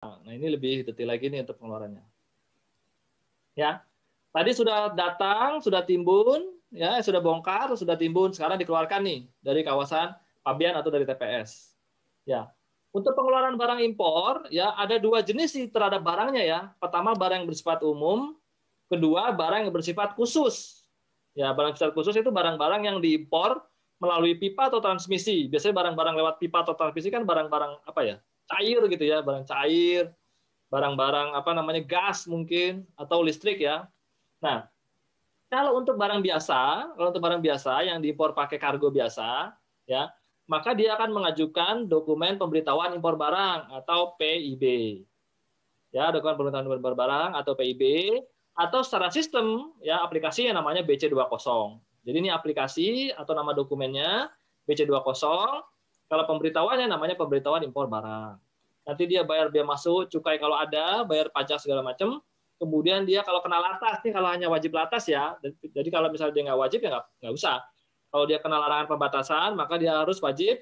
Nah, ini lebih detail lagi nih untuk pengeluarannya. Ya. Tadi sudah datang, sudah timbun, ya, sudah bongkar, sudah timbun, sekarang dikeluarkan nih dari kawasan pabian atau dari TPS. Ya. Untuk pengeluaran barang impor, ya ada dua jenis sih terhadap barangnya ya. Pertama barang yang bersifat umum, kedua barang yang bersifat khusus. Ya, barang bersifat khusus itu barang-barang yang diimpor melalui pipa atau transmisi. Biasanya barang-barang lewat pipa atau transmisi kan barang-barang apa ya? Cair gitu ya, barang cair, barang-barang apa namanya gas mungkin atau listrik ya. Nah, kalau untuk barang biasa, kalau untuk barang biasa yang diimpor pakai kargo biasa, ya, maka dia akan mengajukan dokumen pemberitahuan impor barang atau PIB. Ya, dokumen pemberitahuan impor barang atau PIB atau secara sistem ya aplikasi yang namanya BC20. Jadi ini aplikasi atau nama dokumennya BC20 kalau pemberitahuannya namanya pemberitahuan impor barang. Nanti dia bayar biaya masuk, cukai kalau ada, bayar pajak segala macam. Kemudian dia kalau kena latas, nih kalau hanya wajib latas ya. Jadi kalau misalnya dia nggak wajib ya nggak, nggak usah. Kalau dia kena larangan pembatasan, maka dia harus wajib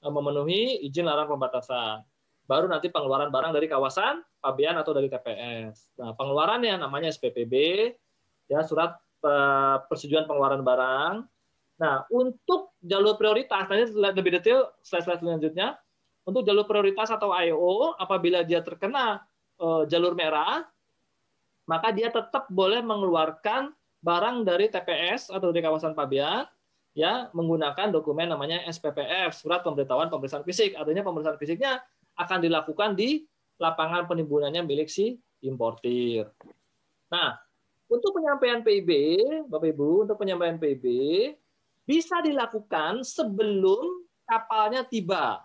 eh, memenuhi izin larangan pembatasan. Baru nanti pengeluaran barang dari kawasan pabean atau dari TPS. Nah, pengeluarannya namanya SPPB, ya surat eh, persetujuan pengeluaran barang. Nah, untuk jalur prioritas, nanti lebih detail slide-slide selanjutnya. Untuk jalur prioritas atau IO, apabila dia terkena uh, jalur merah, maka dia tetap boleh mengeluarkan barang dari TPS atau dari kawasan pabean ya menggunakan dokumen namanya SPPF, surat pemberitahuan pemeriksaan fisik. Artinya pemeriksaan fisiknya akan dilakukan di lapangan penimbunannya milik si importir. Nah, untuk penyampaian PIB, Bapak Ibu, untuk penyampaian PIB, bisa dilakukan sebelum kapalnya tiba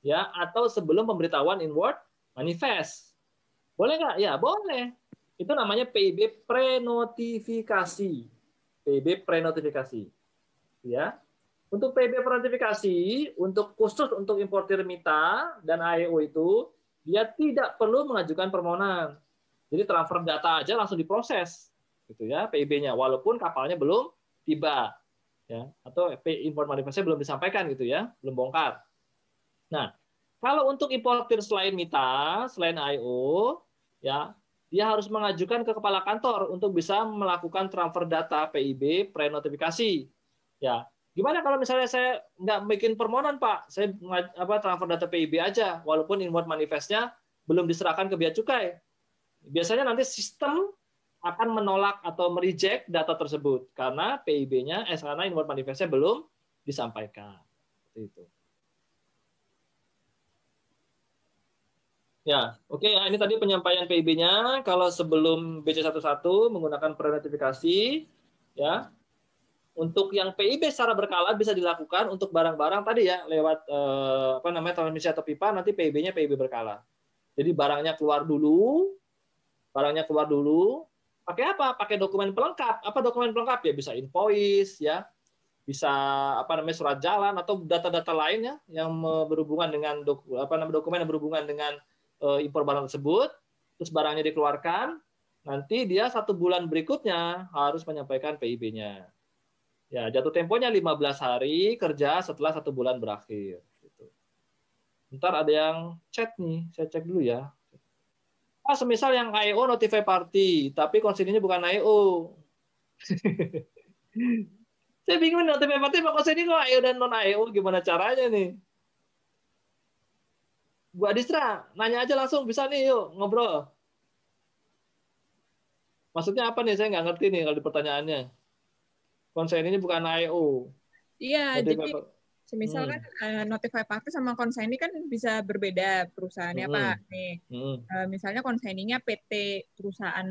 ya atau sebelum pemberitahuan inward manifest. Boleh nggak? Ya, boleh. Itu namanya PIB prenotifikasi. PIB prenotifikasi. Ya. Untuk PIB prenotifikasi, untuk khusus untuk importir mita dan AEO itu, dia tidak perlu mengajukan permohonan. Jadi transfer data aja langsung diproses gitu ya PIB-nya walaupun kapalnya belum tiba ya atau import manifestnya belum disampaikan gitu ya, belum bongkar. Nah, kalau untuk importir selain MITA, selain IO, ya dia harus mengajukan ke kepala kantor untuk bisa melakukan transfer data PIB pre-notifikasi. Ya, gimana kalau misalnya saya nggak bikin permohonan Pak, saya apa transfer data PIB aja, walaupun import manifestnya belum diserahkan ke bea cukai. Biasanya nanti sistem akan menolak atau mereject data tersebut karena PIB-nya, eh, karena inward manifestnya belum disampaikan. Itu. Ya, oke okay, ya. Ini tadi penyampaian PIB-nya. Kalau sebelum BC11 menggunakan pre-notifikasi, ya. Untuk yang PIB secara berkala bisa dilakukan untuk barang-barang tadi ya lewat eh, apa namanya transmisi atau pipa nanti PIB-nya PIB berkala. Jadi barangnya keluar dulu, barangnya keluar dulu, Pakai apa? Pakai dokumen pelengkap. Apa dokumen pelengkap ya? Bisa invoice ya, bisa apa namanya surat jalan atau data-data lainnya yang berhubungan dengan doku, apa namanya dokumen yang berhubungan dengan uh, impor barang tersebut. Terus barangnya dikeluarkan, nanti dia satu bulan berikutnya harus menyampaikan PIB-nya. Ya, jatuh temponya 15 hari kerja setelah satu bulan berakhir. Gitu. Ntar ada yang chat nih, saya cek dulu ya. Ah, semisal yang IO notify party, tapi konsennya bukan IO. Saya bingung notify party apa konsennya kok IO dan non IO gimana caranya nih? Bu Adistra, nanya aja langsung bisa nih yuk ngobrol. Maksudnya apa nih? Saya nggak ngerti nih kalau di pertanyaannya. Konsen ini bukan IO. Iya, jadi Semisal hmm. kan uh, notify party sama konsaini kan bisa berbeda perusahaannya hmm. Pak. Nih, hmm. uh, misalnya konsaininya PT perusahaan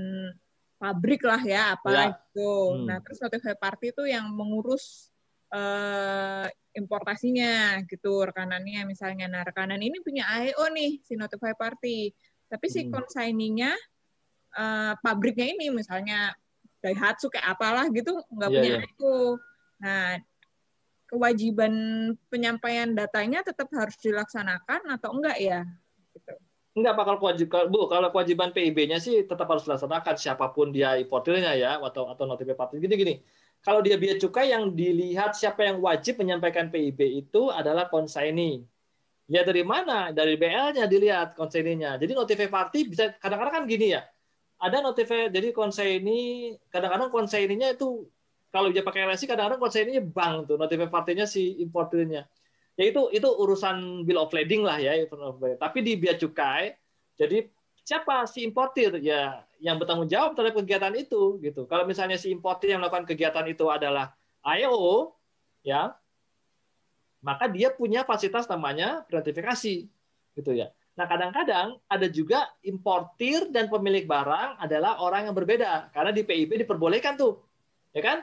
pabrik lah ya apa ya. itu. Hmm. Nah terus notify party itu yang mengurus uh, importasinya gitu rekanannya misalnya. Nah rekanan ini punya AEO nih si notify party, tapi si hmm. konsaininya uh, pabriknya ini misalnya Daihatsu kayak apalah gitu nggak yeah, punya yeah. AEO. Nah kewajiban penyampaian datanya tetap harus dilaksanakan atau enggak ya? Gitu. Enggak bakal kewajiban Bu, kalau kewajiban PIB-nya sih tetap harus dilaksanakan siapa pun dia importirnya ya atau atau notifikasi partai gini-gini. Kalau dia biaya cukai yang dilihat siapa yang wajib menyampaikan PIB itu adalah konsaini. Lihat dari mana? Dari BL-nya dilihat konseininya. Jadi notify party bisa kadang-kadang kan gini ya. Ada notify jadi konseini kadang-kadang konseininya itu kalau dia pakai LSI kadang-kadang konseininya bank tuh notify partinya si importernya. Ya itu itu urusan bill of lading lah ya. Tapi di bea cukai jadi siapa si importir ya yang bertanggung jawab terhadap kegiatan itu gitu. Kalau misalnya si importir yang melakukan kegiatan itu adalah IO ya maka dia punya fasilitas namanya gratifikasi gitu ya. Nah, kadang-kadang ada juga importir dan pemilik barang adalah orang yang berbeda karena di PIB diperbolehkan tuh. Ya kan?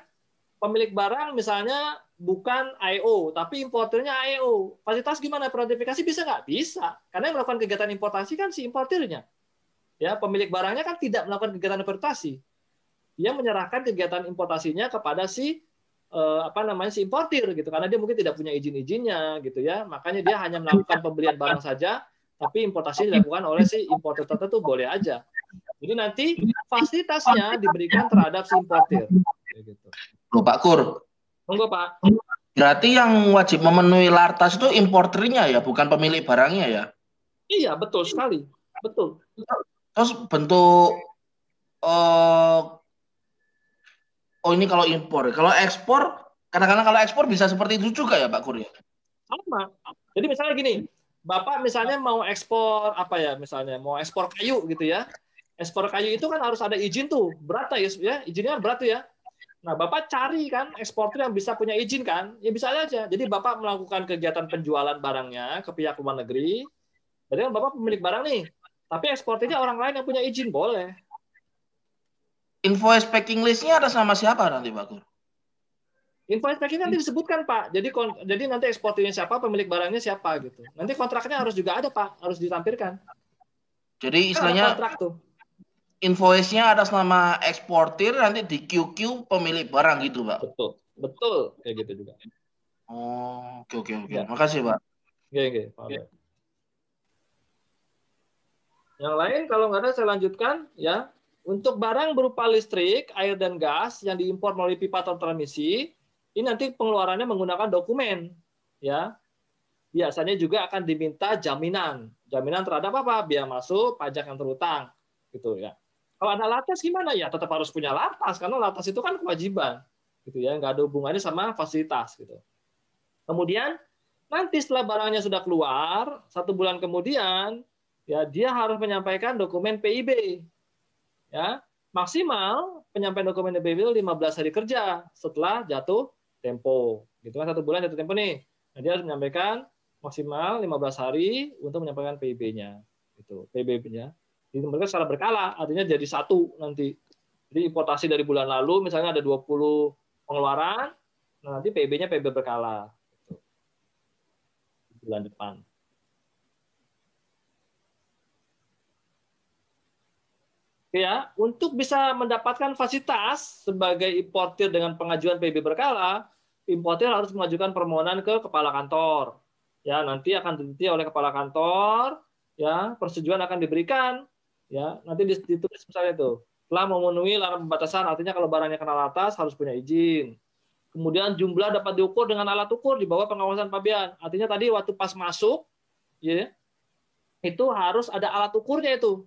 Pemilik barang misalnya bukan IO, tapi importernya IO. Fasilitas gimana? Gratifikasi bisa nggak? Bisa. Karena yang melakukan kegiatan importasi kan si importirnya. Ya, pemilik barangnya kan tidak melakukan kegiatan importasi. Dia menyerahkan kegiatan importasinya kepada si eh, apa namanya si importir gitu karena dia mungkin tidak punya izin-izinnya gitu ya makanya dia hanya melakukan pembelian barang saja tapi importasi dilakukan oleh si importer tertentu boleh aja jadi nanti fasilitasnya diberikan terhadap si importir gitu. Loh, Pak Kur Monggo Pak berarti yang wajib memenuhi lartas itu importernya ya bukan pemilik barangnya ya iya betul sekali betul terus bentuk uh, oh ini kalau impor. Kalau ekspor, kadang-kadang kalau ekspor bisa seperti itu juga ya Pak Kurya? Sama. Jadi misalnya gini, Bapak misalnya mau ekspor apa ya misalnya, mau ekspor kayu gitu ya. Ekspor kayu itu kan harus ada izin tuh, berat ya, ya izinnya kan berat tuh ya. Nah, Bapak cari kan eksportir yang bisa punya izin kan? Ya bisa aja. Jadi Bapak melakukan kegiatan penjualan barangnya ke pihak luar negeri. Berarti kan Bapak pemilik barang nih. Tapi eksportirnya orang lain yang punya izin, boleh invoice packing listnya ada sama siapa nanti Pak Kur? Invoice packing nanti disebutkan Pak. Jadi jadi nanti eksportirnya siapa, pemilik barangnya siapa gitu. Nanti kontraknya harus juga ada Pak, harus ditampilkan. Jadi kan istilahnya kontrak tuh. Invoice-nya atas nama eksportir nanti di QQ pemilik barang gitu, Pak. Betul. Betul, kayak gitu juga. Oh, oke oke oke. Ya. Makasih, Pak. Oke oke, Pak. Ya. Yang lain kalau nggak ada saya lanjutkan ya. Untuk barang berupa listrik, air, dan gas yang diimpor melalui pipa atau transmisi, ini nanti pengeluarannya menggunakan dokumen. ya. Biasanya juga akan diminta jaminan. Jaminan terhadap apa? Biaya masuk, pajak yang terutang. gitu ya. Kalau ada latas gimana ya? Tetap harus punya latas karena latas itu kan kewajiban, gitu ya. Nggak ada hubungannya sama fasilitas gitu. Kemudian nanti setelah barangnya sudah keluar, satu bulan kemudian, ya dia harus menyampaikan dokumen PIB ya maksimal penyampaian dokumen DPW 15 hari kerja setelah jatuh tempo. Gitu kan satu bulan jatuh tempo nih. Nah, dia harus menyampaikan maksimal 15 hari untuk menyampaikan PIB-nya. Itu PIB-nya. Jadi mereka secara berkala, artinya jadi satu nanti. Jadi importasi dari bulan lalu misalnya ada 20 pengeluaran, nah nanti PIB-nya PIB berkala. Bulan depan. ya untuk bisa mendapatkan fasilitas sebagai importir dengan pengajuan PB berkala, importir harus mengajukan permohonan ke kepala kantor. Ya, nanti akan diteliti oleh kepala kantor, ya, persetujuan akan diberikan, ya, nanti ditulis misalnya itu. Telah memenuhi larangan pembatasan, artinya kalau barangnya kena atas harus punya izin. Kemudian jumlah dapat diukur dengan alat ukur di bawah pengawasan Pabian. Artinya tadi waktu pas masuk, ya, itu harus ada alat ukurnya itu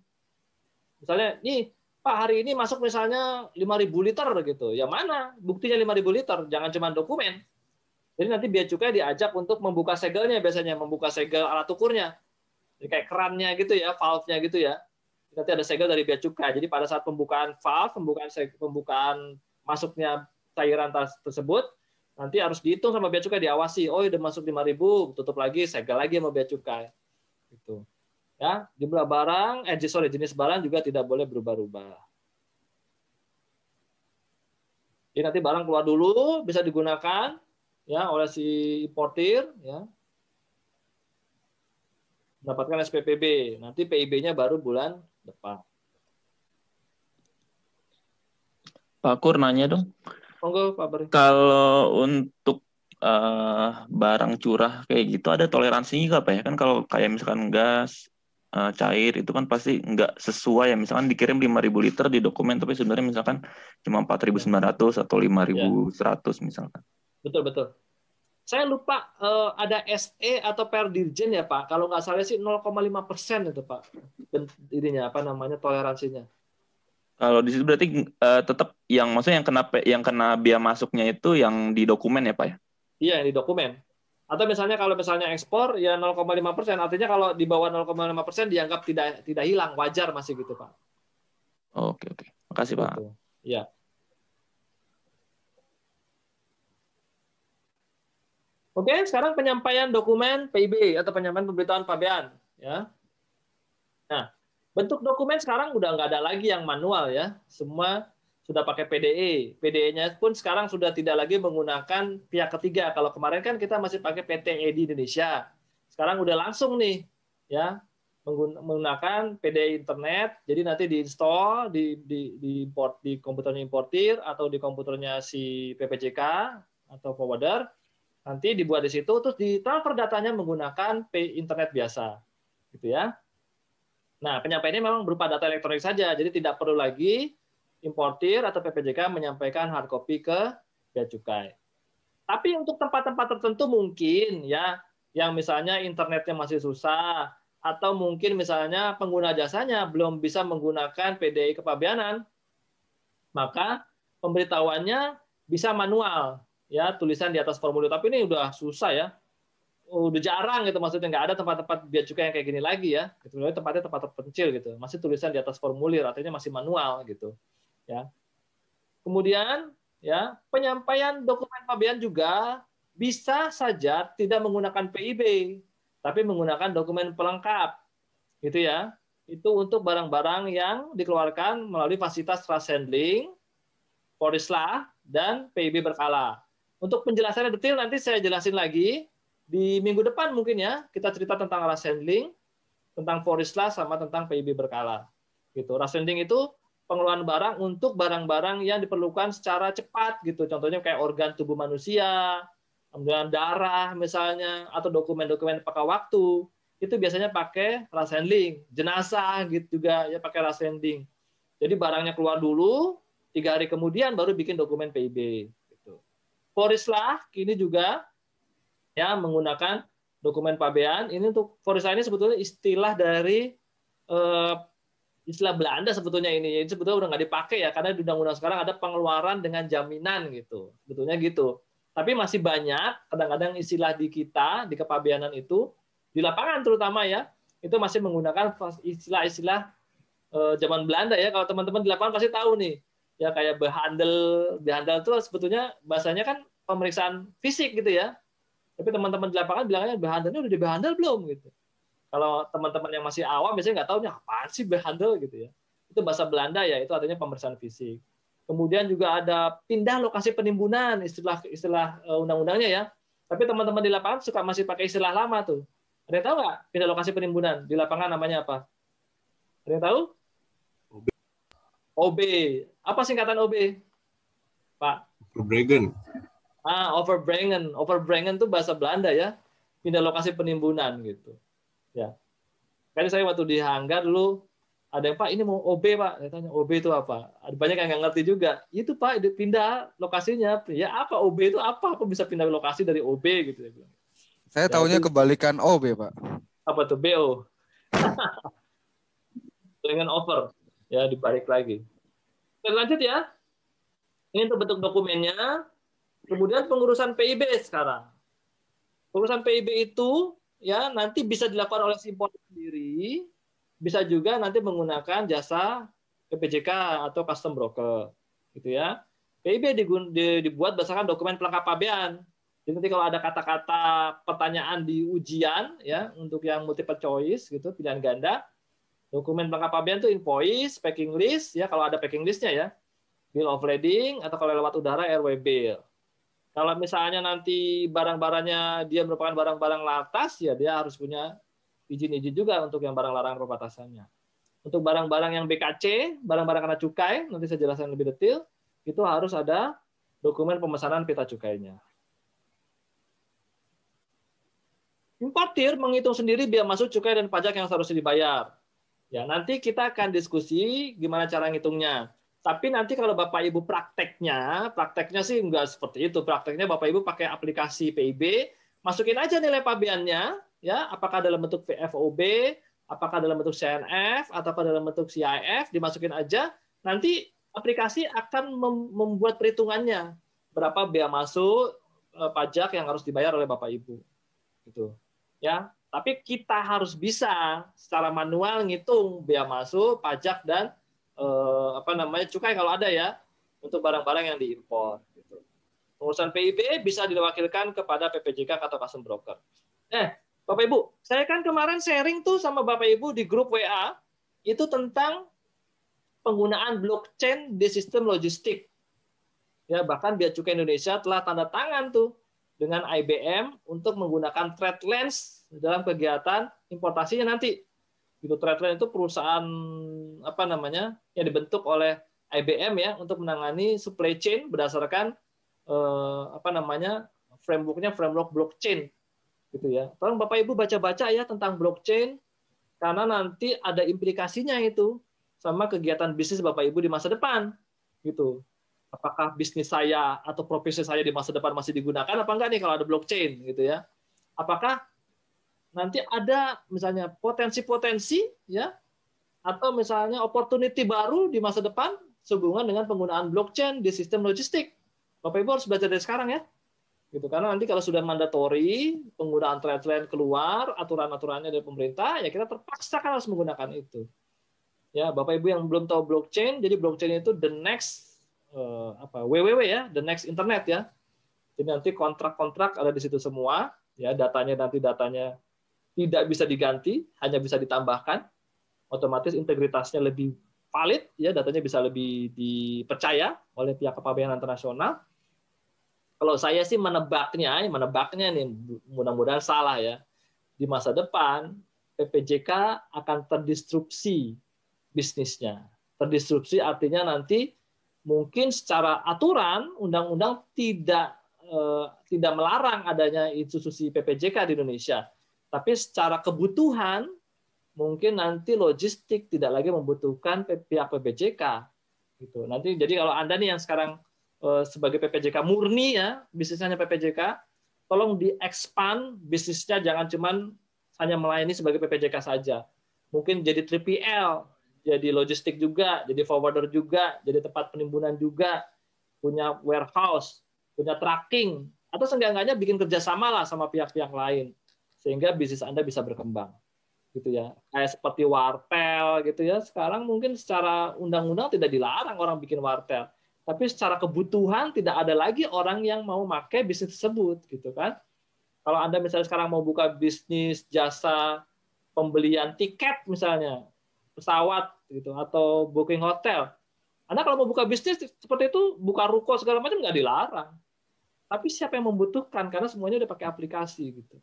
Misalnya, nih Pak hari ini masuk misalnya 5.000 liter gitu. Ya mana buktinya 5.000 liter? Jangan cuma dokumen. Jadi nanti biaya cukai diajak untuk membuka segelnya biasanya, membuka segel alat ukurnya. Jadi kayak kerannya gitu ya, valve-nya gitu ya. Nanti ada segel dari biaya cukai. Jadi pada saat pembukaan valve, pembukaan pembukaan masuknya cairan tersebut, nanti harus dihitung sama biaya cukai diawasi. Oh, udah masuk 5.000, tutup lagi, segel lagi sama biaya cukai. Gitu. Ya, jumlah barang, eh sorry jenis barang juga tidak boleh berubah-ubah. Jadi nanti barang keluar dulu bisa digunakan ya oleh si importir ya. Mendapatkan SPPB. Nanti PIB-nya baru bulan depan. Pak Kur nanya dong. Monggo Pak Beri. Kalau untuk uh, barang curah kayak gitu ada toleransinya nggak Pak ya? Kan kalau kayak misalkan gas, uh, cair itu kan pasti nggak sesuai ya misalkan dikirim 5000 liter di dokumen tapi sebenarnya misalkan cuma 4900 atau 5100 ya. misalkan betul betul saya lupa uh, ada SE atau per dirjen ya Pak. Kalau nggak salah sih 0,5 persen itu Pak. Ininya apa namanya toleransinya. Kalau di situ berarti uh, tetap yang maksudnya yang kena yang kena biaya masuknya itu yang di dokumen ya Pak ya? Iya yang di dokumen. Atau misalnya kalau misalnya ekspor ya 0,5 persen, artinya kalau di bawah 0,5 persen dianggap tidak tidak hilang, wajar masih gitu Pak. Oke oke, makasih Pak. Iya. Oke, sekarang penyampaian dokumen PIB atau penyampaian pemberitahuan pabean. Ya. Nah, bentuk dokumen sekarang udah nggak ada lagi yang manual ya. Semua sudah pakai PDE. PDE-nya pun sekarang sudah tidak lagi menggunakan pihak ketiga. Kalau kemarin kan kita masih pakai PTE di Indonesia. Sekarang udah langsung nih ya menggunakan PDE internet. Jadi nanti diinstal di di di import di komputernya importir atau di komputernya si PPJK atau forwarder nanti dibuat di situ terus ditransfer datanya menggunakan pay internet biasa gitu ya. Nah penyampaiannya memang berupa data elektronik saja jadi tidak perlu lagi importir atau PPJK menyampaikan hard copy ke bea cukai. Tapi untuk tempat-tempat tertentu mungkin ya yang misalnya internetnya masih susah atau mungkin misalnya pengguna jasanya belum bisa menggunakan PDI kepabeanan maka pemberitahuannya bisa manual ya tulisan di atas formulir. Tapi ini udah susah ya. Udah jarang gitu maksudnya nggak ada tempat-tempat biaya cukai yang kayak gini lagi ya. Gitu. Tempatnya tempat terpencil gitu. Masih tulisan di atas formulir artinya masih manual gitu. Ya. Kemudian ya penyampaian dokumen pabean juga bisa saja tidak menggunakan PIB tapi menggunakan dokumen pelengkap. Gitu ya. Itu untuk barang-barang yang dikeluarkan melalui fasilitas trust handling, dan PIB berkala. Untuk penjelasannya detail nanti saya jelasin lagi di minggu depan mungkin ya kita cerita tentang rush handling, tentang forisla sama tentang PIB berkala. Gitu. Rush handling itu pengeluaran barang untuk barang-barang yang diperlukan secara cepat gitu. Contohnya kayak organ tubuh manusia, kemudian darah misalnya atau dokumen-dokumen pakai waktu itu biasanya pakai rush handling. Jenazah gitu juga ya pakai rush handling. Jadi barangnya keluar dulu, tiga hari kemudian baru bikin dokumen PIB. Forislah kini juga ya menggunakan dokumen pabean. Ini untuk Forislah ini sebetulnya istilah dari eh, istilah Belanda sebetulnya ini. Jadi sebetulnya udah nggak dipakai ya karena di undang-undang sekarang ada pengeluaran dengan jaminan gitu. Sebetulnya gitu. Tapi masih banyak kadang-kadang istilah di kita di kepabeanan itu di lapangan terutama ya itu masih menggunakan istilah-istilah eh, zaman Belanda ya. Kalau teman-teman di lapangan pasti tahu nih ya kayak behandel behandel itu sebetulnya bahasanya kan pemeriksaan fisik gitu ya. Tapi teman-teman di lapangan bilangnya behandelnya udah dibehandel belum? gitu. Kalau teman-teman yang masih awam biasanya nggak tahu nih apa sih behandel gitu ya. Itu bahasa Belanda ya itu artinya pemeriksaan fisik. Kemudian juga ada pindah lokasi penimbunan istilah istilah eh, undang-undangnya ya. Tapi teman-teman di lapangan suka masih pakai istilah lama tuh. Ada yang tahu nggak pindah lokasi penimbunan? Di lapangan namanya apa? Ada yang tahu? OB. Apa singkatan OB? Pak. Overbrengen. Ah, overbrengen. Overbrengen itu bahasa Belanda ya. Pindah lokasi penimbunan gitu. Ya. Kali saya waktu di Hanggar dulu ada yang Pak ini mau OB Pak. Saya tanya OB itu apa? Ada banyak yang nggak ngerti juga. Itu Pak pindah lokasinya. Ya apa OB itu apa? Aku bisa pindah lokasi dari OB gitu ya. Saya ya, tahunya kebalikan OB Pak. Apa tuh BO? Dengan over ya dibalik lagi. Kita lanjut ya. Ini untuk bentuk dokumennya. Kemudian pengurusan PIB sekarang. Pengurusan PIB itu ya nanti bisa dilakukan oleh si importer sendiri, bisa juga nanti menggunakan jasa PPJK atau custom broker, gitu ya. PIB dibuat berdasarkan dokumen pelengkap pabean. Jadi nanti kalau ada kata-kata pertanyaan di ujian ya untuk yang multiple choice gitu pilihan ganda, Dokumen pelengkap pabean itu invoice, packing list, ya kalau ada packing listnya ya, bill of lading, atau kalau lewat udara bill. Kalau misalnya nanti barang-barangnya dia merupakan barang-barang latas, ya dia harus punya izin-izin juga untuk yang barang larangan perbatasannya. Untuk barang-barang yang BKC, barang-barang kena cukai, nanti saya jelaskan lebih detail, itu harus ada dokumen pemesanan pita cukainya. Importir menghitung sendiri biaya masuk cukai dan pajak yang seharusnya dibayar. Ya, nanti kita akan diskusi gimana cara ngitungnya. Tapi nanti kalau Bapak Ibu prakteknya, prakteknya sih enggak seperti itu. Prakteknya Bapak Ibu pakai aplikasi PIB, masukin aja nilai pabeannya, ya, apakah dalam bentuk VFOB, apakah dalam bentuk CNF, ataukah dalam bentuk CIF, dimasukin aja. Nanti aplikasi akan membuat perhitungannya berapa bea masuk eh, pajak yang harus dibayar oleh Bapak Ibu. Gitu. Ya, tapi kita harus bisa secara manual ngitung bea masuk, pajak dan eh, apa namanya cukai kalau ada ya untuk barang-barang yang diimpor. Gitu. Urusan PIB bisa diwakilkan kepada PPJK atau custom broker. Eh, Bapak Ibu, saya kan kemarin sharing tuh sama Bapak Ibu di grup WA itu tentang penggunaan blockchain di sistem logistik. Ya, bahkan Bea Cukai Indonesia telah tanda tangan tuh dengan IBM untuk menggunakan trade lens dalam kegiatan importasinya nanti gitu Threadline itu perusahaan apa namanya yang dibentuk oleh IBM ya untuk menangani supply chain berdasarkan eh, apa namanya frameworknya framework blockchain gitu ya. Tolong Bapak Ibu baca-baca ya tentang blockchain karena nanti ada implikasinya itu sama kegiatan bisnis Bapak Ibu di masa depan gitu. Apakah bisnis saya atau profesi saya di masa depan masih digunakan apa enggak nih kalau ada blockchain gitu ya? Apakah nanti ada misalnya potensi-potensi ya atau misalnya opportunity baru di masa depan sehubungan dengan penggunaan blockchain di sistem logistik. Bapak Ibu harus belajar dari sekarang ya. Gitu karena nanti kalau sudah mandatori penggunaan trade line keluar, aturan-aturannya dari pemerintah, ya kita terpaksa kan harus menggunakan itu. Ya, Bapak Ibu yang belum tahu blockchain, jadi blockchain itu the next uh, apa WWW ya, the next internet ya. Jadi nanti kontrak-kontrak ada di situ semua, ya datanya nanti datanya tidak bisa diganti, hanya bisa ditambahkan, otomatis integritasnya lebih valid, ya datanya bisa lebih dipercaya oleh pihak kepabeanan internasional. Kalau saya sih menebaknya, menebaknya nih mudah-mudahan salah ya. Di masa depan PPJK akan terdistrupsi bisnisnya. Terdistrupsi artinya nanti mungkin secara aturan undang-undang tidak eh, tidak melarang adanya institusi PPJK di Indonesia tapi secara kebutuhan mungkin nanti logistik tidak lagi membutuhkan pihak PPJK gitu. Nanti jadi kalau Anda nih yang sekarang eh, sebagai PPJK murni ya, bisnisnya PPJK, tolong di-expand bisnisnya jangan cuman hanya melayani sebagai PPJK saja. Mungkin jadi 3PL, jadi logistik juga, jadi forwarder juga, jadi tempat penimbunan juga, punya warehouse, punya tracking, atau seenggak-enggaknya bikin kerjasama lah sama pihak-pihak lain sehingga bisnis Anda bisa berkembang gitu ya. Kayak seperti wartel gitu ya. Sekarang mungkin secara undang-undang tidak dilarang orang bikin wartel. Tapi secara kebutuhan tidak ada lagi orang yang mau pakai bisnis tersebut gitu kan. Kalau anda misalnya sekarang mau buka bisnis jasa pembelian tiket misalnya pesawat gitu atau booking hotel. Anda kalau mau buka bisnis seperti itu buka ruko segala macam nggak dilarang. Tapi siapa yang membutuhkan? Karena semuanya udah pakai aplikasi gitu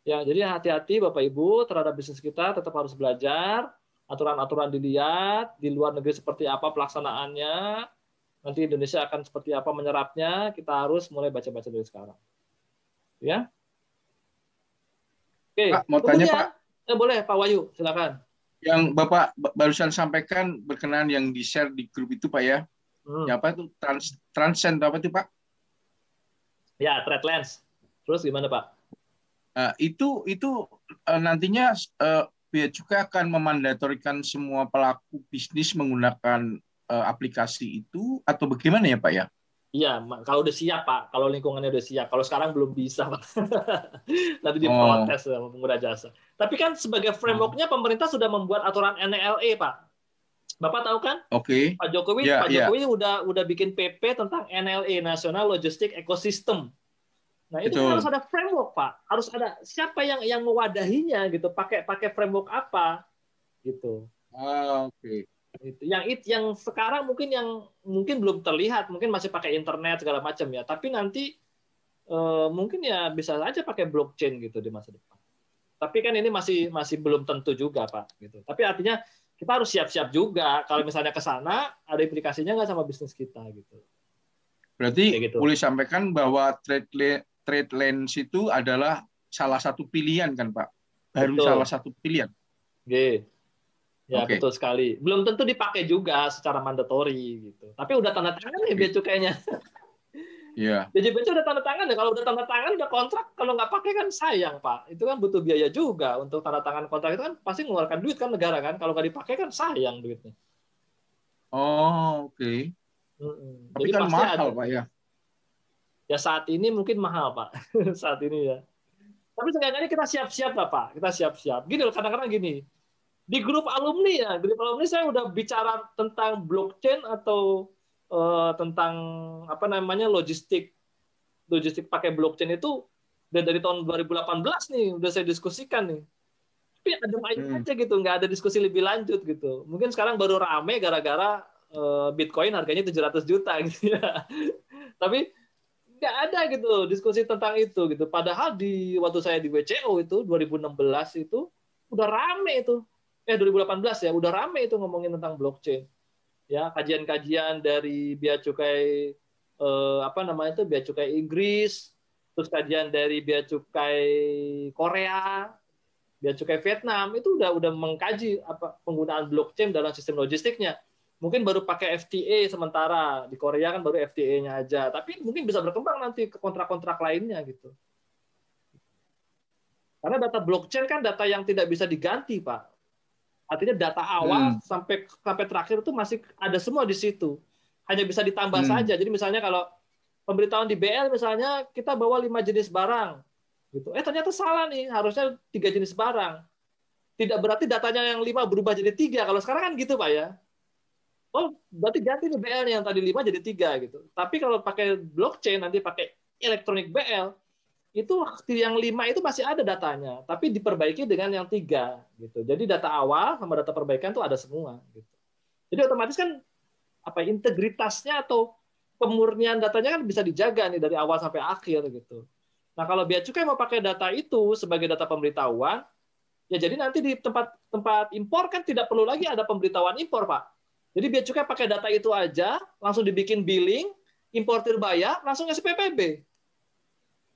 Ya, jadi hati-hati Bapak Ibu terhadap bisnis kita tetap harus belajar, aturan-aturan dilihat, di luar negeri seperti apa pelaksanaannya, nanti Indonesia akan seperti apa menyerapnya, kita harus mulai baca-baca dari sekarang. Ya. Oke, Pak, mau tanya Pak. Eh, boleh Pak Wayu, silakan. Yang Bapak barusan sampaikan berkenaan yang di-share di grup itu Pak ya. Hmm. Ya apa itu trans transcend apa itu Pak? Ya, thread lens. Terus gimana Pak? Uh, itu itu uh, nantinya uh, Bea Cukai akan memandatorikan semua pelaku bisnis menggunakan uh, aplikasi itu atau bagaimana ya Pak ya? Iya, kalau udah siap Pak, kalau lingkungannya udah siap. Kalau sekarang belum bisa Pak. Nanti diprotes oh. sama pengguna jasa. Tapi kan sebagai frameworknya oh. pemerintah sudah membuat aturan NLE Pak. Bapak tahu kan? Oke. Okay. Pak Jokowi, yeah, Pak ya. Jokowi yeah. udah udah bikin PP tentang NLE National Logistic Ecosystem. Nah itu kan harus ada framework pak, harus ada siapa yang yang mewadahinya gitu, pakai pakai framework apa gitu. Ah, oke. Okay. Itu yang it yang sekarang mungkin yang mungkin belum terlihat, mungkin masih pakai internet segala macam ya, tapi nanti eh, mungkin ya bisa aja pakai blockchain gitu di masa depan. Tapi kan ini masih masih belum tentu juga pak, gitu. Tapi artinya kita harus siap-siap juga kalau misalnya ke sana ada implikasinya nggak sama bisnis kita gitu. Berarti gitu. boleh sampaikan bahwa trade trade lens itu adalah salah satu pilihan kan Pak? Baru Betul. salah satu pilihan. Oke. Ya okay. betul sekali. Belum tentu dipakai juga secara mandatori gitu. Tapi udah tanda tangan nih bea cukainya. Iya. Yeah. DJPC udah tanda tangan ya. Kalau udah tanda tangan udah kontrak, kalau nggak pakai kan sayang pak. Itu kan butuh biaya juga untuk tanda tangan kontrak itu kan pasti mengeluarkan duit kan negara kan. Kalau nggak dipakai kan sayang duitnya. Oh oke. Okay. Hmm. Tapi Jadi kan mahal ada. pak ya. Ya saat ini mungkin mahal pak. saat ini ya. Tapi seenggaknya kita siap-siap lah pak. Kita siap-siap. Gini loh kadang-kadang gini di grup alumni ya, grup alumni saya udah bicara tentang blockchain atau uh, tentang apa namanya logistik logistik pakai blockchain itu udah dari tahun 2018 nih udah saya diskusikan nih. Tapi ada main hmm. aja gitu, nggak ada diskusi lebih lanjut gitu. Mungkin sekarang baru rame gara-gara uh, Bitcoin harganya 700 juta gitu ya. Tapi nggak ada gitu diskusi tentang itu gitu. Padahal di waktu saya di WCO itu 2016 itu udah rame itu. Eh 2018 ya udah rame itu ngomongin tentang blockchain. Ya kajian-kajian dari bea cukai eh, apa namanya itu bea cukai Inggris terus kajian dari bea cukai Korea bea cukai Vietnam itu udah udah mengkaji apa penggunaan blockchain dalam sistem logistiknya mungkin baru pakai FTA sementara di Korea kan baru FTA-nya aja tapi mungkin bisa berkembang nanti ke kontrak-kontrak lainnya gitu karena data blockchain kan data yang tidak bisa diganti pak Artinya data awal hmm. sampai sampai terakhir itu masih ada semua di situ. Hanya bisa ditambah hmm. saja. Jadi misalnya kalau pemberitahuan di BL misalnya kita bawa lima jenis barang, gitu. Eh ternyata salah nih, harusnya tiga jenis barang. Tidak berarti datanya yang lima berubah jadi tiga. Kalau sekarang kan gitu pak ya. Oh berarti ganti nih BL yang tadi lima jadi tiga gitu. Tapi kalau pakai blockchain nanti pakai elektronik BL, itu yang lima itu masih ada datanya, tapi diperbaiki dengan yang tiga gitu. Jadi data awal sama data perbaikan itu ada semua gitu. Jadi otomatis kan apa integritasnya atau pemurnian datanya kan bisa dijaga nih dari awal sampai akhir gitu. Nah kalau biaya cukai mau pakai data itu sebagai data pemberitahuan, ya jadi nanti di tempat tempat impor kan tidak perlu lagi ada pemberitahuan impor pak. Jadi biaya cukai pakai data itu aja, langsung dibikin billing, importir bayar, langsung ngasih PPB.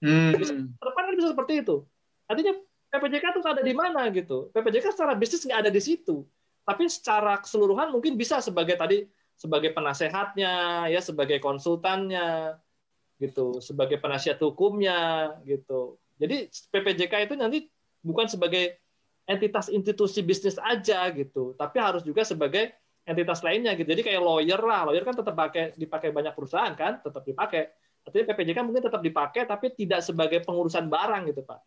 Hmm. Bisa, depan kan bisa seperti itu. Artinya PPJK itu ada di mana gitu. PPJK secara bisnis nggak ada di situ. Tapi secara keseluruhan mungkin bisa sebagai tadi sebagai penasehatnya, ya sebagai konsultannya, gitu, sebagai penasihat hukumnya, gitu. Jadi PPJK itu nanti bukan sebagai entitas institusi bisnis aja gitu, tapi harus juga sebagai entitas lainnya gitu. Jadi kayak lawyer lah, lawyer kan tetap pakai dipakai banyak perusahaan kan, tetap dipakai. Artinya PPJK mungkin tetap dipakai, tapi tidak sebagai pengurusan barang gitu Pak.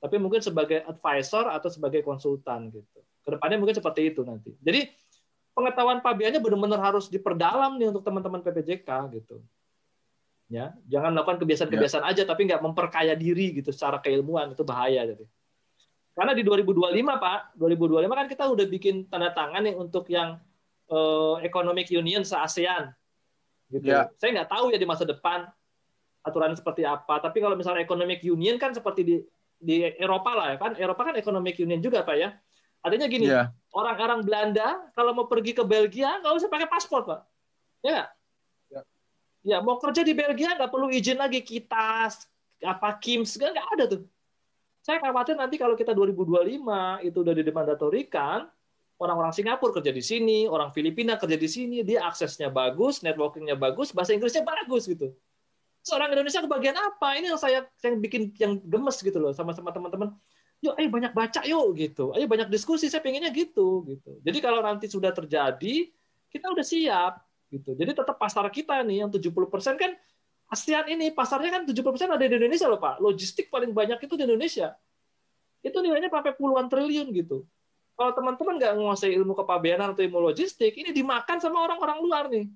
Tapi mungkin sebagai advisor atau sebagai konsultan gitu. Ke depannya mungkin seperti itu nanti. Jadi pengetahuan pabiannya benar-benar harus diperdalam nih untuk teman-teman PPJK gitu. Ya, jangan melakukan kebiasaan-kebiasaan ya. aja tapi nggak memperkaya diri gitu secara keilmuan itu bahaya jadi. Karena di 2025 Pak, 2025 kan kita udah bikin tanda tangan nih untuk yang eh, Economic Union se-ASEAN gitu. Ya. Saya nggak tahu ya di masa depan aturan seperti apa. Tapi kalau misalnya economic union kan seperti di di Eropa lah ya kan. Eropa kan economic union juga Pak ya. Artinya gini, yeah. orang-orang Belanda kalau mau pergi ke Belgia nggak usah pakai paspor Pak. Ya Ya. ya mau kerja di Belgia nggak perlu izin lagi kita apa KIMS nggak ada tuh. Saya khawatir nanti kalau kita 2025 itu udah dimandatorikan, orang-orang Singapura kerja di sini, orang Filipina kerja di sini, dia aksesnya bagus, networkingnya bagus, bahasa Inggrisnya bagus gitu seorang Indonesia kebagian apa? Ini yang saya yang bikin yang gemes gitu loh sama-sama teman-teman. Yuk, ayo banyak baca yuk gitu. Ayo banyak diskusi. Saya pengennya gitu gitu. Jadi kalau nanti sudah terjadi, kita udah siap gitu. Jadi tetap pasar kita nih yang 70% kan ASEAN ini pasarnya kan 70% ada di Indonesia loh Pak. Logistik paling banyak itu di Indonesia. Itu nilainya sampai puluhan triliun gitu. Kalau teman-teman nggak menguasai ilmu kepabeanan atau ilmu logistik, ini dimakan sama orang-orang luar nih.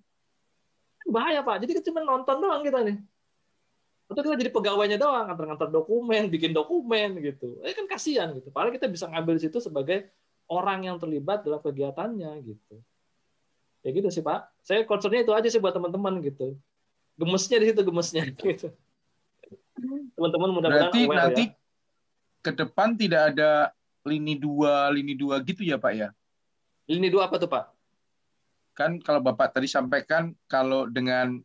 Bahaya Pak. Jadi kita cuma nonton doang kita nih. Atau kita jadi pegawainya doang ngantar-ngantar dokumen bikin dokumen gitu. Eh kan kasihan gitu. Padahal kita bisa ngambil situ sebagai orang yang terlibat dalam kegiatannya gitu. Ya gitu sih pak. Saya concernnya itu aja sih buat teman-teman gitu. Gemesnya di situ gemesnya gitu. Teman-teman mudah-mudahan berarti aware, nanti ya. ke depan tidak ada lini dua lini dua gitu ya pak ya lini dua apa tuh pak kan kalau bapak tadi sampaikan kalau dengan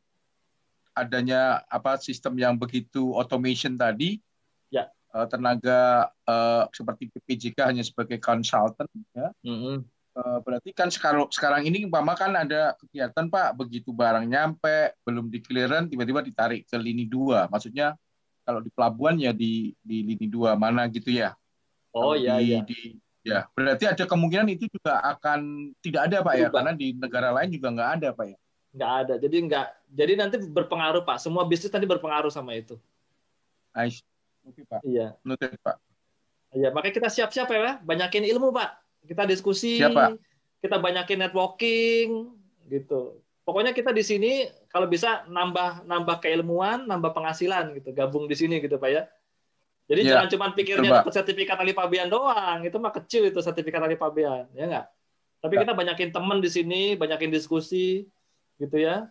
adanya apa sistem yang begitu automation tadi, ya. uh, tenaga uh, seperti PPJK hanya sebagai konsultan, ya, mm -hmm. Eh, berarti kan sekarang sekarang ini umpama kan ada kegiatan Pak, begitu barang nyampe belum di clearance tiba-tiba ditarik ke lini dua. Maksudnya kalau di pelabuhan ya di di lini dua mana gitu ya. Oh iya iya. Di, ya, berarti ada kemungkinan itu juga akan tidak ada Pak ya, karena di negara lain juga nggak ada Pak ya. Nggak ada. Jadi nggak. Jadi nanti berpengaruh Pak. Semua bisnis nanti berpengaruh sama itu. Nice. Oke Pak. Iya. Noted Pak. Iya, makanya kita siap-siap ya, banyakin ilmu Pak kita diskusi, Siapa? kita banyakin networking, gitu. Pokoknya kita di sini kalau bisa nambah nambah keilmuan, nambah penghasilan gitu, gabung di sini gitu pak ya. Jadi ya, jangan cuma pikirnya dapat sertifikat ahli pabean doang, itu mah kecil itu sertifikat ahli pabean, ya nggak? Tapi ya. kita banyakin teman di sini, banyakin diskusi, gitu ya.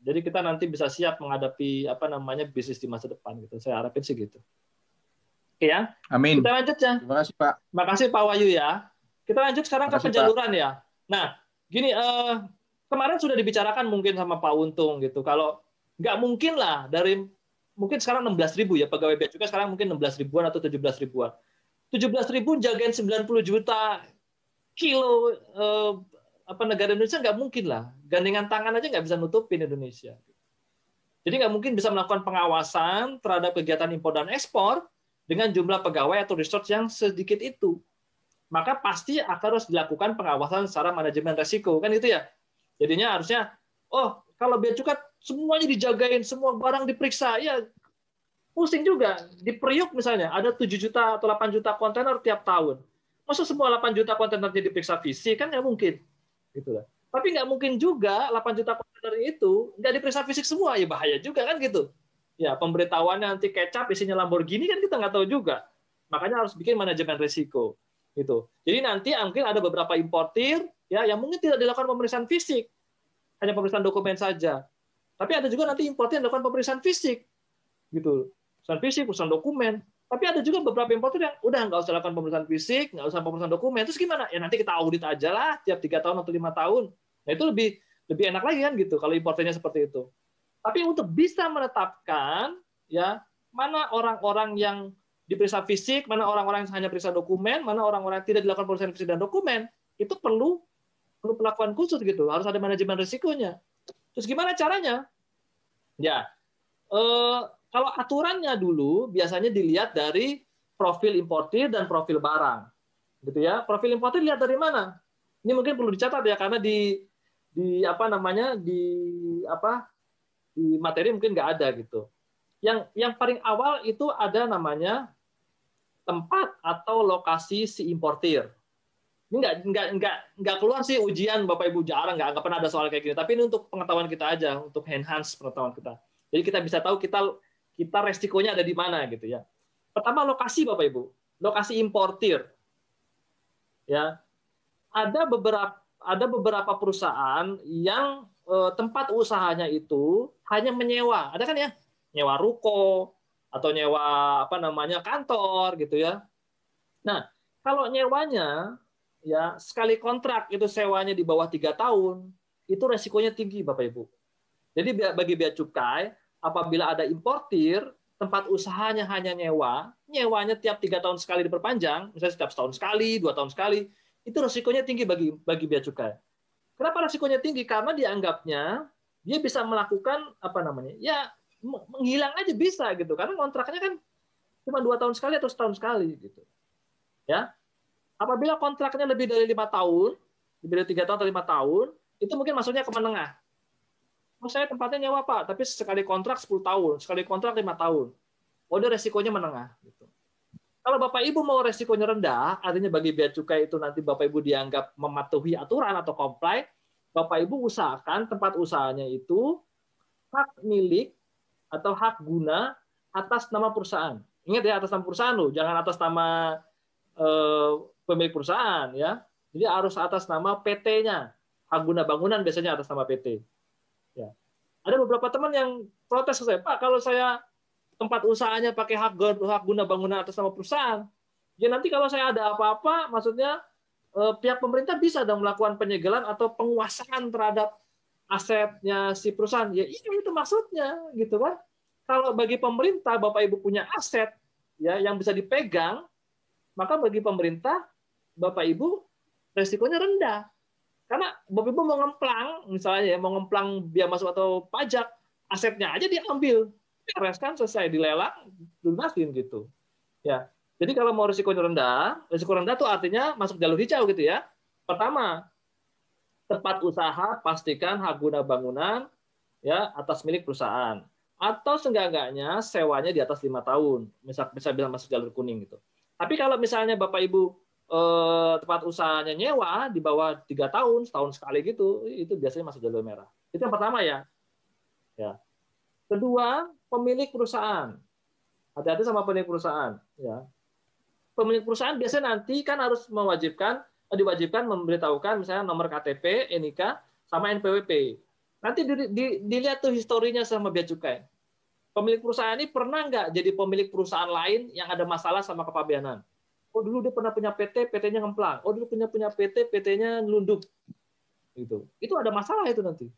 Jadi kita nanti bisa siap menghadapi apa namanya bisnis di masa depan gitu. Saya harapin sih gitu. Oke ya. Amin. Kita lanjut ya. Terima kasih Pak. Terima kasih Pak Wahyu ya. Kita lanjut sekarang ke penjaluran ya. Nah, gini, eh, kemarin sudah dibicarakan mungkin sama Pak Untung gitu. Kalau nggak mungkin lah dari mungkin sekarang 16 ribu ya pegawai bea cukai sekarang mungkin 16 ribuan atau 17 ribuan. 17 ribu jagain 90 juta kilo eh, apa negara Indonesia nggak mungkin lah. Gandengan tangan aja nggak bisa nutupin Indonesia. Jadi nggak mungkin bisa melakukan pengawasan terhadap kegiatan impor dan ekspor dengan jumlah pegawai atau resource yang sedikit itu maka pasti akan harus dilakukan pengawasan secara manajemen resiko kan itu ya jadinya harusnya oh kalau bea cukai semuanya dijagain semua barang diperiksa ya pusing juga. Di Priuk misalnya ada 7 juta atau 8 juta kontainer tiap tahun. Masa semua 8 juta kontainernya diperiksa fisik? Kan nggak mungkin. Gitu lah. Tapi nggak mungkin juga 8 juta kontainer itu nggak diperiksa fisik semua. Ya bahaya juga kan gitu. Ya pemberitahuannya nanti kecap isinya Lamborghini kan kita nggak tahu juga. Makanya harus bikin manajemen risiko. Gitu. Jadi nanti mungkin ada beberapa importir ya yang mungkin tidak dilakukan pemeriksaan fisik, hanya pemeriksaan dokumen saja. Tapi ada juga nanti importir yang dilakukan pemeriksaan fisik, gitu. Pemeriksaan fisik, pemeriksaan dokumen. Tapi ada juga beberapa importir yang udah nggak usah lakukan pemeriksaan fisik, nggak usah pemeriksaan dokumen. Terus gimana? Ya nanti kita audit aja lah tiap tiga tahun atau lima tahun. Nah itu lebih lebih enak lagi kan gitu kalau importernya seperti itu. Tapi untuk bisa menetapkan ya mana orang-orang yang diperiksa fisik, mana orang-orang yang hanya periksa dokumen, mana orang-orang yang tidak dilakukan pemeriksaan fisik dan dokumen, itu perlu perlu perlakuan khusus gitu. Harus ada manajemen risikonya. Terus gimana caranya? Ya, eh, kalau aturannya dulu biasanya dilihat dari profil importir dan profil barang, gitu ya. Profil importir lihat dari mana? Ini mungkin perlu dicatat ya karena di di apa namanya di apa di materi mungkin nggak ada gitu. Yang yang paling awal itu ada namanya tempat atau lokasi si importir. Ini nggak nggak nggak nggak keluar sih ujian Bapak Ibu jarang nggak nggak pernah ada soal kayak gini. Tapi ini untuk pengetahuan kita aja, untuk enhance pengetahuan kita. Jadi kita bisa tahu kita kita resikonya ada di mana gitu ya. Pertama lokasi Bapak Ibu, lokasi importir. Ya, ada beberapa ada beberapa perusahaan yang eh, tempat usahanya itu hanya menyewa. Ada kan ya? Nyewa ruko, atau nyewa apa namanya kantor gitu ya. Nah, kalau nyewanya ya sekali kontrak itu sewanya di bawah tiga tahun, itu resikonya tinggi Bapak Ibu. Jadi bagi bea cukai, apabila ada importir, tempat usahanya hanya nyewa, nyewanya tiap tiga tahun sekali diperpanjang, misalnya setiap setahun sekali, dua tahun sekali, itu resikonya tinggi bagi bagi bea cukai. Kenapa resikonya tinggi? Karena dianggapnya dia bisa melakukan apa namanya? Ya menghilang aja bisa gitu karena kontraknya kan cuma dua tahun sekali atau setahun sekali gitu ya apabila kontraknya lebih dari lima tahun lebih dari tiga tahun atau lima tahun itu mungkin masuknya ke menengah. Oh saya tempatnya nyawa pak tapi sekali kontrak 10 tahun sekali kontrak lima tahun. Oh resikonya menengah gitu. Kalau bapak ibu mau resikonya rendah artinya bagi bea cukai itu nanti bapak ibu dianggap mematuhi aturan atau comply bapak ibu usahakan tempat usahanya itu hak milik atau hak guna atas nama perusahaan. Ingat ya atas nama perusahaan loh, jangan atas nama eh, pemilik perusahaan ya. Jadi harus atas nama PT-nya. Hak guna bangunan biasanya atas nama PT. Ya. Ada beberapa teman yang protes ke saya, Pak, kalau saya tempat usahanya pakai hak hak guna bangunan atas nama perusahaan, ya nanti kalau saya ada apa-apa, maksudnya eh, pihak pemerintah bisa dong melakukan penyegelan atau penguasaan terhadap asetnya si perusahaan. Ya itu itu maksudnya gitu kan. Kalau bagi pemerintah Bapak Ibu punya aset ya yang bisa dipegang, maka bagi pemerintah Bapak Ibu resikonya rendah. Karena Bapak Ibu mau ngemplang, misalnya ya, mau ngemplang biaya masuk atau pajak, asetnya aja diambil. Beres kan selesai dilelang, lunasin gitu. Ya. Jadi kalau mau risikonya rendah, risiko rendah itu artinya masuk jalur hijau gitu ya. Pertama, tempat usaha pastikan hak guna bangunan ya atas milik perusahaan atau seenggak-enggaknya sewanya di atas lima tahun, misal bisa bisa masuk jalur kuning gitu. Tapi kalau misalnya Bapak Ibu eh, tempat usahanya nyewa di bawah tiga tahun, setahun sekali gitu, itu biasanya masuk jalur merah. Itu yang pertama ya. Ya. Kedua, pemilik perusahaan. Hati-hati sama pemilik perusahaan. Ya. Pemilik perusahaan biasanya nanti kan harus mewajibkan, diwajibkan memberitahukan misalnya nomor KTP, NIK, sama NPWP. Nanti di, di, dilihat tuh historinya sama bea cukai. Pemilik perusahaan ini pernah nggak jadi pemilik perusahaan lain yang ada masalah sama kepabeanan? Oh dulu dia pernah punya PT, PT-nya ngemplang. Oh dulu punya punya PT, PT-nya ngelunduk. Gitu. Itu ada masalah itu nanti.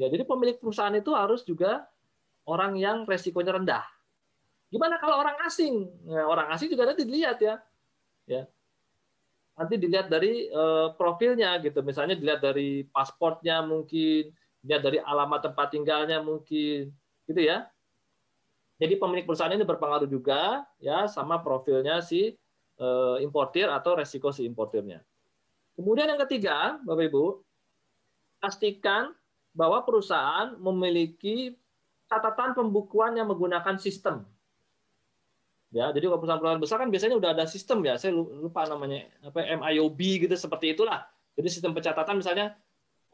Ya, jadi pemilik perusahaan itu harus juga orang yang resikonya rendah. Gimana kalau orang asing? Nah, orang asing juga nanti dilihat ya. Ya. Nanti dilihat dari uh, profilnya gitu. Misalnya dilihat dari pasportnya mungkin, dilihat dari alamat tempat tinggalnya mungkin, gitu ya. Jadi pemilik perusahaan ini berpengaruh juga ya sama profilnya si importir atau resiko si importirnya. Kemudian yang ketiga, Bapak Ibu, pastikan bahwa perusahaan memiliki catatan pembukuan yang menggunakan sistem. Ya, jadi kalau perusahaan-perusahaan besar kan biasanya udah ada sistem ya. Saya lupa namanya apa MIOB gitu seperti itulah. Jadi sistem pencatatan misalnya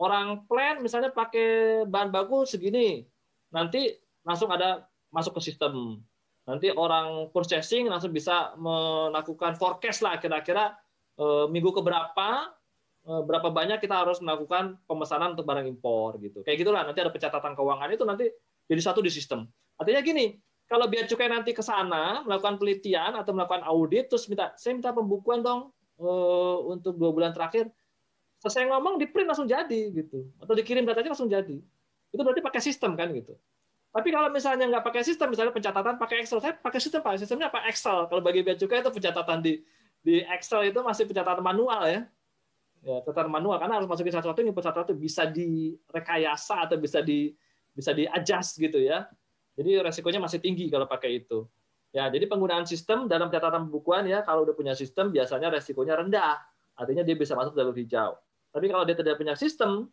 orang plan misalnya pakai bahan baku segini, nanti langsung ada masuk ke sistem nanti orang purchasing langsung bisa melakukan forecast lah kira-kira e, minggu keberapa e, berapa banyak kita harus melakukan pemesanan untuk barang impor gitu. Kayak gitulah nanti ada pencatatan keuangan itu nanti jadi satu di sistem. Artinya gini kalau biar cukai nanti ke sana melakukan penelitian atau melakukan audit terus minta saya minta pembukuan dong e, untuk dua bulan terakhir. Selesai ngomong di print langsung jadi gitu. Atau dikirim datanya langsung jadi. Itu berarti pakai sistem kan gitu tapi kalau misalnya nggak pakai sistem, misalnya pencatatan pakai Excel, saya pakai sistem pak. Sistemnya apa Excel. Kalau bagi bea cukai itu pencatatan di di Excel itu masih pencatatan manual ya. Ya, catatan manual karena harus masukin satu-satu ini satu-satu bisa direkayasa atau bisa di bisa di adjust gitu ya. Jadi resikonya masih tinggi kalau pakai itu. Ya, jadi penggunaan sistem dalam catatan pembukuan ya kalau udah punya sistem biasanya resikonya rendah. Artinya dia bisa masuk jalur hijau. Tapi kalau dia tidak punya sistem,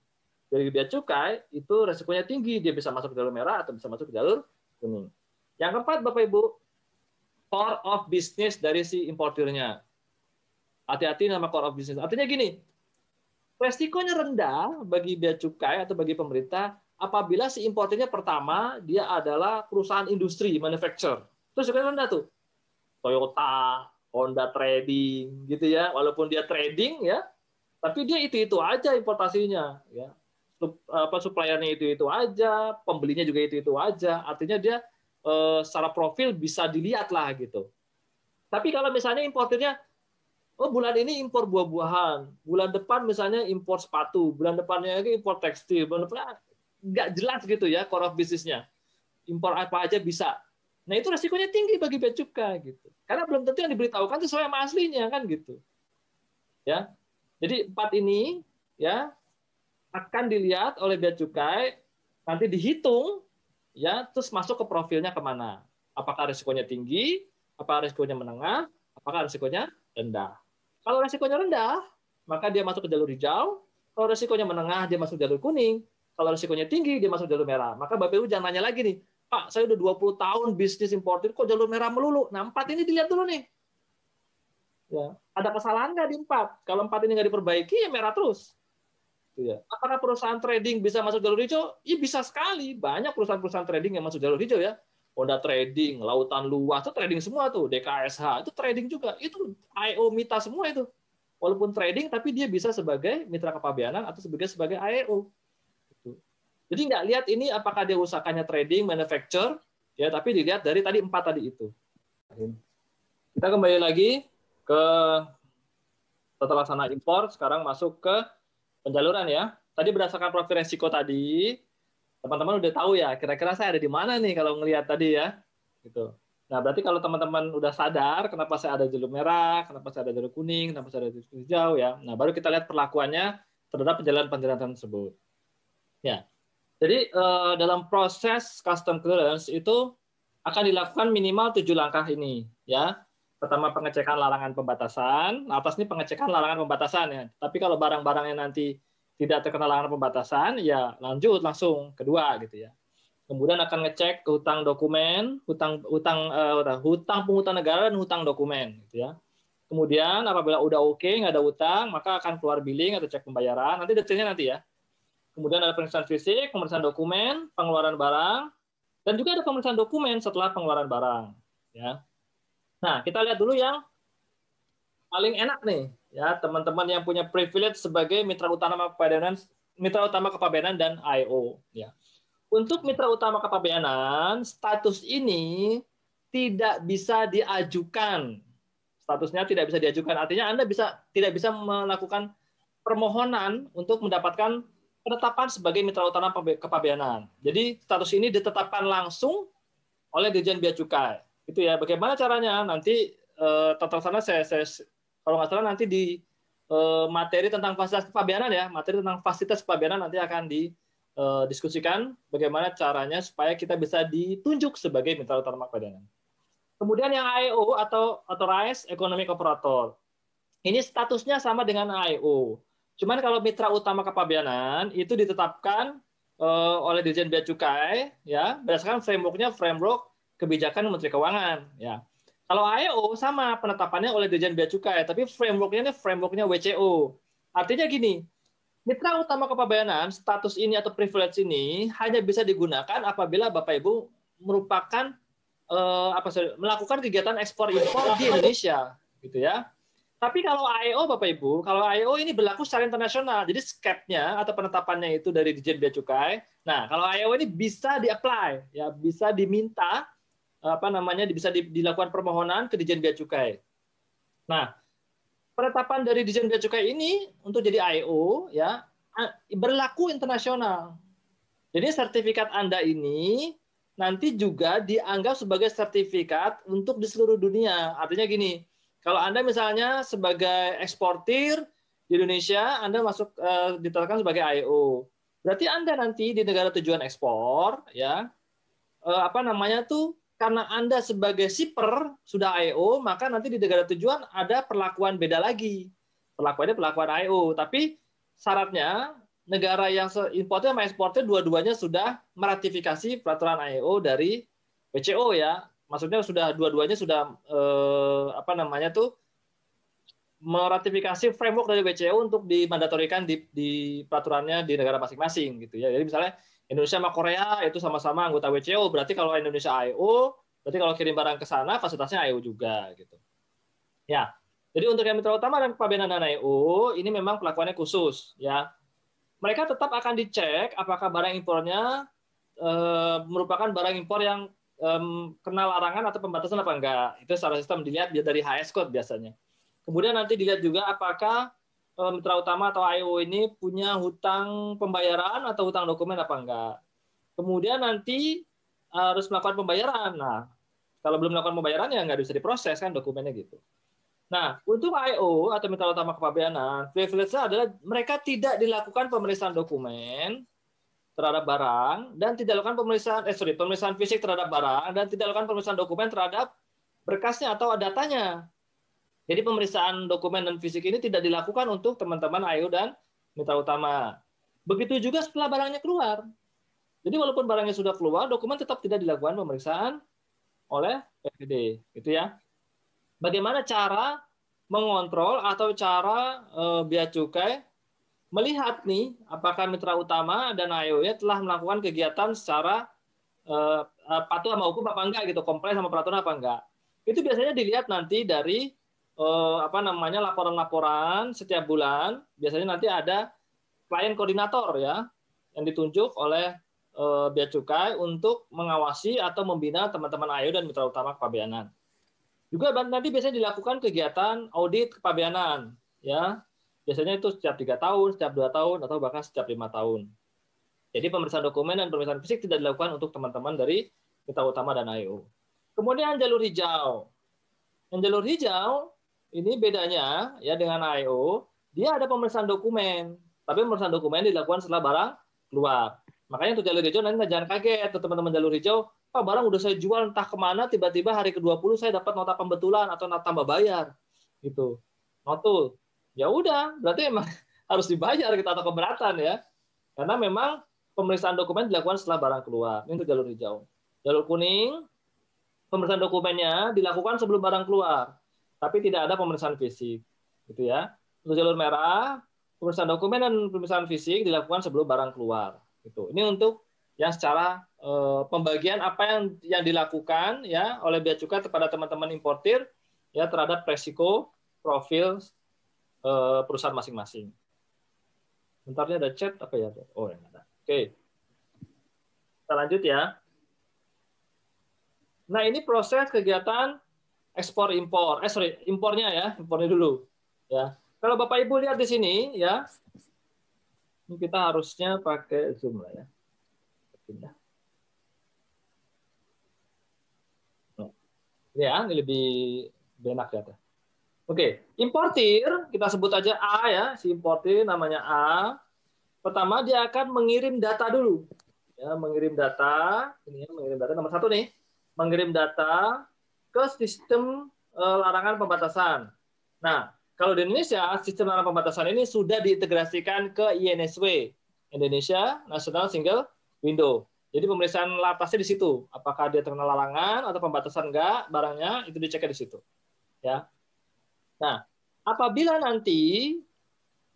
dari bea cukai itu resikonya tinggi, dia bisa masuk ke jalur merah atau bisa masuk ke jalur kuning. Yang keempat, Bapak Ibu, core of business dari si importirnya. Hati-hati nama core of business. Artinya gini, resikonya rendah bagi bea cukai atau bagi pemerintah apabila si importirnya pertama dia adalah perusahaan industri manufacturer. Terus juga rendah tuh. Toyota, Honda Trading gitu ya. Walaupun dia trading ya, tapi dia itu-itu aja importasinya ya apa suppliernya itu itu aja, pembelinya juga itu itu aja. Artinya dia eh, secara profil bisa dilihat lah gitu. Tapi kalau misalnya importernya, oh bulan ini impor buah-buahan, bulan depan misalnya impor sepatu, bulan depannya lagi impor tekstil, bulan depan nggak jelas gitu ya core of bisnisnya. Impor apa aja bisa. Nah itu resikonya tinggi bagi bea cukai gitu. Karena belum tentu yang diberitahukan sesuai sama aslinya kan gitu. Ya. Jadi empat ini ya akan dilihat oleh bea cukai, nanti dihitung, ya, terus masuk ke profilnya ke mana. Apakah risikonya tinggi, apakah risikonya menengah, apakah risikonya rendah. Kalau risikonya rendah, maka dia masuk ke jalur hijau. Kalau risikonya menengah, dia masuk jalur kuning. Kalau risikonya tinggi, dia masuk jalur merah. Maka Bapak Ibu jangan nanya lagi nih, Pak, saya udah 20 tahun bisnis importir, kok jalur merah melulu? Nah, empat ini dilihat dulu nih. Ya, ada kesalahan nggak di empat? Kalau empat ini nggak diperbaiki, ya merah terus. Gitu ya. Apakah perusahaan trading bisa masuk jalur hijau? Iya bisa sekali. Banyak perusahaan-perusahaan trading yang masuk jalur hijau ya. Honda Trading, Lautan Luas itu trading semua tuh, DKSH itu trading juga. Itu IO Mita semua itu. Walaupun trading tapi dia bisa sebagai mitra kepabeanan atau sebagai sebagai IO. Gitu. Jadi nggak lihat ini apakah dia usahakannya trading, manufacture, ya tapi dilihat dari tadi empat tadi itu. Kita kembali lagi ke setelah sana impor, sekarang masuk ke penjaluran ya. Tadi berdasarkan profil resiko tadi, teman-teman udah tahu ya, kira-kira saya ada di mana nih kalau ngelihat tadi ya. Gitu. Nah, berarti kalau teman-teman udah sadar kenapa saya ada jalur merah, kenapa saya ada jalur kuning, kenapa saya ada jalur hijau ya. Nah, baru kita lihat perlakuannya terhadap penjelasan-penjelasan tersebut. Ya. Jadi eh, dalam proses custom clearance itu akan dilakukan minimal tujuh langkah ini, ya. Pertama pengecekan larangan pembatasan, nah, atas ini pengecekan larangan pembatasan ya. Tapi kalau barang-barangnya nanti tidak terkena larangan pembatasan, ya lanjut langsung kedua gitu ya kemudian akan ngecek ke hutang dokumen, hutang hutang uh, hutang penghutang negara dan hutang dokumen, gitu ya. Kemudian apabila udah oke okay, nggak ada hutang, maka akan keluar billing atau cek pembayaran. Nanti detailnya nanti ya. Kemudian ada pemeriksaan fisik, pemeriksaan dokumen, pengeluaran barang, dan juga ada pemeriksaan dokumen setelah pengeluaran barang. Ya. Nah, kita lihat dulu yang paling enak nih, ya teman-teman yang punya privilege sebagai mitra utama kepabeanan, mitra utama kepabeanan dan IO. Ya. Untuk mitra utama kepabeanan, status ini tidak bisa diajukan. Statusnya tidak bisa diajukan. Artinya Anda bisa tidak bisa melakukan permohonan untuk mendapatkan penetapan sebagai mitra utama kepabeanan. Jadi status ini ditetapkan langsung oleh Dirjen Bea Cukai. Itu ya. Bagaimana caranya? Nanti eh, tata sana saya, saya kalau nggak salah nanti di eh, materi tentang fasilitas kepabeanan ya, materi tentang fasilitas kepabeanan nanti akan di uh, diskusikan bagaimana caranya supaya kita bisa ditunjuk sebagai mitra utama kepabeanan. Kemudian yang AEO atau Authorized Economic Operator. Ini statusnya sama dengan AEO. Cuman kalau mitra utama kepabeanan itu ditetapkan uh, oleh Dirjen Bea Cukai ya berdasarkan frameworknya framework kebijakan Menteri Keuangan ya. Kalau AEO sama penetapannya oleh Dirjen Bea Cukai, tapi frameworknya ini frameworknya WCO. Artinya gini, Mitra utama kepabeanan, status ini atau privilege ini hanya bisa digunakan apabila Bapak Ibu merupakan eh, apa melakukan kegiatan ekspor impor di Indonesia, gitu ya. Tapi kalau AEO Bapak Ibu, kalau AEO ini berlaku secara internasional, jadi skepnya atau penetapannya itu dari Dijen Bea Cukai. Nah, kalau AEO ini bisa di-apply, ya bisa diminta apa namanya bisa dilakukan permohonan ke Dijen Bea Cukai. Nah, penetapan dari Dijen Bea Cukai ini untuk jadi IO ya berlaku internasional. Jadi sertifikat Anda ini nanti juga dianggap sebagai sertifikat untuk di seluruh dunia. Artinya gini, kalau Anda misalnya sebagai eksportir di Indonesia, Anda masuk uh, ditetapkan sebagai IO. Berarti Anda nanti di negara tujuan ekspor ya uh, apa namanya tuh karena Anda sebagai shipper sudah IO, maka nanti di negara tujuan ada perlakuan beda lagi. Perlakuannya perlakuan IO, tapi syaratnya negara yang importer sama ekspornya dua-duanya sudah meratifikasi peraturan IO dari WCO ya. Maksudnya sudah dua-duanya sudah eh, apa namanya tuh meratifikasi framework dari WCO untuk dimandatorikan di, di peraturannya di negara masing-masing gitu ya. Jadi misalnya Indonesia sama Korea itu sama-sama anggota WCO, berarti kalau Indonesia IO, berarti kalau kirim barang ke sana fasilitasnya IO juga gitu. Ya. Jadi untuk yang mitra utama dan kepabeanan dan IO ini memang pelakuannya khusus ya. Mereka tetap akan dicek apakah barang impornya e, merupakan barang impor yang e, kena larangan atau pembatasan apa enggak. Itu secara sistem dilihat dari HS code biasanya. Kemudian nanti dilihat juga apakah mitra utama atau IO ini punya hutang pembayaran atau hutang dokumen apa enggak. Kemudian nanti harus melakukan pembayaran. Nah, kalau belum melakukan pembayaran ya nggak bisa diproses kan dokumennya gitu. Nah, untuk IO atau mitra utama kepabeanan, privilege adalah mereka tidak dilakukan pemeriksaan dokumen terhadap barang dan tidak dilakukan pemeriksaan eh sorry, pemeriksaan fisik terhadap barang dan tidak dilakukan pemeriksaan dokumen terhadap berkasnya atau datanya. Jadi pemeriksaan dokumen dan fisik ini tidak dilakukan untuk teman-teman AYU dan mitra utama. Begitu juga setelah barangnya keluar. Jadi walaupun barangnya sudah keluar, dokumen tetap tidak dilakukan pemeriksaan oleh PVD, gitu ya. Bagaimana cara mengontrol atau cara e, bea cukai melihat nih apakah mitra utama dan AYO nya telah melakukan kegiatan secara e, patuh sama hukum apa enggak gitu, komplain sama peraturan apa enggak. Itu biasanya dilihat nanti dari eh, apa namanya laporan-laporan setiap bulan. Biasanya nanti ada klien koordinator ya yang ditunjuk oleh eh, Bea Cukai untuk mengawasi atau membina teman-teman AYO dan mitra utama kepabeanan. Juga nanti biasanya dilakukan kegiatan audit kepabeanan ya. Biasanya itu setiap tiga tahun, setiap dua tahun, atau bahkan setiap lima tahun. Jadi pemeriksaan dokumen dan pemeriksaan fisik tidak dilakukan untuk teman-teman dari mitra utama dan AYO. Kemudian jalur hijau. Yang jalur hijau ini bedanya ya dengan AIO, dia ada pemeriksaan dokumen. Tapi pemeriksaan dokumen dilakukan setelah barang keluar. Makanya untuk jalur hijau nanti jangan kaget teman-teman jalur hijau, Pak barang udah saya jual entah ke mana, tiba-tiba hari ke-20 saya dapat nota pembetulan atau nota tambah bayar. Gitu. Notul. Ya udah, berarti emang harus dibayar kita atau keberatan ya. Karena memang pemeriksaan dokumen dilakukan setelah barang keluar. Ini untuk jalur hijau. Jalur kuning, pemeriksaan dokumennya dilakukan sebelum barang keluar, tapi tidak ada pemeriksaan fisik. Gitu ya. Untuk jalur merah, pemeriksaan dokumen dan pemeriksaan fisik dilakukan sebelum barang keluar. Gitu. Ini untuk yang secara eh, pembagian apa yang yang dilakukan ya oleh bea cukai kepada teman-teman importir ya terhadap resiko profil eh, perusahaan masing-masing. Bentarnya ada chat apa ya? Oh, yang ada. Oke. Kita lanjut ya. Nah, ini proses kegiatan ekspor impor. Eh sorry, impornya ya, impornya dulu. Ya. Kalau Bapak Ibu lihat di sini ya, ini kita harusnya pakai zoom lah ya. Pindah. Oh. Ya, ini lebih enak ya. Oke, importir kita sebut aja A ya, si importir namanya A. Pertama dia akan mengirim data dulu. Ya, mengirim data, ini ya, mengirim data nomor satu nih, mengirim data ke sistem uh, larangan pembatasan. Nah, kalau di Indonesia, sistem larangan pembatasan ini sudah diintegrasikan ke INSW, Indonesia National Single Window. Jadi pemeriksaan lapasnya di situ. Apakah dia terkena larangan atau pembatasan enggak barangnya itu dicek di situ. Ya. Nah, apabila nanti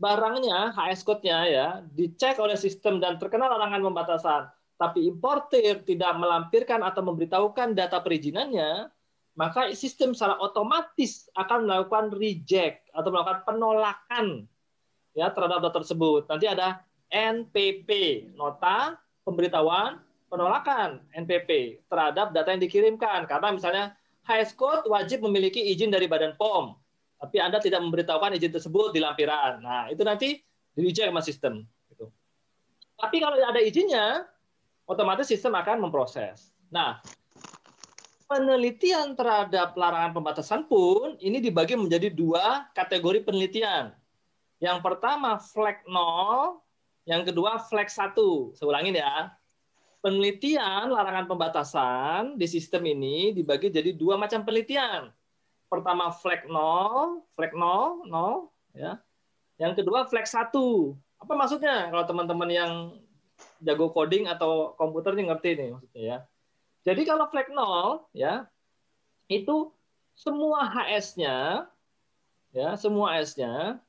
barangnya HS code-nya ya dicek oleh sistem dan terkena larangan pembatasan, tapi importir tidak melampirkan atau memberitahukan data perizinannya, maka sistem secara otomatis akan melakukan reject atau melakukan penolakan ya terhadap data tersebut. Nanti ada NPP, nota pemberitahuan penolakan NPP terhadap data yang dikirimkan. Karena misalnya HS code wajib memiliki izin dari Badan POM, tapi Anda tidak memberitahukan izin tersebut di lampiran. Nah, itu nanti di reject sama sistem. Gitu. Tapi kalau ada izinnya, otomatis sistem akan memproses. Nah, penelitian terhadap larangan pembatasan pun ini dibagi menjadi dua kategori penelitian. Yang pertama flag 0, yang kedua flag 1. Saya ulangin ya. Penelitian larangan pembatasan di sistem ini dibagi jadi dua macam penelitian. Pertama flag 0, flag 0, 0 ya. Yang kedua flag 1. Apa maksudnya kalau teman-teman yang jago coding atau komputer ini ngerti nih maksudnya ya jadi kalau flag 0 ya itu semua HS-nya ya, semua HS-nya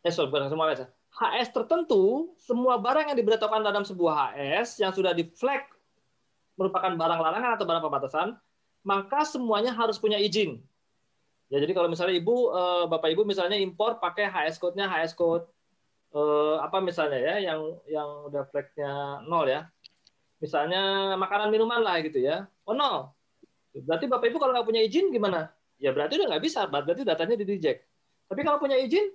eh sorry, bukan semua HS. HS tertentu, semua barang yang diberitahukan dalam sebuah HS yang sudah di flag merupakan barang larangan atau barang pembatasan, maka semuanya harus punya izin. Ya, jadi kalau misalnya ibu, eh, bapak ibu misalnya impor pakai HS code-nya HS code eh, apa misalnya ya, yang yang udah flagnya nol ya, misalnya makanan minuman lah gitu ya. Oh no, berarti bapak ibu kalau nggak punya izin gimana? Ya berarti udah nggak bisa, berarti datanya di reject. Tapi kalau punya izin,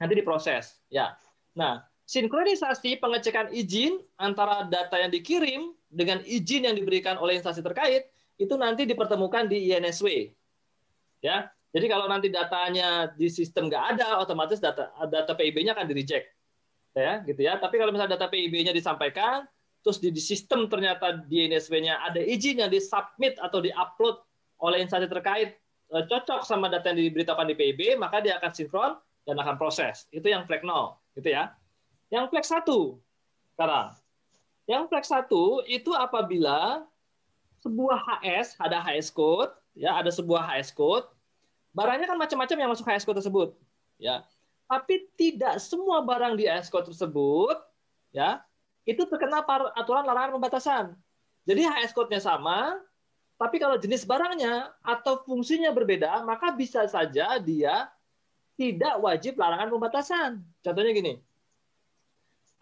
nanti diproses. Ya. Nah, sinkronisasi pengecekan izin antara data yang dikirim dengan izin yang diberikan oleh instansi terkait itu nanti dipertemukan di INSW. Ya. Jadi kalau nanti datanya di sistem nggak ada, otomatis data data PIB-nya akan di reject. Ya, gitu ya. Tapi kalau misalnya data PIB-nya disampaikan, terus di, di sistem ternyata di NSW-nya ada izin yang disubmit atau diupload oleh instansi terkait e, cocok sama data yang diberitakan di PIB, maka dia akan sinkron dan akan proses. Itu yang flag 0, gitu ya. Yang flag 1 sekarang. Yang flag 1 itu apabila sebuah HS, ada HS code, ya, ada sebuah HS code, barangnya kan macam-macam yang masuk HS code tersebut, ya. Tapi tidak semua barang di HS code tersebut, ya, itu terkena aturan larangan pembatasan. Jadi HS code-nya sama, tapi kalau jenis barangnya atau fungsinya berbeda, maka bisa saja dia tidak wajib larangan pembatasan. Contohnya gini,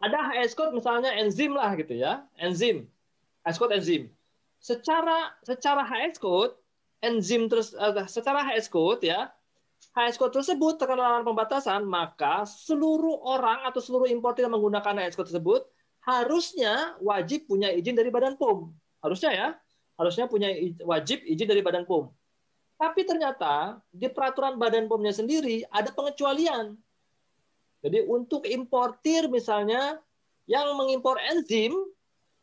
ada HS code misalnya enzim lah gitu ya, enzim, HS code enzim. Secara secara HS code enzim terus uh, secara HS code ya, HS code tersebut terkena larangan pembatasan, maka seluruh orang atau seluruh importer yang menggunakan HS code tersebut harusnya wajib punya izin dari Badan POM. Harusnya ya. harusnya punya wajib izin dari Badan POM. Tapi ternyata di peraturan Badan POM-nya sendiri ada pengecualian. Jadi untuk importir misalnya yang mengimpor enzim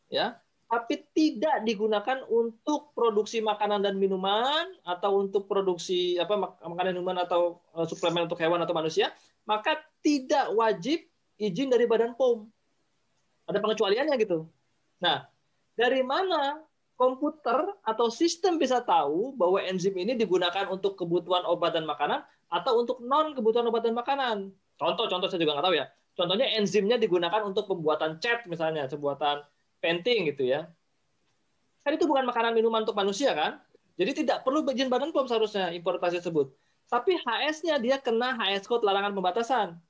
ya, tapi tidak digunakan untuk produksi makanan dan minuman atau untuk produksi apa makanan minuman atau uh, suplemen untuk hewan atau manusia, maka tidak wajib izin dari Badan POM. Ada pengecualiannya gitu. Nah, dari mana komputer atau sistem bisa tahu bahwa enzim ini digunakan untuk kebutuhan obat dan makanan atau untuk non kebutuhan obat dan makanan. Contoh-contoh saya juga nggak tahu ya. Contohnya enzimnya digunakan untuk pembuatan cat misalnya, pembuatan painting gitu ya. Kan itu bukan makanan minuman untuk manusia kan? Jadi tidak perlu izin Badan POM seharusnya importasi tersebut. Tapi HS-nya dia kena HS code larangan pembatasan.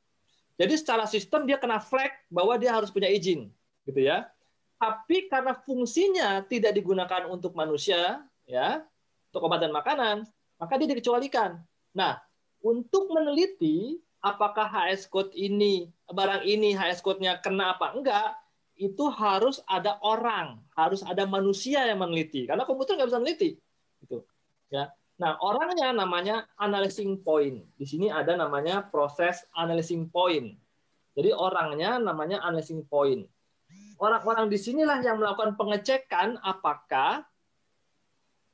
Jadi secara sistem dia kena flag bahwa dia harus punya izin, gitu ya. Tapi karena fungsinya tidak digunakan untuk manusia, ya, untuk obat dan makanan, maka dia dikecualikan. Nah, untuk meneliti apakah HS code ini, barang ini HS code-nya kena apa enggak, itu harus ada orang, harus ada manusia yang meneliti. Karena komputer nggak bisa meneliti. Gitu. Ya. Nah, orangnya namanya analyzing point. Di sini ada namanya proses analyzing point. Jadi orangnya namanya analyzing point orang-orang di sinilah yang melakukan pengecekan apakah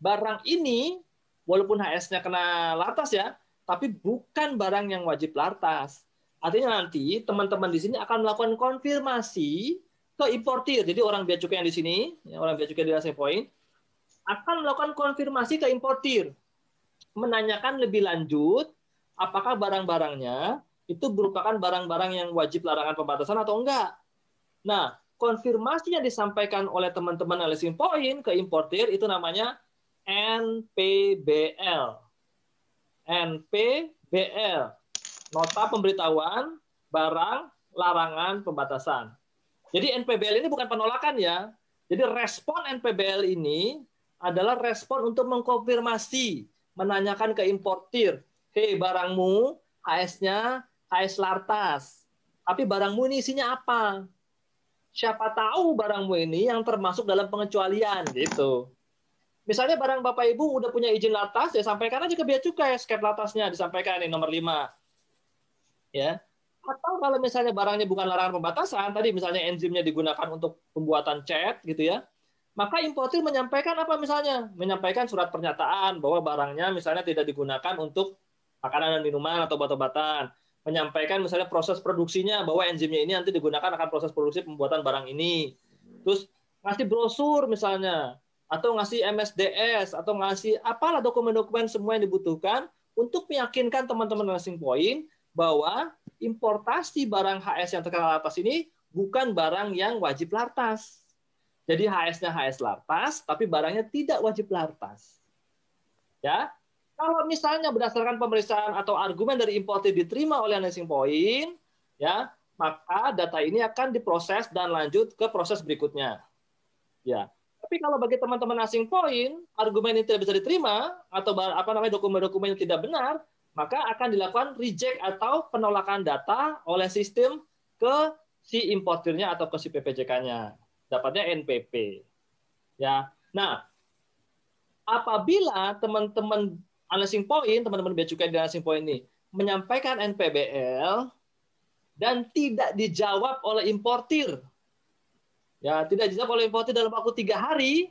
barang ini walaupun HS-nya kena lartas ya, tapi bukan barang yang wajib lartas. Artinya nanti teman-teman di sini akan melakukan konfirmasi ke importir. Jadi orang bea cukai yang di sini, ya, orang bea cukai di Point, akan melakukan konfirmasi ke importir. Menanyakan lebih lanjut apakah barang-barangnya itu merupakan barang-barang yang wajib larangan pembatasan atau enggak. Nah, konfirmasi yang disampaikan oleh teman-teman analysis point ke importir itu namanya NPBL. NPBL. Nota pemberitahuan barang larangan pembatasan. Jadi NPBL ini bukan penolakan ya. Jadi respon NPBL ini adalah respon untuk mengkonfirmasi, menanyakan ke importir, hei barangmu HS-nya HS Lartas, tapi barangmu ini isinya apa? siapa tahu barangmu ini yang termasuk dalam pengecualian gitu. Misalnya barang Bapak Ibu udah punya izin latas, ya sampaikan aja ke bea cukai skep latasnya disampaikan ini nomor 5. Ya. Atau kalau misalnya barangnya bukan larangan pembatasan, tadi misalnya enzimnya digunakan untuk pembuatan cat gitu ya, maka importir menyampaikan apa misalnya? Menyampaikan surat pernyataan bahwa barangnya misalnya tidak digunakan untuk makanan dan minuman atau obat-obatan menyampaikan misalnya proses produksinya bahwa enzimnya ini nanti digunakan akan proses produksi pembuatan barang ini. Terus ngasih brosur misalnya atau ngasih MSDS atau ngasih apalah dokumen-dokumen semua yang dibutuhkan untuk meyakinkan teman-teman nursing point bahwa importasi barang HS yang terkena lartas ini bukan barang yang wajib lartas. Jadi HS-nya HS lartas, tapi barangnya tidak wajib lartas. Ya, kalau misalnya berdasarkan pemeriksaan atau argumen dari importer diterima oleh analyzing point, ya, maka data ini akan diproses dan lanjut ke proses berikutnya. Ya. Tapi kalau bagi teman-teman asing point, argumen ini tidak bisa diterima atau apa namanya dokumen-dokumen yang tidak benar, maka akan dilakukan reject atau penolakan data oleh sistem ke si importirnya atau ke si PPJK-nya. Dapatnya NPP. Ya. Nah, apabila teman-teman Analyzing Point, teman-teman bea cukai di Analyzing Point ini, menyampaikan NPBL dan tidak dijawab oleh importir. Ya, tidak dijawab oleh importir dalam waktu tiga hari,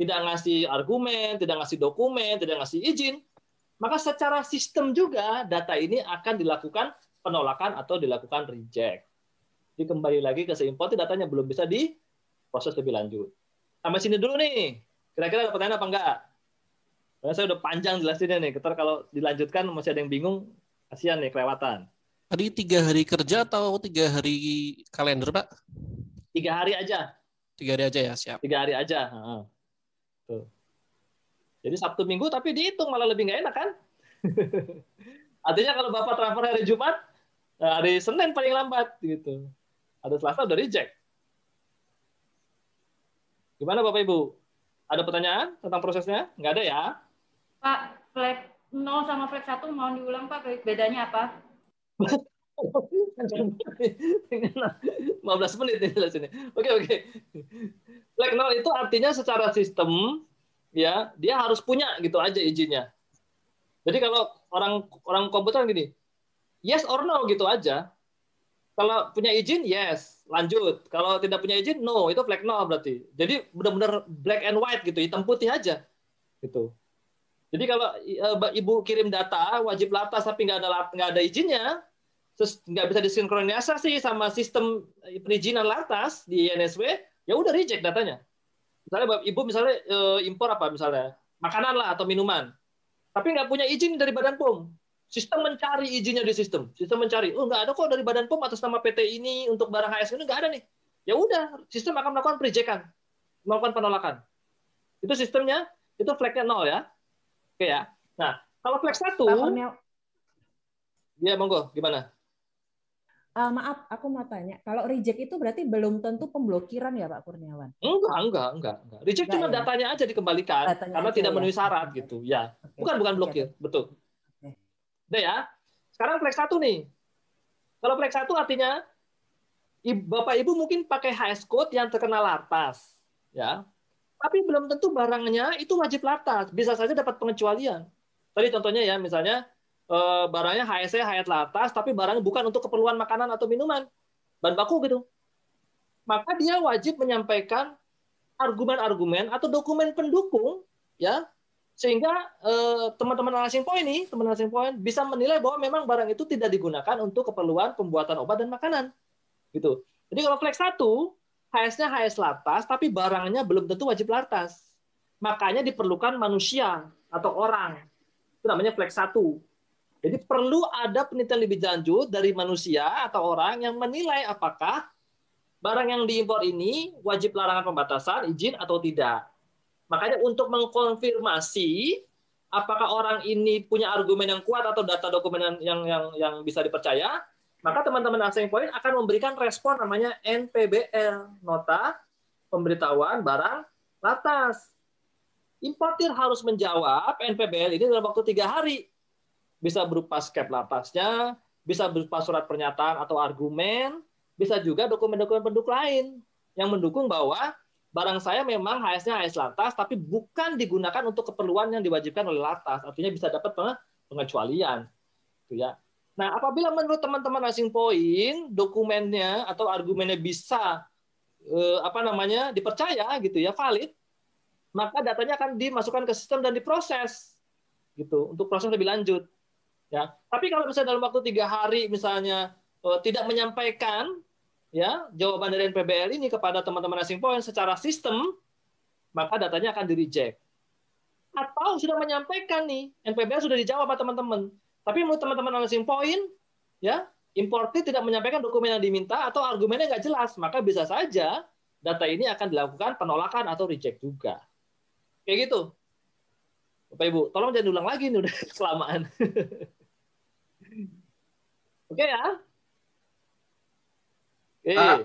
tidak ngasih argumen, tidak ngasih dokumen, tidak ngasih izin, maka secara sistem juga data ini akan dilakukan penolakan atau dilakukan reject. Jadi kembali lagi ke importir datanya belum bisa diproses lebih lanjut. Sampai sini dulu nih. Kira-kira ada pertanyaan apa enggak? Karena saya udah panjang jelasinnya nih. Ketar kalau dilanjutkan masih ada yang bingung, kasihan nih kelewatan. Tadi tiga hari kerja atau tiga hari kalender, Pak? Tiga hari aja. Tiga hari aja ya, siap. Tiga hari aja. Tuh. Jadi Sabtu Minggu tapi dihitung malah lebih nggak enak kan? Artinya kalau Bapak transfer hari Jumat, eh, hari Senin paling lambat gitu. Ada Selasa udah reject. Gimana Bapak Ibu? Ada pertanyaan tentang prosesnya? Nggak ada ya? Pak, flag 0 sama flag 1 mau diulang Pak, bedanya apa? 15 menit nih sini. Oke, oke. flag nol itu artinya secara sistem ya dia harus punya gitu aja izinnya. Jadi kalau orang orang komputer gini, yes or no gitu aja. Kalau punya izin yes, lanjut. Kalau tidak punya izin no, itu flag nol berarti. Jadi benar-benar black and white gitu, hitam putih aja. Gitu. Jadi kalau uh, ibu kirim data wajib latas tapi nggak ada nggak ada izinnya, terus nggak bisa disinkronisasi sama sistem perizinan latas di NSW, ya udah reject datanya. Misalnya ibu misalnya uh, impor apa misalnya makanan lah atau minuman, tapi nggak punya izin dari Badan POM. Sistem mencari izinnya di sistem. Sistem mencari, oh nggak ada kok dari Badan POM atas nama PT ini untuk barang HS ini nggak ada nih. Ya udah, sistem akan melakukan prejekan, melakukan penolakan. Itu sistemnya, itu flagnya nol ya. Oke ya. Nah, kalau flex satu, ya monggo, gimana? Uh, maaf, aku mau tanya. Kalau reject itu berarti belum tentu pemblokiran ya Pak Kurniawan? Enggak, enggak, enggak. enggak. Reject enggak, cuma ya? datanya aja dikembalikan datanya karena tidak ya? memenuhi syarat okay. gitu. Ya, okay. bukan bukan blokir, okay. betul. Udah ya. Sekarang flex satu nih. Kalau flex satu artinya Bapak Ibu mungkin pakai HS code yang terkenal atas, ya tapi belum tentu barangnya itu wajib latas. Bisa saja dapat pengecualian. Tadi contohnya ya, misalnya eh, barangnya HSE hayat latas, tapi barangnya bukan untuk keperluan makanan atau minuman, bahan baku gitu. Maka dia wajib menyampaikan argumen-argumen atau dokumen pendukung, ya, sehingga eh, teman-teman analyzing point ini, teman analyzing point bisa menilai bahwa memang barang itu tidak digunakan untuk keperluan pembuatan obat dan makanan, gitu. Jadi kalau flex satu HS-nya HS latas, tapi barangnya belum tentu wajib latas. Makanya diperlukan manusia atau orang. Itu namanya flex satu. Jadi perlu ada penelitian lebih lanjut dari manusia atau orang yang menilai apakah barang yang diimpor ini wajib larangan pembatasan, izin atau tidak. Makanya untuk mengkonfirmasi apakah orang ini punya argumen yang kuat atau data dokumen yang yang yang bisa dipercaya, maka teman-teman asing poin akan memberikan respon namanya NPBL, nota pemberitahuan barang latas. Importir harus menjawab NPBL ini dalam waktu tiga hari. Bisa berupa skep latasnya, bisa berupa surat pernyataan atau argumen, bisa juga dokumen-dokumen pendukung lain yang mendukung bahwa barang saya memang HS-nya HS latas, tapi bukan digunakan untuk keperluan yang diwajibkan oleh latas. Artinya bisa dapat pengecualian. Itu ya. Nah, apabila menurut teman-teman asing poin dokumennya atau argumennya bisa eh, apa namanya dipercaya gitu ya valid, maka datanya akan dimasukkan ke sistem dan diproses gitu untuk proses lebih lanjut. Ya, tapi kalau misalnya dalam waktu tiga hari misalnya eh, tidak menyampaikan ya jawaban dari NPBL ini kepada teman-teman asing poin secara sistem, maka datanya akan di reject. Atau sudah menyampaikan nih NPBL sudah dijawab teman-teman, tapi menurut teman-teman analyzing point, ya importer tidak menyampaikan dokumen yang diminta atau argumennya nggak jelas, maka bisa saja data ini akan dilakukan penolakan atau reject juga. Kayak gitu. Bapak Ibu, tolong jangan ulang lagi nih udah kelamaan. Oke ya. Oke. Ah.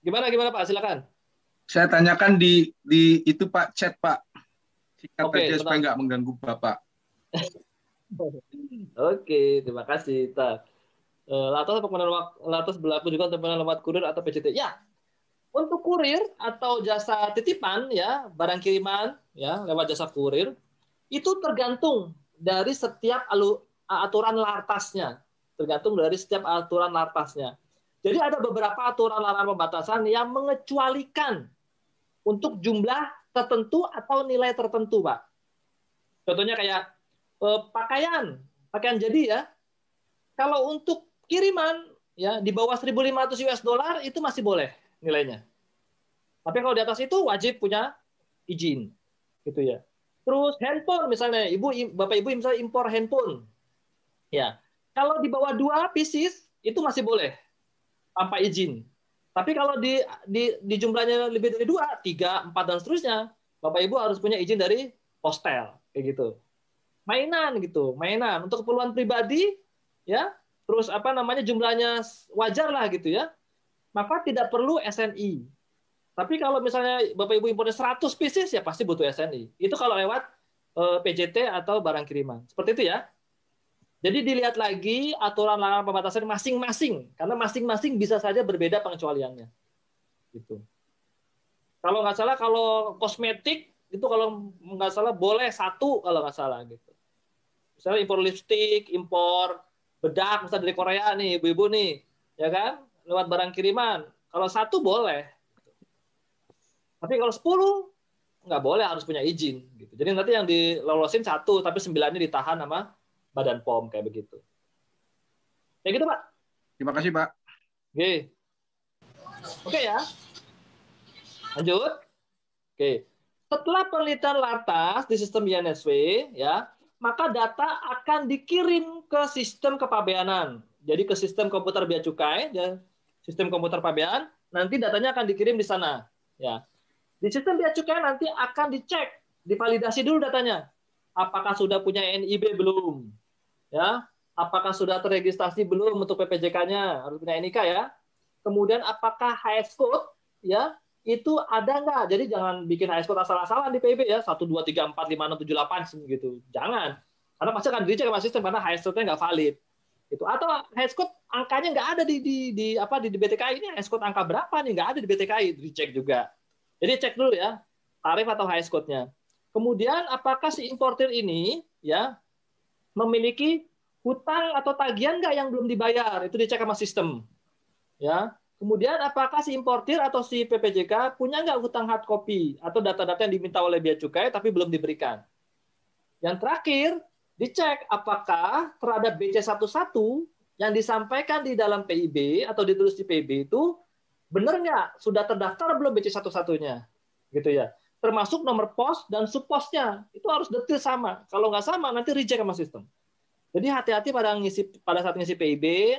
Gimana gimana Pak? Silakan. Saya tanyakan di di itu Pak chat Pak. Sikat Oke, aja supaya nggak mengganggu Bapak. Oke, terima kasih. Tak. Eh, latas pengguna latas berlaku juga untuk pengguna lewat kurir atau PCT. Ya, untuk kurir atau jasa titipan ya, barang kiriman ya lewat jasa kurir itu tergantung dari setiap alu, aturan lartasnya. Tergantung dari setiap aturan lartasnya. Jadi ada beberapa aturan larangan pembatasan yang mengecualikan untuk jumlah tertentu atau nilai tertentu, Pak. Contohnya kayak eh, pakaian, pakaian jadi ya. Kalau untuk kiriman ya di bawah 1.500 US dollar itu masih boleh nilainya. Tapi kalau di atas itu wajib punya izin, gitu ya. Terus handphone misalnya, ibu bapak ibu misalnya impor handphone, ya. Kalau di bawah dua pieces itu masih boleh tanpa izin. Tapi kalau di, di, di jumlahnya lebih dari dua, tiga, empat dan seterusnya, bapak ibu harus punya izin dari postel, kayak gitu mainan gitu, mainan untuk keperluan pribadi ya. Terus apa namanya jumlahnya wajar lah gitu ya. Maka tidak perlu SNI. Tapi kalau misalnya Bapak Ibu impornya 100 pieces ya pasti butuh SNI. Itu kalau lewat eh, PJT atau barang kiriman. Seperti itu ya. Jadi dilihat lagi aturan larangan pembatasan masing-masing karena masing-masing bisa saja berbeda pengecualiannya. Gitu. Kalau nggak salah kalau kosmetik itu kalau nggak salah boleh satu kalau nggak salah gitu. Misalnya impor lipstick, impor bedak misalnya dari Korea nih, ibu-ibu nih, ya kan? Lewat barang kiriman. Kalau satu boleh. Tapi kalau sepuluh nggak boleh harus punya izin. Gitu. Jadi nanti yang dilolosin satu, tapi sembilannya ditahan sama Badan POM kayak begitu. Ya gitu Pak. Terima kasih Pak. Oke. Oke ya. Lanjut. Oke. Setelah penelitian lantas di sistem INSW, ya, maka data akan dikirim ke sistem kepabeanan. Jadi ke sistem komputer bea cukai, ya, sistem komputer pabean, nanti datanya akan dikirim di sana. Ya. Di sistem bea cukai nanti akan dicek, divalidasi dulu datanya. Apakah sudah punya NIB belum? Ya, apakah sudah terregistrasi belum untuk PPJK-nya? Harus punya NIK ya. Kemudian apakah HS code ya itu ada nggak? Jadi jangan bikin HS code asal-asalan di PIB ya, 1, 2, 3, 4, 5, 6, 7, 8 gitu. Jangan. Karena pasti akan dicek sama sistem karena HS code-nya nggak valid. Itu atau HS code angkanya nggak ada di, di, di apa di, di BTKI ini HS code angka berapa nih nggak ada di BTKI dicek juga. Jadi cek dulu ya tarif atau HS code-nya. Kemudian apakah si importer ini ya memiliki hutang atau tagihan nggak yang belum dibayar? Itu dicek sama sistem. Ya, Kemudian apakah si importir atau si PPJK punya nggak hutang hard copy atau data-data yang diminta oleh bea cukai tapi belum diberikan? Yang terakhir, dicek apakah terhadap BC11 yang disampaikan di dalam PIB atau ditulis di PIB itu benar nggak sudah terdaftar belum BC11-nya? Gitu ya. Termasuk nomor pos dan subposnya. Itu harus detail sama. Kalau nggak sama nanti reject sama sistem. Jadi hati-hati pada ngisi pada saat ngisi PIB,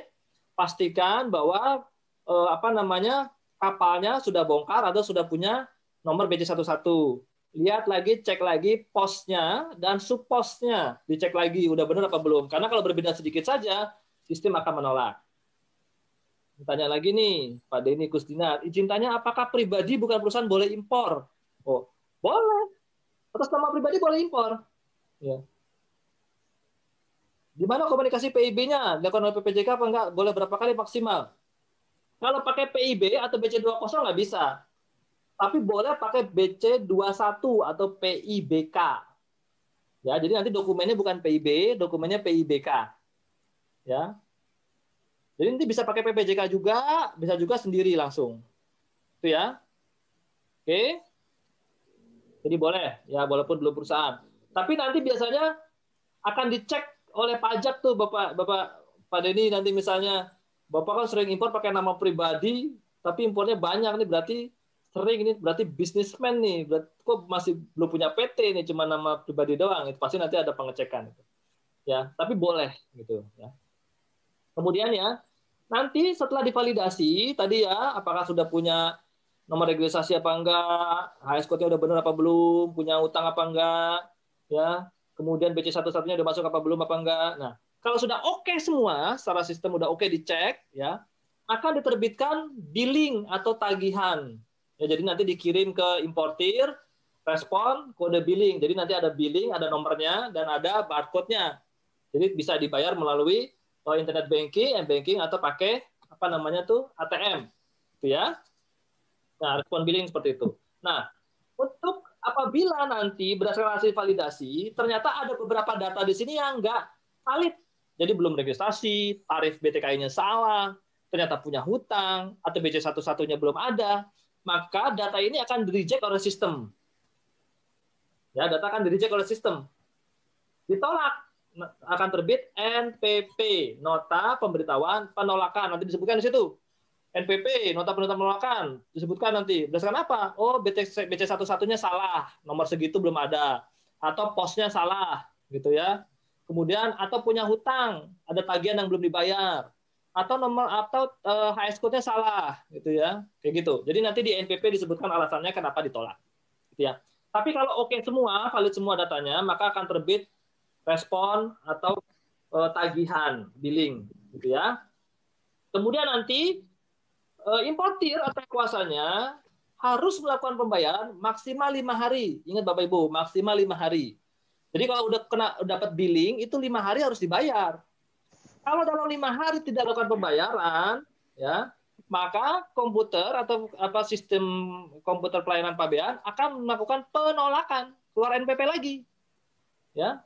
pastikan bahwa eh, apa namanya kapalnya sudah bongkar atau sudah punya nomor BC11. Lihat lagi, cek lagi posnya dan subposnya. Dicek lagi, udah benar apa belum. Karena kalau berbeda sedikit saja, sistem akan menolak. Tanya lagi nih, Pak Denny Kusdinar. Izin tanya, apakah pribadi bukan perusahaan boleh impor? Oh, boleh. Atas nama pribadi boleh impor. Ya. Di mana komunikasi PIB-nya? Dilakukan oleh PPJK apa enggak? Boleh berapa kali maksimal? Kalau pakai PIB atau BC20 nggak bisa. Tapi boleh pakai BC21 atau PIBK. Ya, jadi nanti dokumennya bukan PIB, dokumennya PIBK. Ya. Jadi nanti bisa pakai PPJK juga, bisa juga sendiri langsung. Itu ya. Oke. Jadi boleh, ya walaupun belum perusahaan. Tapi nanti biasanya akan dicek oleh pajak tuh Bapak Bapak Pak Denny nanti misalnya Bapak kan sering impor pakai nama pribadi, tapi impornya banyak nih berarti sering ini berarti bisnismen nih. Berarti kok masih belum punya PT nih cuma nama pribadi doang. Itu pasti nanti ada pengecekan itu. Ya, tapi boleh gitu ya. Kemudian ya, nanti setelah divalidasi tadi ya, apakah sudah punya nomor registrasi apa enggak, HS code-nya udah benar apa belum, punya utang apa enggak, ya. Kemudian BC satu-satunya udah masuk apa belum apa enggak. Nah, kalau sudah oke okay semua, secara sistem udah oke okay dicek, ya, akan diterbitkan billing atau tagihan. Ya, jadi nanti dikirim ke importir, respon, kode billing. Jadi nanti ada billing, ada nomornya, dan ada barcode-nya. Jadi bisa dibayar melalui oh, internet banking, m-banking, atau pakai apa namanya tuh ATM. Itu ya. Nah, respon billing seperti itu. Nah, untuk apabila nanti berdasarkan hasil validasi, ternyata ada beberapa data di sini yang enggak valid jadi belum registrasi, tarif BTKI-nya salah, ternyata punya hutang, atau BC satu-satunya belum ada, maka data ini akan di-reject oleh sistem. Ya, data akan di-reject oleh sistem. Ditolak akan terbit NPP, nota pemberitahuan penolakan. Nanti disebutkan di situ. NPP, nota pemberitahuan penolakan, disebutkan nanti. Berdasarkan apa? Oh, BC, BC satu-satunya salah, nomor segitu belum ada. Atau posnya salah, gitu ya kemudian atau punya hutang, ada tagihan yang belum dibayar, atau nomor atau uh, HS code-nya salah gitu ya. Kayak gitu. Jadi nanti di NPP disebutkan alasannya kenapa ditolak. Gitu ya. Tapi kalau oke okay semua, valid semua datanya, maka akan terbit respon atau uh, tagihan billing gitu ya. Kemudian nanti importir atau kuasanya harus melakukan pembayaran maksimal lima hari. Ingat Bapak Ibu, maksimal lima hari. Jadi kalau udah kena dapat billing itu lima hari harus dibayar. Kalau dalam lima hari tidak lakukan pembayaran, ya maka komputer atau apa sistem komputer pelayanan pabean akan melakukan penolakan keluar NPP lagi. Ya.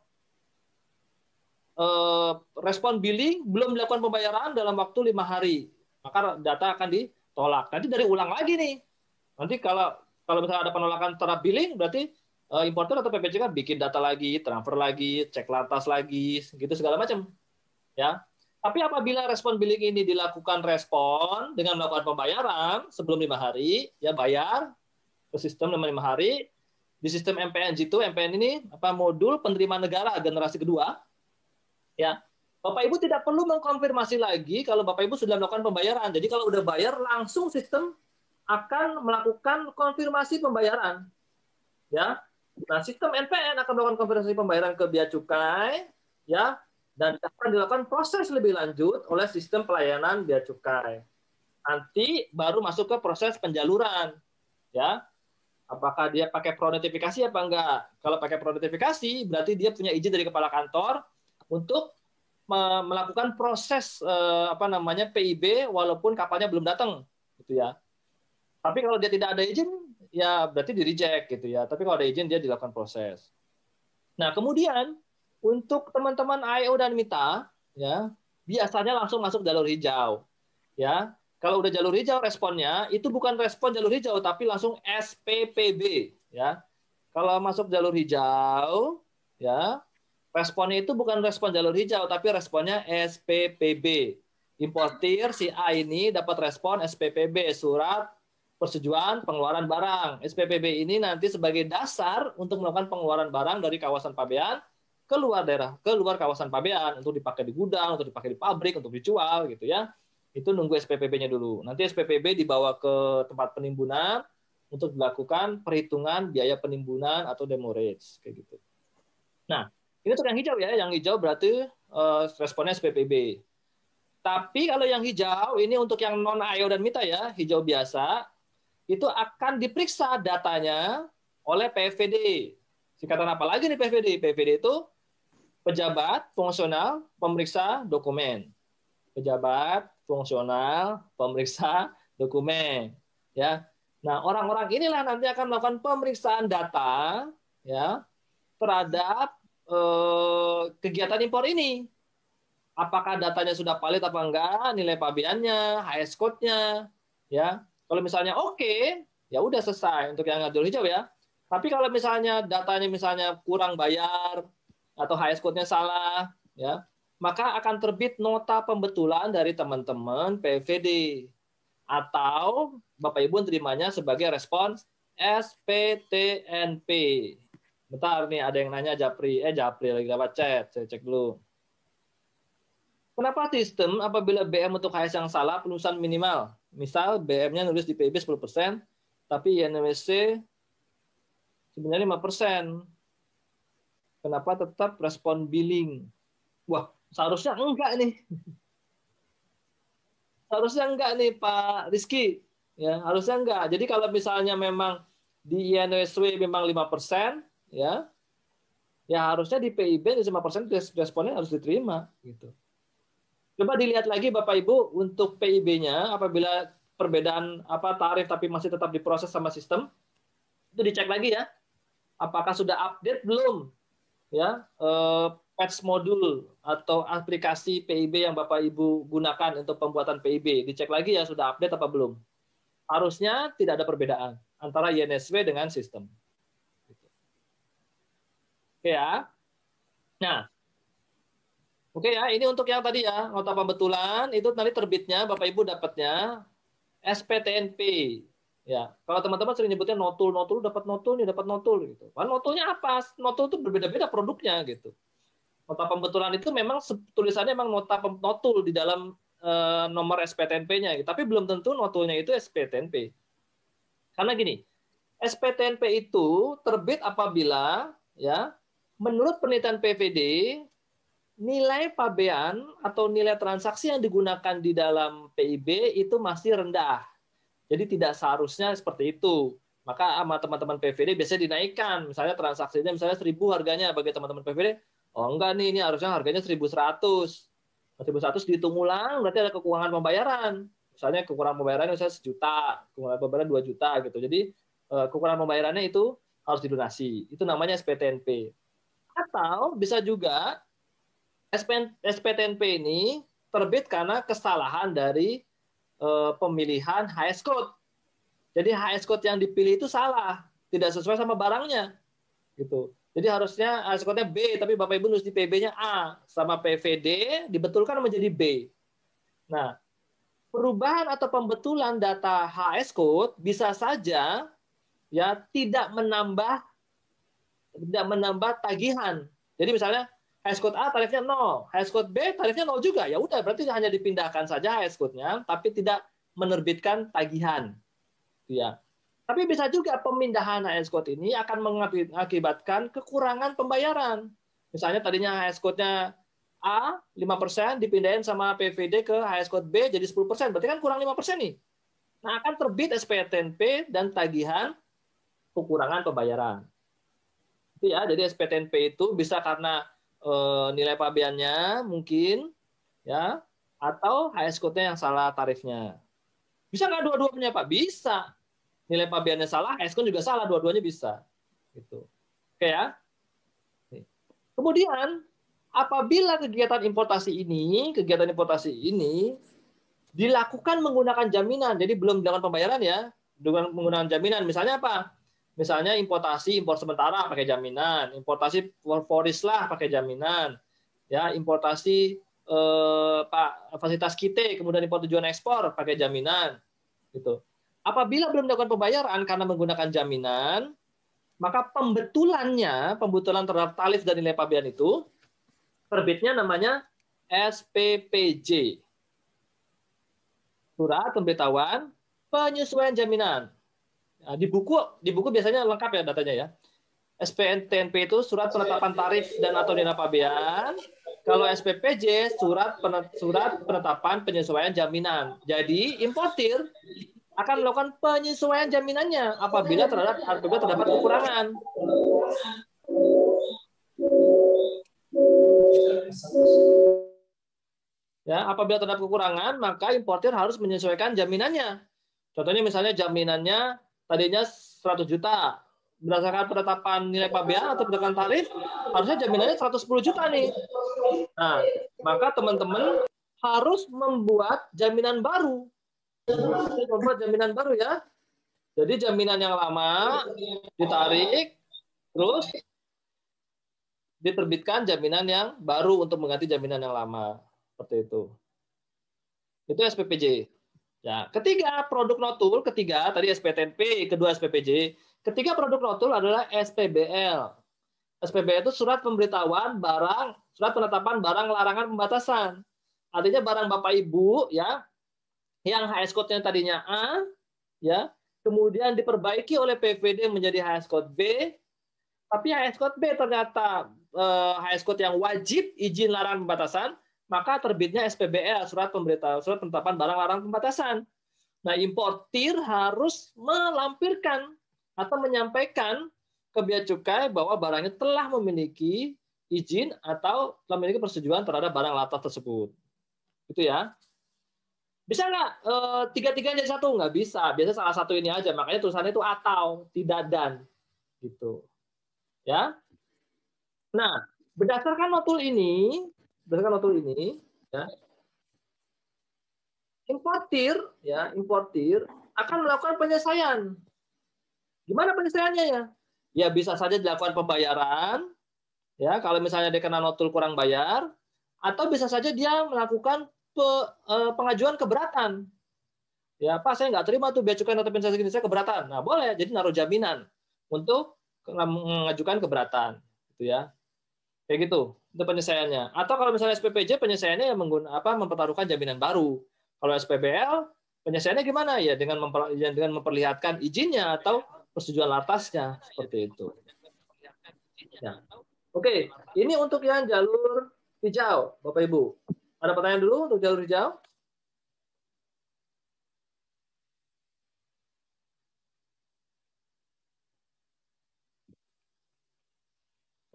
Eh, respon billing belum dilakukan pembayaran dalam waktu lima hari, maka data akan ditolak. Nanti dari ulang lagi nih. Nanti kalau kalau misalnya ada penolakan terhadap billing, berarti uh, importer atau PPC kan bikin data lagi, transfer lagi, cek lantas lagi, gitu segala macam. Ya. Tapi apabila respon billing ini dilakukan respon dengan melakukan pembayaran sebelum lima hari, ya bayar ke sistem lima lima hari. Di sistem MPN itu, MPN ini apa modul penerima negara generasi kedua, ya Bapak Ibu tidak perlu mengkonfirmasi lagi kalau Bapak Ibu sudah melakukan pembayaran. Jadi kalau udah bayar langsung sistem akan melakukan konfirmasi pembayaran. Ya. Nah, sistem NPN akan melakukan konfirmasi pembayaran ke bea cukai ya dan akan dilakukan proses lebih lanjut oleh sistem pelayanan bea cukai. Nanti baru masuk ke proses penjaluran. Ya. Apakah dia pakai pro notifikasi apa enggak? Kalau pakai pro notifikasi berarti dia punya izin dari kepala kantor untuk melakukan proses eh, apa namanya PIB walaupun kapalnya belum datang gitu ya. Tapi kalau dia tidak ada izin ya berarti di reject gitu ya. Tapi kalau ada izin dia dilakukan proses. Nah, kemudian untuk teman-teman IO dan MITA ya, biasanya langsung masuk jalur hijau. Ya. Kalau udah jalur hijau responnya itu bukan respon jalur hijau tapi langsung SPPB ya. Kalau masuk jalur hijau ya, responnya itu bukan respon jalur hijau tapi responnya SPPB. Importir si A ini dapat respon SPPB surat persetujuan pengeluaran barang. SPPB ini nanti sebagai dasar untuk melakukan pengeluaran barang dari kawasan pabean ke luar daerah, ke luar kawasan pabean untuk dipakai di gudang, untuk dipakai di pabrik, untuk dijual gitu ya. Itu nunggu SPPB-nya dulu. Nanti SPPB dibawa ke tempat penimbunan untuk dilakukan perhitungan biaya penimbunan atau demurrage kayak gitu. Nah, ini untuk yang hijau ya. Yang hijau berarti uh, responnya SPPB. Tapi kalau yang hijau ini untuk yang non IO dan MITA ya, hijau biasa, itu akan diperiksa datanya oleh PVD. Singkatan apa lagi nih PVD? PVD itu pejabat fungsional pemeriksa dokumen. Pejabat fungsional pemeriksa dokumen. Ya. Nah, orang-orang inilah nanti akan melakukan pemeriksaan data ya terhadap eh, kegiatan impor ini. Apakah datanya sudah valid apa enggak, nilai pabeannya, HS code-nya, ya kalau misalnya oke, okay, ya udah selesai untuk yang jalur hijau ya. Tapi kalau misalnya datanya misalnya kurang bayar atau HS code-nya salah, ya, maka akan terbit nota pembetulan dari teman-teman PVD atau Bapak Ibu terimanya sebagai respon SPTNP. Bentar nih ada yang nanya Japri, eh Japri lagi dapat chat, saya cek dulu. Kenapa sistem apabila BM untuk HS yang salah penulisan minimal? Misal BM-nya nulis di PIB 10%, tapi INWC sebenarnya 5%. Kenapa tetap respon billing? Wah, seharusnya enggak nih. Seharusnya enggak nih Pak Rizky. Ya, harusnya enggak. Jadi kalau misalnya memang di INWC memang 5%, ya, ya harusnya di PIB 5% responnya harus diterima gitu. Coba dilihat lagi Bapak Ibu untuk PIB-nya apabila perbedaan apa tarif tapi masih tetap diproses sama sistem itu dicek lagi ya. Apakah sudah update belum ya eh, patch modul atau aplikasi PIB yang Bapak Ibu gunakan untuk pembuatan PIB. Dicek lagi ya sudah update apa belum. Harusnya tidak ada perbedaan antara INSW dengan sistem. Ya. Nah, Oke ya, ini untuk yang tadi ya, nota pembetulan itu nanti terbitnya Bapak Ibu dapatnya SPTNP. Ya, kalau teman-teman sering nyebutnya notul, notul dapat notul nih, dapat notul gitu. Kan notulnya apa? Notul itu berbeda-beda produknya gitu. Nota pembetulan itu memang tulisannya memang nota notul di dalam e, nomor SPTNP-nya, gitu. tapi belum tentu notulnya itu SPTNP. Karena gini, SPTNP itu terbit apabila ya menurut penelitian PVD nilai pabean atau nilai transaksi yang digunakan di dalam PIB itu masih rendah. Jadi tidak seharusnya seperti itu. Maka sama teman-teman PVD biasanya dinaikkan. Misalnya transaksinya misalnya 1000 harganya bagi teman-teman PVD. Oh enggak nih, ini harusnya harganya 1100. 1100 dihitung ulang berarti ada kekurangan pembayaran. Misalnya kekurangan pembayarannya misalnya sejuta, kekurangan pembayaran dua juta gitu. Jadi eh, kekurangan pembayarannya itu harus dilunasi. Itu namanya SPTNP. Atau bisa juga SPTNP ini terbit karena kesalahan dari eh, pemilihan HS code. Jadi HS code yang dipilih itu salah, tidak sesuai sama barangnya. Gitu. Jadi harusnya HS code-nya B, tapi Bapak Ibu nulis di PB-nya A, sama PVD dibetulkan menjadi B. Nah, perubahan atau pembetulan data HS code bisa saja ya tidak menambah tidak menambah tagihan. Jadi misalnya HS code A tarifnya 0, HS code B tarifnya 0 juga. Ya udah berarti hanya dipindahkan saja HS code-nya tapi tidak menerbitkan tagihan. Ya. Tapi bisa juga pemindahan HS code ini akan mengakibatkan kekurangan pembayaran. Misalnya tadinya HS code-nya A 5% dipindahin sama PVD ke HS code B jadi 10%, berarti kan kurang 5% nih. Nah, akan terbit SPTNP dan tagihan kekurangan pembayaran. Ya, jadi SPTNP itu bisa karena e, nilai pabeannya mungkin ya atau HS code-nya yang salah tarifnya. Bisa nggak dua-duanya Pak? Bisa. Nilai pabeannya salah, HS code juga salah, dua-duanya bisa. Gitu. Oke ya. Kemudian apabila kegiatan importasi ini, kegiatan importasi ini dilakukan menggunakan jaminan, jadi belum dengan pembayaran ya, dengan menggunakan jaminan. Misalnya apa? Misalnya importasi impor sementara pakai jaminan, importasi foris lah pakai jaminan, ya importasi eh, pak fasilitas kita kemudian impor tujuan ekspor pakai jaminan, gitu. Apabila belum dilakukan pembayaran karena menggunakan jaminan, maka pembetulannya, pembetulan terhadap tarif dan nilai pabean itu terbitnya namanya SPPJ. Surat pemberitahuan penyesuaian jaminan. Nah, di buku di buku biasanya lengkap ya datanya ya. SPNTNP itu surat penetapan tarif dan atau nilai pabean. Kalau SPPJ surat surat penetapan penyesuaian jaminan. Jadi importir akan melakukan penyesuaian jaminannya apabila terhadap apabila terdapat kekurangan. Ya, apabila terdapat kekurangan, maka importir harus menyesuaikan jaminannya. Contohnya misalnya jaminannya tadinya 100 juta. Berdasarkan penetapan nilai pabean atau berdasarkan tarif, harusnya jaminannya 110 juta nih. Nah, maka teman-teman harus membuat jaminan baru. Membuat jaminan baru ya. Jadi jaminan yang lama ditarik, terus diterbitkan jaminan yang baru untuk mengganti jaminan yang lama. Seperti itu. Itu SPPJ. Ya, ketiga produk notul, ketiga tadi SPTNP, kedua SPPJ. Ketiga produk notul adalah SPBL. SPBL itu surat pemberitahuan barang, surat penetapan barang larangan pembatasan. Artinya barang Bapak Ibu ya yang HS code-nya tadinya A ya, kemudian diperbaiki oleh PVD menjadi HS code B, tapi HS code B ternyata eh, HS code yang wajib izin larangan pembatasan, maka terbitnya SPBL surat pemberitahuan surat penetapan barang larang pembatasan. Nah, importir harus melampirkan atau menyampaikan ke bea cukai bahwa barangnya telah memiliki izin atau telah memiliki persetujuan terhadap barang latas tersebut. Itu ya. Bisa nggak e, tiga-tiganya satu? Nggak bisa. Biasa salah satu ini aja. Makanya tulisannya itu atau, tidak dan. Gitu. Ya. Nah, berdasarkan notul ini, berdasarkan notul ini, ya, importir, ya, importir akan melakukan penyelesaian. Gimana penyelesaiannya ya? Ya bisa saja dilakukan pembayaran, ya kalau misalnya dia kena notul kurang bayar, atau bisa saja dia melakukan pe, eh, pengajuan keberatan. Ya Pak, saya nggak terima tuh bea cukai nota pensasi saya keberatan. Nah boleh, jadi naruh jaminan untuk mengajukan keberatan, gitu ya. Kayak gitu itu penyelesaiannya. Atau kalau misalnya SPPJ penyelesaiannya yang menggunakan apa mempertaruhkan jaminan baru. Kalau SPBL penyelesaiannya gimana ya dengan memper, ya, dengan memperlihatkan izinnya atau persetujuan atasnya seperti itu. Ya. Oke, ini untuk yang jalur hijau, Bapak Ibu. Ada pertanyaan dulu untuk jalur hijau?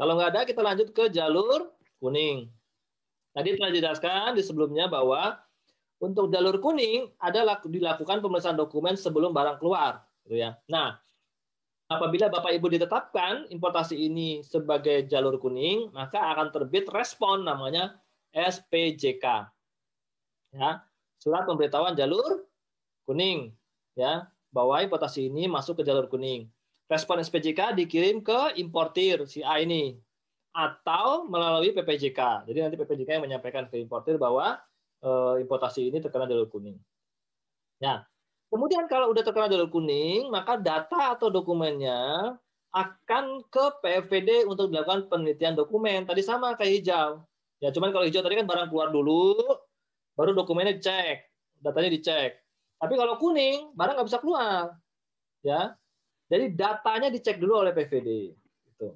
Kalau nggak ada, kita lanjut ke jalur kuning. Tadi telah dijelaskan di sebelumnya bahwa untuk jalur kuning adalah dilakukan pemeriksaan dokumen sebelum barang keluar, gitu ya. Nah, apabila Bapak Ibu ditetapkan importasi ini sebagai jalur kuning, maka akan terbit respon namanya SPJK. Ya, surat pemberitahuan jalur kuning, ya, bahwa importasi ini masuk ke jalur kuning. Respon SPJK dikirim ke importir si A ini atau melalui PPJK. Jadi nanti PPJK yang menyampaikan ke importir bahwa uh, importasi ini terkena jalur kuning. Ya. Kemudian kalau udah terkena jalur kuning, maka data atau dokumennya akan ke PFVD untuk dilakukan penelitian dokumen. Tadi sama kayak hijau. Ya, cuman kalau hijau tadi kan barang keluar dulu, baru dokumennya dicek, datanya dicek. Tapi kalau kuning, barang nggak bisa keluar. Ya. Jadi datanya dicek dulu oleh PVD. Gitu.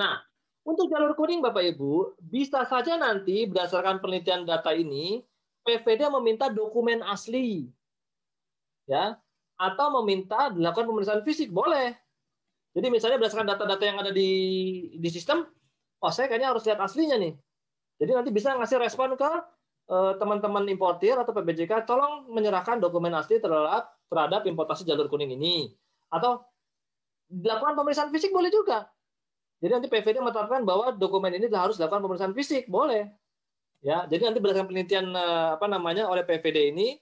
Nah, untuk jalur kuning Bapak Ibu, bisa saja nanti berdasarkan penelitian data ini, PVD meminta dokumen asli. Ya, atau meminta dilakukan pemeriksaan fisik, boleh. Jadi misalnya berdasarkan data-data yang ada di di sistem, oh saya kayaknya harus lihat aslinya nih. Jadi nanti bisa ngasih respon ke eh, teman-teman importir atau PBJK, tolong menyerahkan dokumen asli terhadap terhadap importasi jalur kuning ini. Atau dilakukan pemeriksaan fisik boleh juga. Jadi nanti PVD menetapkan bahwa dokumen ini harus dilakukan pemeriksaan fisik, boleh. Ya, jadi nanti berdasarkan penelitian eh, apa namanya oleh PVD ini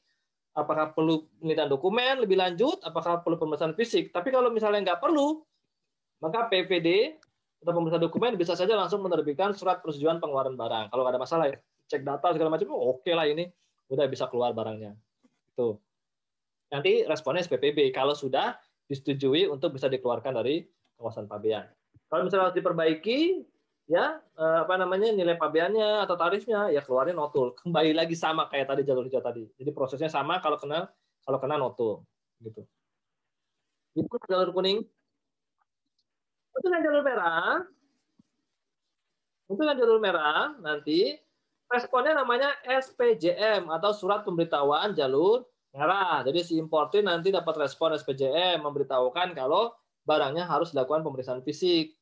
apakah perlu penelitian dokumen lebih lanjut, apakah perlu pemeriksaan fisik. Tapi kalau misalnya nggak perlu, maka PVD atau pemeriksaan dokumen bisa saja langsung menerbitkan surat persetujuan pengeluaran barang. Kalau ada masalah, ya, cek data segala macam, oh, oke lah ini, udah bisa keluar barangnya. Itu. Nanti responnya SPPB kalau sudah disetujui untuk bisa dikeluarkan dari kawasan pabean. Kalau misalnya harus diperbaiki, ya eh, apa namanya nilai pabeannya atau tarifnya, ya keluarin notul. Kembali lagi sama kayak tadi jalur hijau tadi. Jadi prosesnya sama kalau kena kalau kena notul, gitu. Itu jalur kuning. Untuk yang jalur merah, untuk yang jalur merah nanti responnya namanya SPJM atau surat pemberitahuan jalur merah. Jadi si importir nanti dapat respon SPJM memberitahukan kalau barangnya harus dilakukan pemeriksaan fisik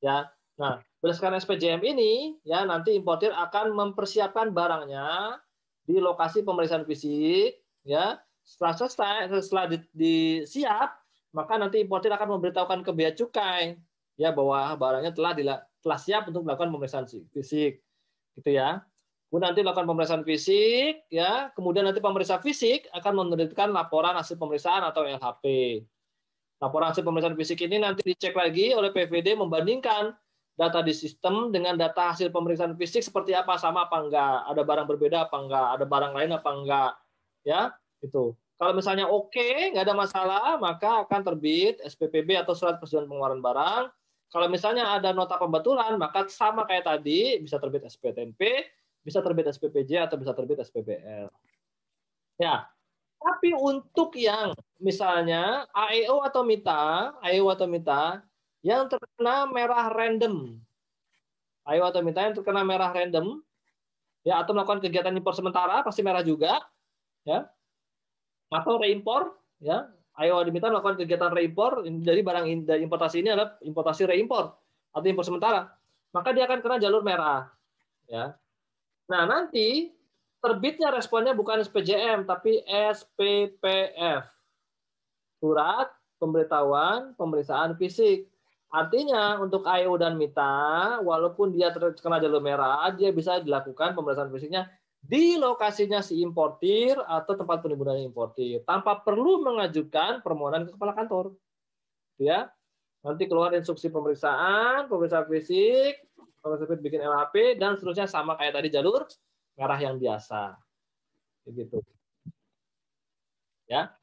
ya. Nah, berdasarkan SPJM ini ya nanti importir akan mempersiapkan barangnya di lokasi pemeriksaan fisik ya. Setelah selesai setelah di, di siap, maka nanti importir akan memberitahukan ke bea cukai ya bahwa barangnya telah telah siap untuk melakukan pemeriksaan fisik gitu ya. Kemudian nanti lakukan pemeriksaan fisik, ya. Kemudian nanti pemeriksa fisik akan menerbitkan laporan hasil pemeriksaan atau LHP. Laporan hasil pemeriksaan fisik ini nanti dicek lagi oleh PVD membandingkan data di sistem dengan data hasil pemeriksaan fisik seperti apa sama apa enggak, ada barang berbeda apa enggak, ada barang lain apa enggak, ya itu. Kalau misalnya oke, okay, nggak ada masalah, maka akan terbit SPPB atau surat persetujuan pengeluaran barang. Kalau misalnya ada nota pembetulan, maka sama kayak tadi, bisa terbit SPTMP, bisa terbit SPPJ, atau bisa terbit SPBL. Ya, tapi untuk yang misalnya AEO atau MITA, AEO atau MITA yang terkena merah random, AEO atau MITA yang terkena merah random, ya atau melakukan kegiatan impor sementara pasti merah juga, ya. Atau reimpor, ya. AEO atau MITA melakukan kegiatan reimpor dari barang dari importasi ini adalah importasi reimpor atau impor sementara, maka dia akan kena jalur merah, ya. Nah nanti terbitnya responnya bukan SPJM tapi SPPF. Surat pemberitahuan pemeriksaan fisik. Artinya untuk AEO dan MITA, walaupun dia terkena jalur merah, dia bisa dilakukan pemeriksaan fisiknya di lokasinya si importir atau tempat penimbunan importir tanpa perlu mengajukan permohonan ke kepala kantor. Ya. Nanti keluar instruksi pemeriksaan, pemeriksaan fisik, pemeriksaan fisik bikin LHP dan seterusnya sama kayak tadi jalur merah yang biasa. Begitu. Ya.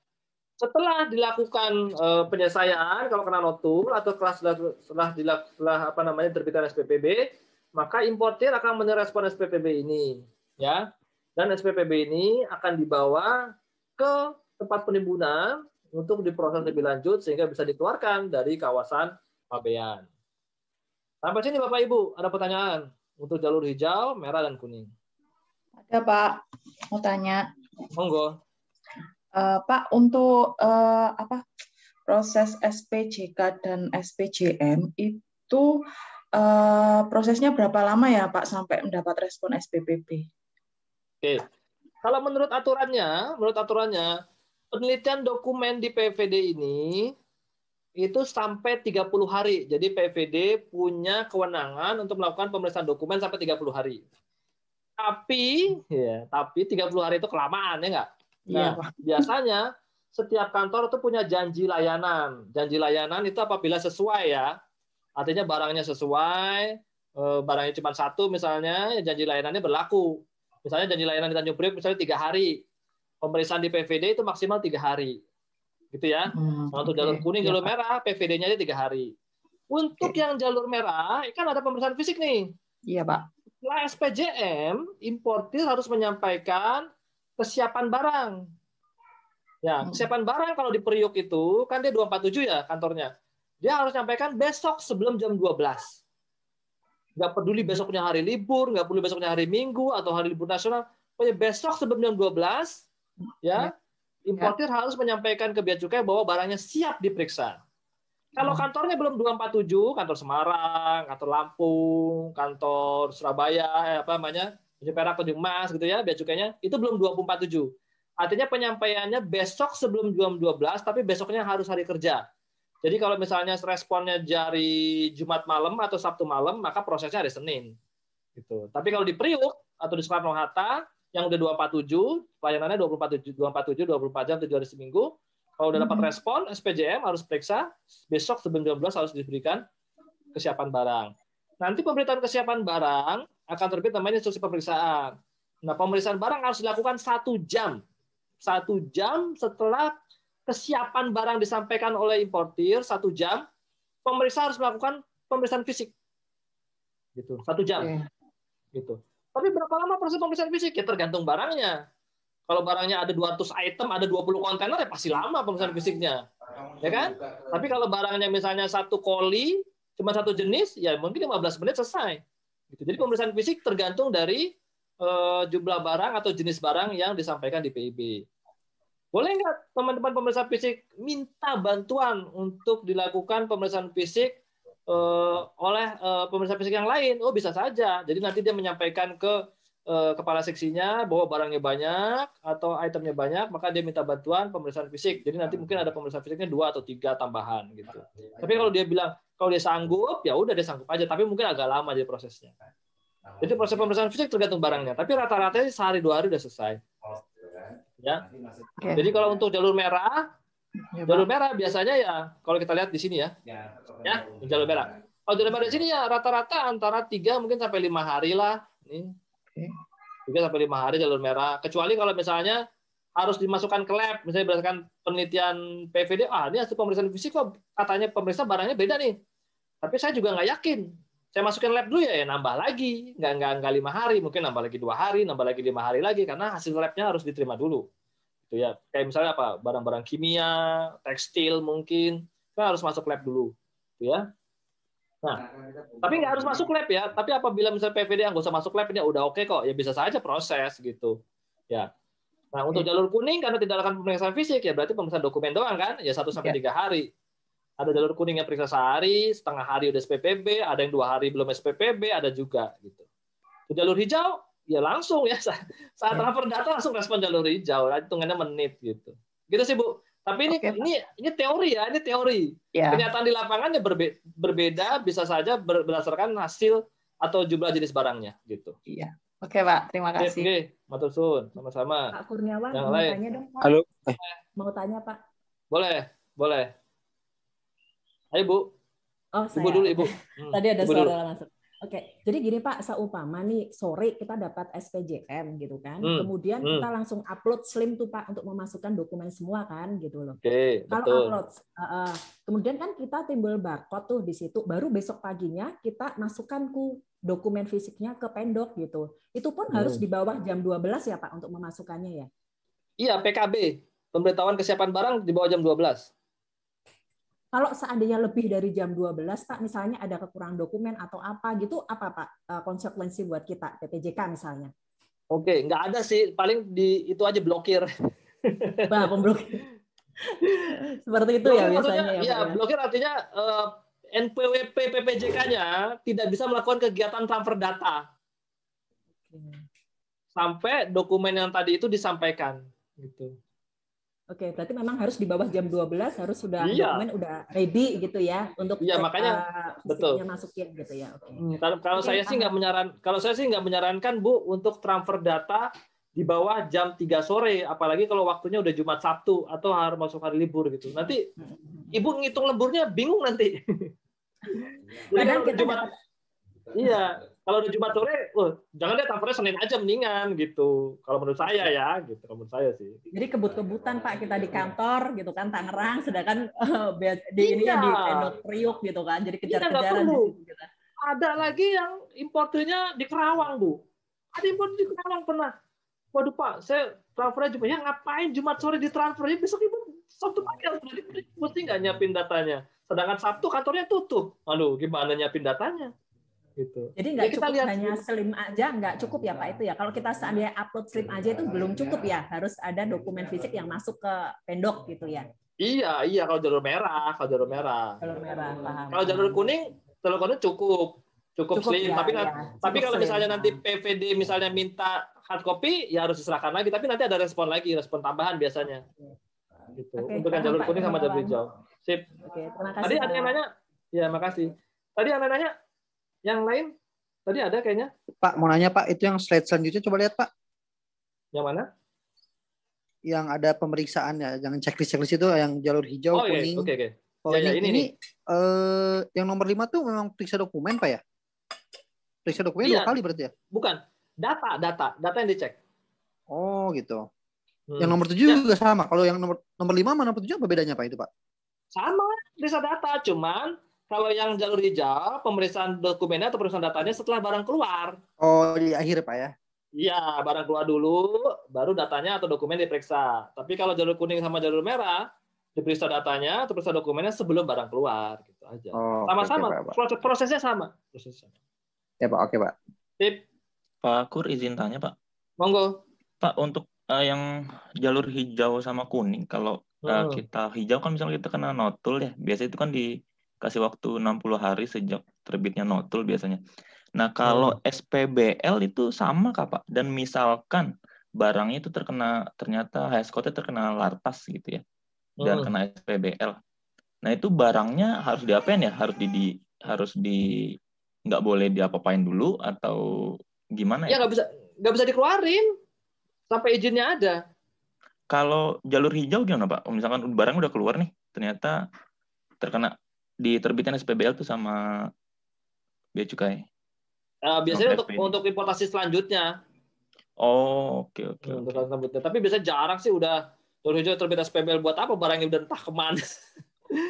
Setelah dilakukan uh, penyelesaian kalau kena notul atau kelas setelah setelah, setelah apa namanya terbitan SPPB, maka importir akan merespon SPPB ini, ya. Dan SPPB ini akan dibawa ke tempat penimbunan untuk diproses lebih lanjut sehingga bisa dikeluarkan dari kawasan pabean. Sampai sini Bapak Ibu, ada pertanyaan untuk jalur hijau, merah, dan kuning. Ada Pak, mau tanya. Monggo. Uh, Pak, untuk uh, apa proses SPJK dan SPJM itu uh, prosesnya berapa lama ya Pak sampai mendapat respon SPPB? Oke, Kalau menurut aturannya, menurut aturannya, penelitian dokumen di PVD ini itu sampai 30 hari. Jadi PVD punya kewenangan untuk melakukan pemeriksaan dokumen sampai 30 hari. Tapi ya, tapi 30 hari itu kelamaan ya enggak? Nah, ya. biasanya setiap kantor itu punya janji layanan. Janji layanan itu apabila sesuai ya. Artinya barangnya sesuai, eh, barangnya cuma satu misalnya, ya janji layanannya berlaku. Misalnya janji layanan di Tanjung Priok misalnya tiga hari. Pemeriksaan di PVD itu maksimal tiga hari gitu ya. Hmm, nah, untuk okay. jalur kuning, jalur ya, merah, PVD-nya aja tiga hari. Untuk okay. yang jalur merah, kan ada pemeriksaan fisik nih. Iya, Pak. Setelah SPJM, importir harus menyampaikan kesiapan barang. Ya, hmm. kesiapan barang kalau di Priuk itu kan dia 247 ya kantornya. Dia harus menyampaikan besok sebelum jam 12. Nggak peduli besoknya hari libur, nggak peduli besoknya hari Minggu atau hari libur nasional. Pokoknya besok sebelum jam 12 ya, ya importir ya. harus menyampaikan ke bea cukai bahwa barangnya siap diperiksa. Kalau hmm. kantornya belum 247, kantor Semarang, kantor Lampung, kantor Surabaya, eh, apa namanya, Perak atau Mas gitu ya, bea cukainya itu belum 247. Artinya penyampaiannya besok sebelum jam 12, tapi besoknya harus hari kerja. Jadi kalau misalnya responnya dari Jumat malam atau Sabtu malam, maka prosesnya hari Senin. Gitu. Tapi kalau di Priuk atau di Soekarno Hatta, yang udah 247, pelayanannya 247, 247, 24 jam, 7 hari seminggu. Kalau udah dapat hmm. respon, SPJM harus periksa, besok sebelum 12 harus diberikan kesiapan barang. Nanti pemberitaan kesiapan barang akan terbit namanya instruksi pemeriksaan. Nah, pemeriksaan barang harus dilakukan satu jam. Satu jam setelah kesiapan barang disampaikan oleh importir, satu jam, pemeriksa harus melakukan pemeriksaan fisik. Gitu, satu jam. Gitu. Tapi berapa lama proses pemeriksaan fisik? Ya tergantung barangnya. Kalau barangnya ada 200 item, ada 20 kontainer, ya pasti lama pemeriksaan fisiknya. Ya kan? Tapi kalau barangnya misalnya satu koli, cuma satu jenis, ya mungkin 15 menit selesai. Gitu. Jadi pemeriksaan fisik tergantung dari uh, jumlah barang atau jenis barang yang disampaikan di PIB. Boleh nggak teman-teman pemeriksa fisik minta bantuan untuk dilakukan pemeriksaan fisik uh, oleh uh, pemeriksa fisik yang lain. Oh bisa saja. Jadi nanti dia menyampaikan ke uh, kepala seksinya bahwa barangnya banyak atau itemnya banyak, maka dia minta bantuan pemeriksaan fisik. Jadi nanti mungkin ada pemeriksaan fisiknya dua atau tiga tambahan gitu. Tapi kalau dia bilang kalau dia sanggup, ya udah dia sanggup aja. Tapi mungkin agak lama jadi prosesnya. Jadi proses pemeriksaan fisik tergantung barangnya. Tapi rata-rata sehari dua hari udah selesai. Ya. Jadi kalau untuk jalur merah Ya, jalur merah biasanya ya kalau kita lihat di sini ya. Ya, ya jalur merah. Kalau jalur merah di sini ya rata-rata antara tiga mungkin sampai lima hari lah. Ini. Tiga sampai lima hari jalur merah. Kecuali kalau misalnya harus dimasukkan ke lab, misalnya berdasarkan penelitian PVD, ah ini hasil pemeriksaan fisik kok katanya pemeriksa barangnya beda nih. Tapi saya juga nggak yakin. Saya masukin lab dulu ya, ya nambah lagi, nggak nggak nggak lima hari, mungkin nambah lagi dua hari, nambah lagi lima hari lagi karena hasil labnya harus diterima dulu gitu ya kayak misalnya apa barang-barang kimia tekstil mungkin kan harus masuk lab dulu ya. Nah tapi nggak harus masuk lab ya. Tapi apabila misalnya PVD yang nggak usah masuk lab ini udah oke okay kok. Ya bisa saja proses gitu. Ya. Nah untuk jalur kuning karena tidak akan pemeriksaan fisik ya berarti pemeriksaan dokumen doang kan? Ya satu sampai tiga hari. Ada jalur kuning yang periksa sehari setengah hari udah SPPB ada yang dua hari belum SPPB ada juga gitu. Jalur hijau ya langsung ya. Saat hmm. transfer data langsung respon jalur hijau hitungannya menit gitu. Gitu sih bu tapi ini okay. ini ini teori ya ini teori yeah. kenyataan di lapangannya berbe berbeda bisa saja berdasarkan hasil atau jumlah jenis barangnya gitu iya oke okay, pak terima kasih oke okay. matur sun sama-sama pak Kurniawan yang mau lain. tanya dong pak halo mau tanya pak boleh boleh ayo bu Oh, ibu saya. dulu ibu. Hmm. Tadi ada ibu suara dulu. masuk. Oke, jadi gini Pak, seumpama nih sore kita dapat SPJM gitu kan, hmm. kemudian hmm. kita langsung upload Slim tuh Pak untuk memasukkan dokumen semua kan gitu loh. Oke, Kalau betul. upload, uh, uh, kemudian kan kita timbul barcode tuh di situ, baru besok paginya kita masukkan ku dokumen fisiknya ke pendok gitu. Itu pun hmm. harus di bawah jam 12 ya Pak untuk memasukkannya ya? Iya, PKB, pemberitahuan kesiapan barang di bawah jam 12. Kalau seandainya lebih dari jam 12, Pak, misalnya ada kekurangan dokumen atau apa gitu, apa Pak eh, konsekuensi buat kita, PPJK misalnya? Oke, nggak ada sih. Paling di itu aja blokir. Bah, pemblokir. Seperti itu ya blokir ya biasanya. Iya, ya, blokir artinya uh, eh, NPWP PPJK-nya tidak bisa melakukan kegiatan transfer data. sampai dokumen yang tadi itu disampaikan gitu. Oke, berarti memang harus di bawah jam 12 harus sudah iya. dokumen udah ready gitu ya untuk Iya, makanya uh, betul. masukin gitu ya. Oke. Hmm, kalau kalau okay, saya sih nggak menyaran kalau saya sih nggak menyarankan Bu untuk transfer data di bawah jam 3 sore, apalagi kalau waktunya udah Jumat Sabtu atau harus masuk hari libur gitu. Nanti hmm. Ibu ngitung lemburnya bingung nanti. Kadang kita Jumat, Iya, kalau di Jumat sore, oh, jangan deh transfernya Senin aja mendingan gitu. Kalau menurut saya ya, gitu. Kalau menurut saya sih. Jadi kebut-kebutan Pak kita di kantor gitu kan Tangerang, sedangkan uh, di ini ya di Tendok Priuk gitu kan. Jadi iya, kejar-kejaran di situ gitu. Ada lagi yang importernya di Kerawang, Bu. Ada impor di Kerawang pernah. Waduh Pak, saya transfernya cuma ya ngapain Jumat sore di transfer ya besok ibu Sabtu pagi harus mesti nggak nyiapin datanya. Sedangkan Sabtu kantornya tutup. Aduh, gimana nyiapin datanya? Gitu. Jadi nggak cukup lihat hanya slim aja, nggak cukup ya Pak itu ya. Kalau kita seandainya upload slim aja itu belum cukup ya, harus ada dokumen fisik yang masuk ke pendok gitu ya. Iya, iya kalau jalur merah, kalau jalur merah. Jalur merah, paham. Kalau jalur kuning, jalur kuning cukup, cukup, cukup slim. Ya, tapi ya. tapi kalau misalnya nanti PVD misalnya minta hard copy, ya harus diserahkan lagi. Tapi nanti ada respon lagi, respon tambahan biasanya. Gitu. Oke, Untuk yang jalur kuning sama jalur hijau. Sip. Oke, terima kasih. Tadi ada yang nanya, ya makasih. Tadi ada yang nanya, yang lain tadi ada kayaknya. Pak, mau nanya Pak, itu yang slide selanjutnya coba lihat Pak. Yang mana? Yang ada pemeriksaan ya, jangan checklist-checklist itu yang jalur hijau, oh, kuning. Oke, okay, oke. Okay. Oh, ya, ini, ya, ini, ini uh, yang nomor lima tuh memang periksa dokumen Pak ya? Periksa dokumen iya. dua kali berarti ya? Bukan, data, data, data yang dicek. Oh gitu. Hmm. Yang nomor tujuh ya. juga sama. Kalau yang nomor nomor lima sama nomor tujuh apa bedanya Pak itu Pak? Sama, periksa data, cuman kalau yang jalur hijau, pemeriksaan dokumennya atau pemeriksaan datanya setelah barang keluar. Oh, di akhir Pak ya? Iya, barang keluar dulu, baru datanya atau dokumen diperiksa. Tapi kalau jalur kuning sama jalur merah, diperiksa datanya atau periksa dokumennya sebelum barang keluar, gitu aja. Oh, Sama-sama, okay, okay, prosesnya sama. Prosesnya. Ya Pak, oke Pak. Tip. Pak Kur izin tanya Pak. Monggo. Pak, untuk uh, yang jalur hijau sama kuning, kalau uh, kita hijau kan misalnya kita kena notul ya, biasa itu kan di kasih waktu 60 hari sejak terbitnya notul biasanya. Nah, kalau hmm. SPBL itu sama kah, Pak? Dan misalkan barangnya itu terkena ternyata HS code terkena lartas gitu ya. Dan hmm. kena SPBL. Nah, itu barangnya harus diapain ya? Harus di, di harus di nggak boleh diapa-apain dulu atau gimana ya? Ya nggak bisa nggak bisa dikeluarin sampai izinnya ada. Kalau jalur hijau gimana Pak? Misalkan barang udah keluar nih, ternyata terkena diterbitkan SPBL tuh sama bea cukai? Uh, biasanya untuk untuk importasi selanjutnya. Oh, oke okay, oke. Okay, untuk okay. Tapi biasanya jarang sih udah terus terbit SPBL buat apa barangnya udah entah ke mana.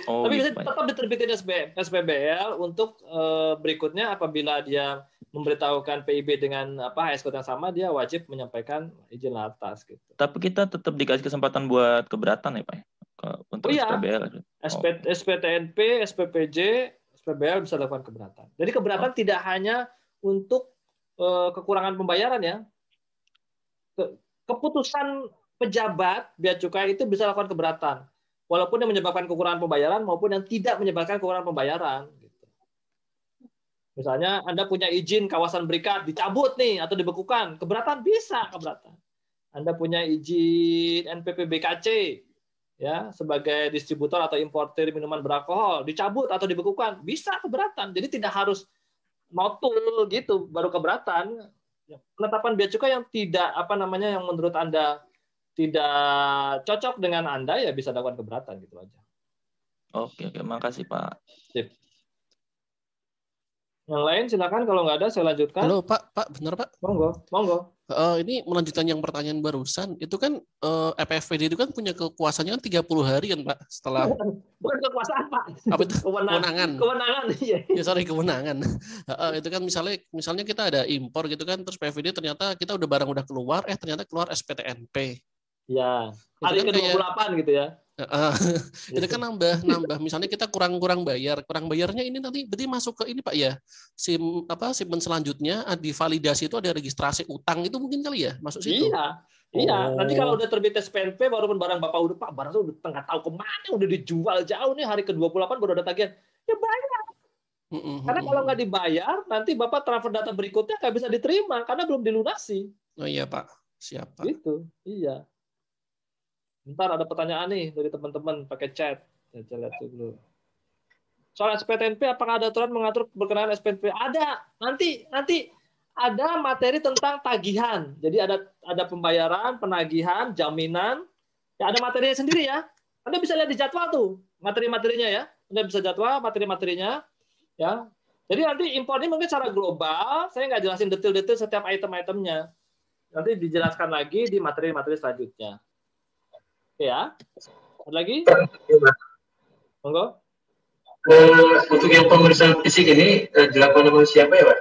Oh, Tapi biasanya tetap diterbitin SPBL untuk uh, berikutnya apabila dia memberitahukan PIB dengan apa HSK yang sama dia wajib menyampaikan izin atas gitu. Tapi kita tetap dikasih kesempatan buat keberatan ya Pak? Untuk oh, iya. SPBL. SP, oh. SPTNP, SPPJ, SPBL bisa lakukan keberatan. Jadi keberatan oh. tidak hanya untuk uh, kekurangan pembayaran ya. Ke, keputusan pejabat bea cukai itu bisa lakukan keberatan. Walaupun yang menyebabkan kekurangan pembayaran maupun yang tidak menyebabkan kekurangan pembayaran. Gitu. Misalnya Anda punya izin kawasan berikat dicabut nih atau dibekukan, keberatan bisa keberatan. Anda punya izin NPP BKC ya sebagai distributor atau importer minuman beralkohol dicabut atau dibekukan bisa keberatan. Jadi tidak harus notul gitu baru keberatan. Penetapan bea cukai yang tidak apa namanya yang menurut anda tidak cocok dengan anda ya bisa dapat keberatan gitu aja. Oke oke. Makasih pak. Sip. yang lain silakan kalau nggak ada saya lanjutkan. Halo pak. Pak benar pak? Monggo monggo Uh, ini melanjutkan yang pertanyaan barusan, itu kan uh, eh, EPFPD itu kan punya kekuasaannya kan 30 hari kan Pak setelah bukan, bukan kekuasaan Pak. Apa itu? Kewenangan. Kewenangan. iya. Ya sorry kewenangan. Uh, itu kan misalnya misalnya kita ada impor gitu kan terus PFD ternyata kita udah barang udah keluar eh ternyata keluar SPTNP. Ya. Hari kan ke-28 kayak, gitu ya. Uh, itu kan nambah nambah. Misalnya kita kurang kurang bayar kurang bayarnya ini nanti berarti masuk ke ini pak ya? Sim apa sim selanjutnya ah, di validasi itu ada registrasi utang itu mungkin kali ya? Masuk situ? Iya. Iya. Nanti kalau oh. udah terbit SPNP walaupun barang bapak udah pak barang udah tengah tahu ke mana udah dijual? Jauh nih hari ke 28 baru ada tagihan. Ya bayar. Karena kalau nggak dibayar nanti bapak transfer data berikutnya nggak bisa diterima karena belum dilunasi. Oh iya Pak, siapa? Itu, iya. Ntar ada pertanyaan nih dari teman-teman pakai chat. Saya lihat dulu. Soal SPTNP, apakah ada aturan mengatur berkenaan SPTNP? Ada. Nanti nanti ada materi tentang tagihan. Jadi ada ada pembayaran, penagihan, jaminan. Ya ada materinya sendiri ya. Anda bisa lihat di jadwal tuh materi-materinya ya. Anda bisa jadwal materi-materinya ya. Jadi nanti impor ini mungkin secara global, saya nggak jelasin detail-detail setiap item-itemnya. Nanti dijelaskan lagi di materi-materi selanjutnya. Ya. Ada lagi? Monggo. Uh, untuk yang pemeriksaan fisik ini uh, dilakukan oleh siapa ya, Pak?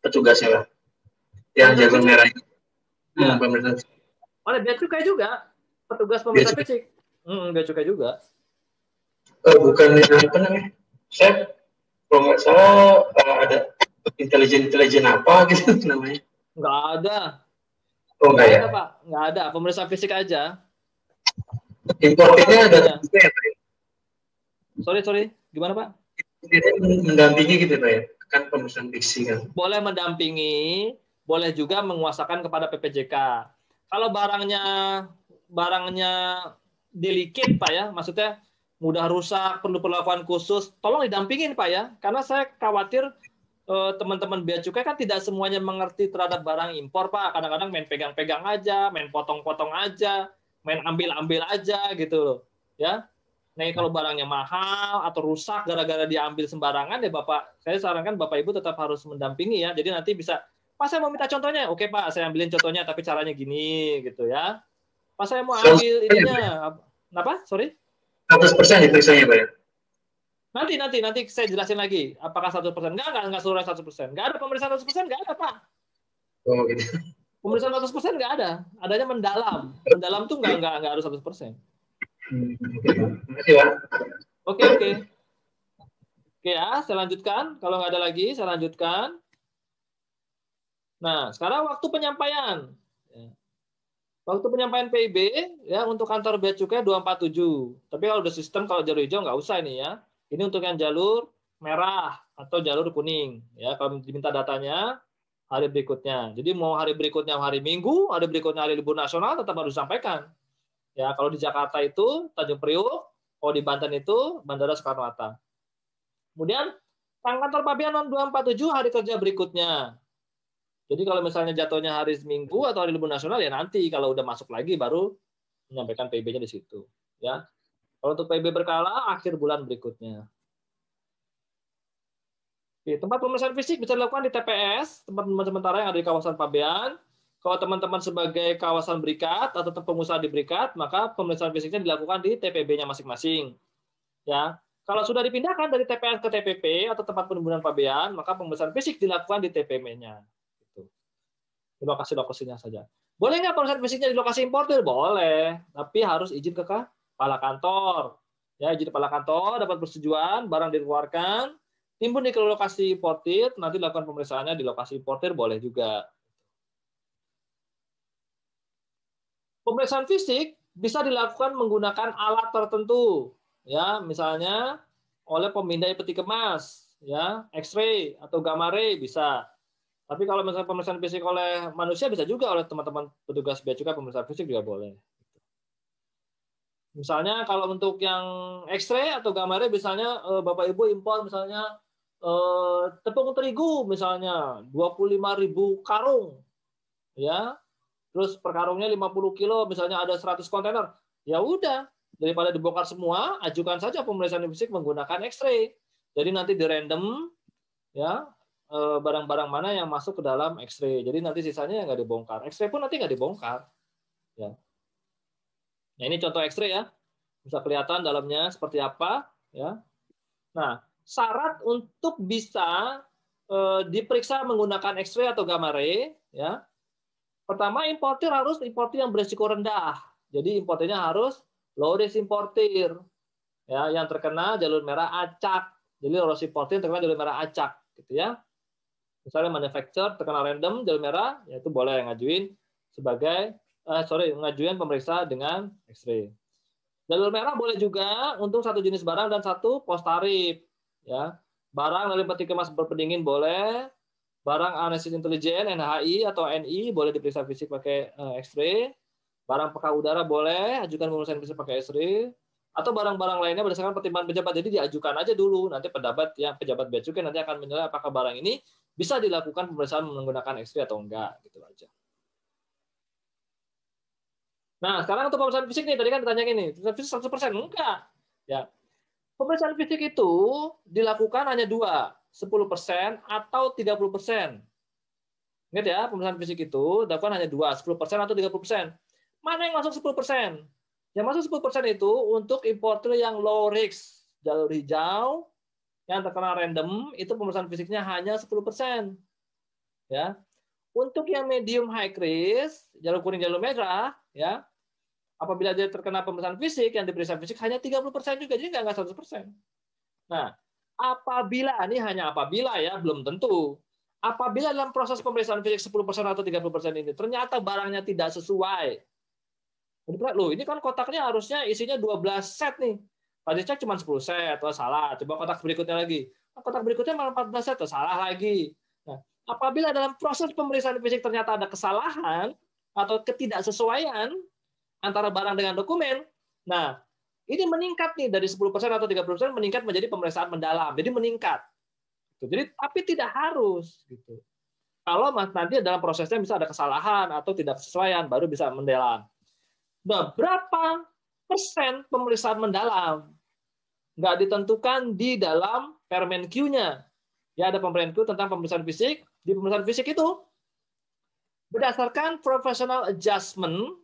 petugasnya lah yang jago merah ya. hmm, pemeriksaan oleh bea cukai juga. Petugas pemeriksa fisik. Hmm, bea cukai juga. Oh, bukan apa namanya? Saya kalau nggak salah uh, ada intelijen intelijen apa gitu namanya. Nggak ada. Oh nggak ya? ada, pak. Nggak ada. Pemeriksa fisik aja importernya ada ya, sorry sorry gimana pak mendampingi gitu pak ya kan pemeriksaan fiksi kan. Boleh mendampingi, boleh juga menguasakan kepada PPJK. Kalau barangnya barangnya delicate Pak ya, maksudnya mudah rusak, perlu perlakuan khusus, tolong didampingin Pak ya. Karena saya khawatir eh, teman-teman bea cukai kan tidak semuanya mengerti terhadap barang impor Pak. Kadang-kadang main pegang-pegang aja, main potong-potong aja, main ambil-ambil aja gitu loh. Ya. Nah, kalau barangnya mahal atau rusak gara-gara diambil sembarangan ya Bapak, saya sarankan Bapak Ibu tetap harus mendampingi ya. Jadi nanti bisa, Pak saya mau minta contohnya. Oke Pak, saya ambilin contohnya tapi caranya gini gitu ya. Pak saya mau ambil ininya. Apa? Sorry? 100% diperiksanya Pak ya? Nanti, nanti, nanti saya jelasin lagi. Apakah 100%? Enggak, enggak, enggak seluruh 100%. Enggak ada pemeriksaan 100%, enggak ada Pak. Oh gitu. Pemeriksaan 100% enggak ada. Adanya mendalam. Mendalam tuh enggak, enggak, enggak harus 100%. Oke, oke. Oke ya, saya lanjutkan. Kalau nggak ada lagi, saya lanjutkan. Nah, sekarang waktu penyampaian. Ya. Waktu penyampaian PIB ya untuk kantor bea cukai 247. Tapi kalau udah sistem kalau jalur hijau nggak usah ini ya. Ini untuk yang jalur merah atau jalur kuning ya. Kalau diminta datanya hari berikutnya. Jadi mau hari berikutnya hari Minggu, hari berikutnya hari libur nasional tetap harus disampaikan. Ya, kalau di Jakarta itu Tanjung Priuk, kalau di Banten itu Bandara Soekarno Hatta. Kemudian kantor Pabean 247 hari kerja berikutnya. Jadi kalau misalnya jatuhnya hari Minggu atau hari libur nasional ya nanti kalau udah masuk lagi baru menyampaikan PIB-nya di situ, ya. Kalau untuk PIB berkala akhir bulan berikutnya. Oke, tempat pemeriksaan fisik bisa dilakukan di TPS, tempat sementara yang ada di kawasan Pabean, kalau teman-teman sebagai kawasan berikat atau pengusaha di berikat, maka pemeriksaan fisiknya dilakukan di TPB-nya masing-masing. Ya, kalau sudah dipindahkan dari TPS ke TPP atau tempat penimbunan pabean, maka pemeriksaan fisik dilakukan di TPM-nya. Gitu. Di lokasi-lokasinya saja. Boleh nggak pemeriksaan fisiknya di lokasi importer? Boleh, tapi harus izin ke kepala kantor. Ya, izin kepala kantor dapat persetujuan, barang dikeluarkan, timbun di lokasi importer, nanti lakukan pemeriksaannya di lokasi importer boleh juga. Pemeriksaan fisik bisa dilakukan menggunakan alat tertentu, ya, misalnya oleh pemindai peti kemas, ya, X-ray atau gamma ray bisa. Tapi kalau misalnya pemeriksaan fisik oleh manusia bisa juga oleh teman-teman petugas bea cukai pemeriksaan fisik juga boleh. Misalnya kalau untuk yang X-ray atau gamma ray misalnya eh, Bapak Ibu impor misalnya eh, tepung terigu misalnya 25.000 karung ya terus per karungnya 50 kilo, misalnya ada 100 kontainer, ya udah daripada dibongkar semua, ajukan saja pemeriksaan fisik menggunakan X-ray. Jadi nanti di random ya eh, barang-barang mana yang masuk ke dalam X-ray. Jadi nanti sisanya nggak dibongkar. X-ray pun nanti nggak dibongkar. Ya. Nah ini contoh X-ray ya, bisa kelihatan dalamnya seperti apa. Ya. Nah syarat untuk bisa eh, diperiksa menggunakan X-ray atau gamma ray, ya Pertama, importir harus importir yang berisiko rendah. Jadi importirnya harus low risk importir. Ya, yang terkena jalur merah acak. Jadi low risk importir terkena jalur merah acak, gitu ya. Misalnya manufacturer terkena random jalur merah, ya itu boleh ngajuin sebagai eh, sorry, ngajuin pemeriksa dengan X-ray. Jalur merah boleh juga untuk satu jenis barang dan satu pos tarif. Ya, barang dari peti kemas berpendingin boleh, Barang analisis intelijen NHI atau NI boleh diperiksa fisik pakai uh, X-ray. Barang peka udara boleh ajukan pemeriksaan fisik pakai X-ray atau barang-barang lainnya berdasarkan pertimbangan pejabat. Jadi diajukan aja dulu, nanti pejabat yang pejabat bea cukai nanti akan menilai apakah barang ini bisa dilakukan pemeriksaan menggunakan X-ray atau enggak, gitu aja. Nah, sekarang untuk pemeriksaan fisik nih, tadi kan ditanya ini, fisik 100%? Enggak. Ya. Pemeriksaan fisik itu dilakukan hanya dua, 10% atau 30%. Ingat ya, pemeriksaan fisik itu dilakukan hanya dua, 10% atau 30%. Mana yang masuk 10%? Yang masuk 10% itu untuk importer yang low risk, jalur hijau, yang terkena random, itu pemeriksaan fisiknya hanya 10%. Ya. Untuk yang medium high risk, jalur kuning, jalur merah, ya, apabila dia terkena pemeriksaan fisik, yang diperiksa fisik hanya 30% juga, jadi nggak 100%. Nah, apabila, ini hanya apabila ya, belum tentu. Apabila dalam proses pemeriksaan fisik 10% atau 30% ini, ternyata barangnya tidak sesuai loh ini kan kotaknya harusnya isinya 12 set nih. Tadi cek cuma 10 set, atau salah. Coba kotak berikutnya lagi. Nah, kotak berikutnya malah 14 set, atau salah lagi. Nah, apabila dalam proses pemeriksaan fisik ternyata ada kesalahan atau ketidaksesuaian antara barang dengan dokumen, nah ini meningkat nih dari 10% atau 30% meningkat menjadi pemeriksaan mendalam. Jadi meningkat. Jadi tapi tidak harus gitu. Kalau nanti dalam prosesnya bisa ada kesalahan atau tidak kesesuaian baru bisa mendalam. Nah, berapa persen pemeriksaan mendalam? Nggak ditentukan di dalam Permen Q-nya. Ya, ada Permen Q tentang pemeriksaan fisik. Di pemeriksaan fisik itu, berdasarkan professional adjustment,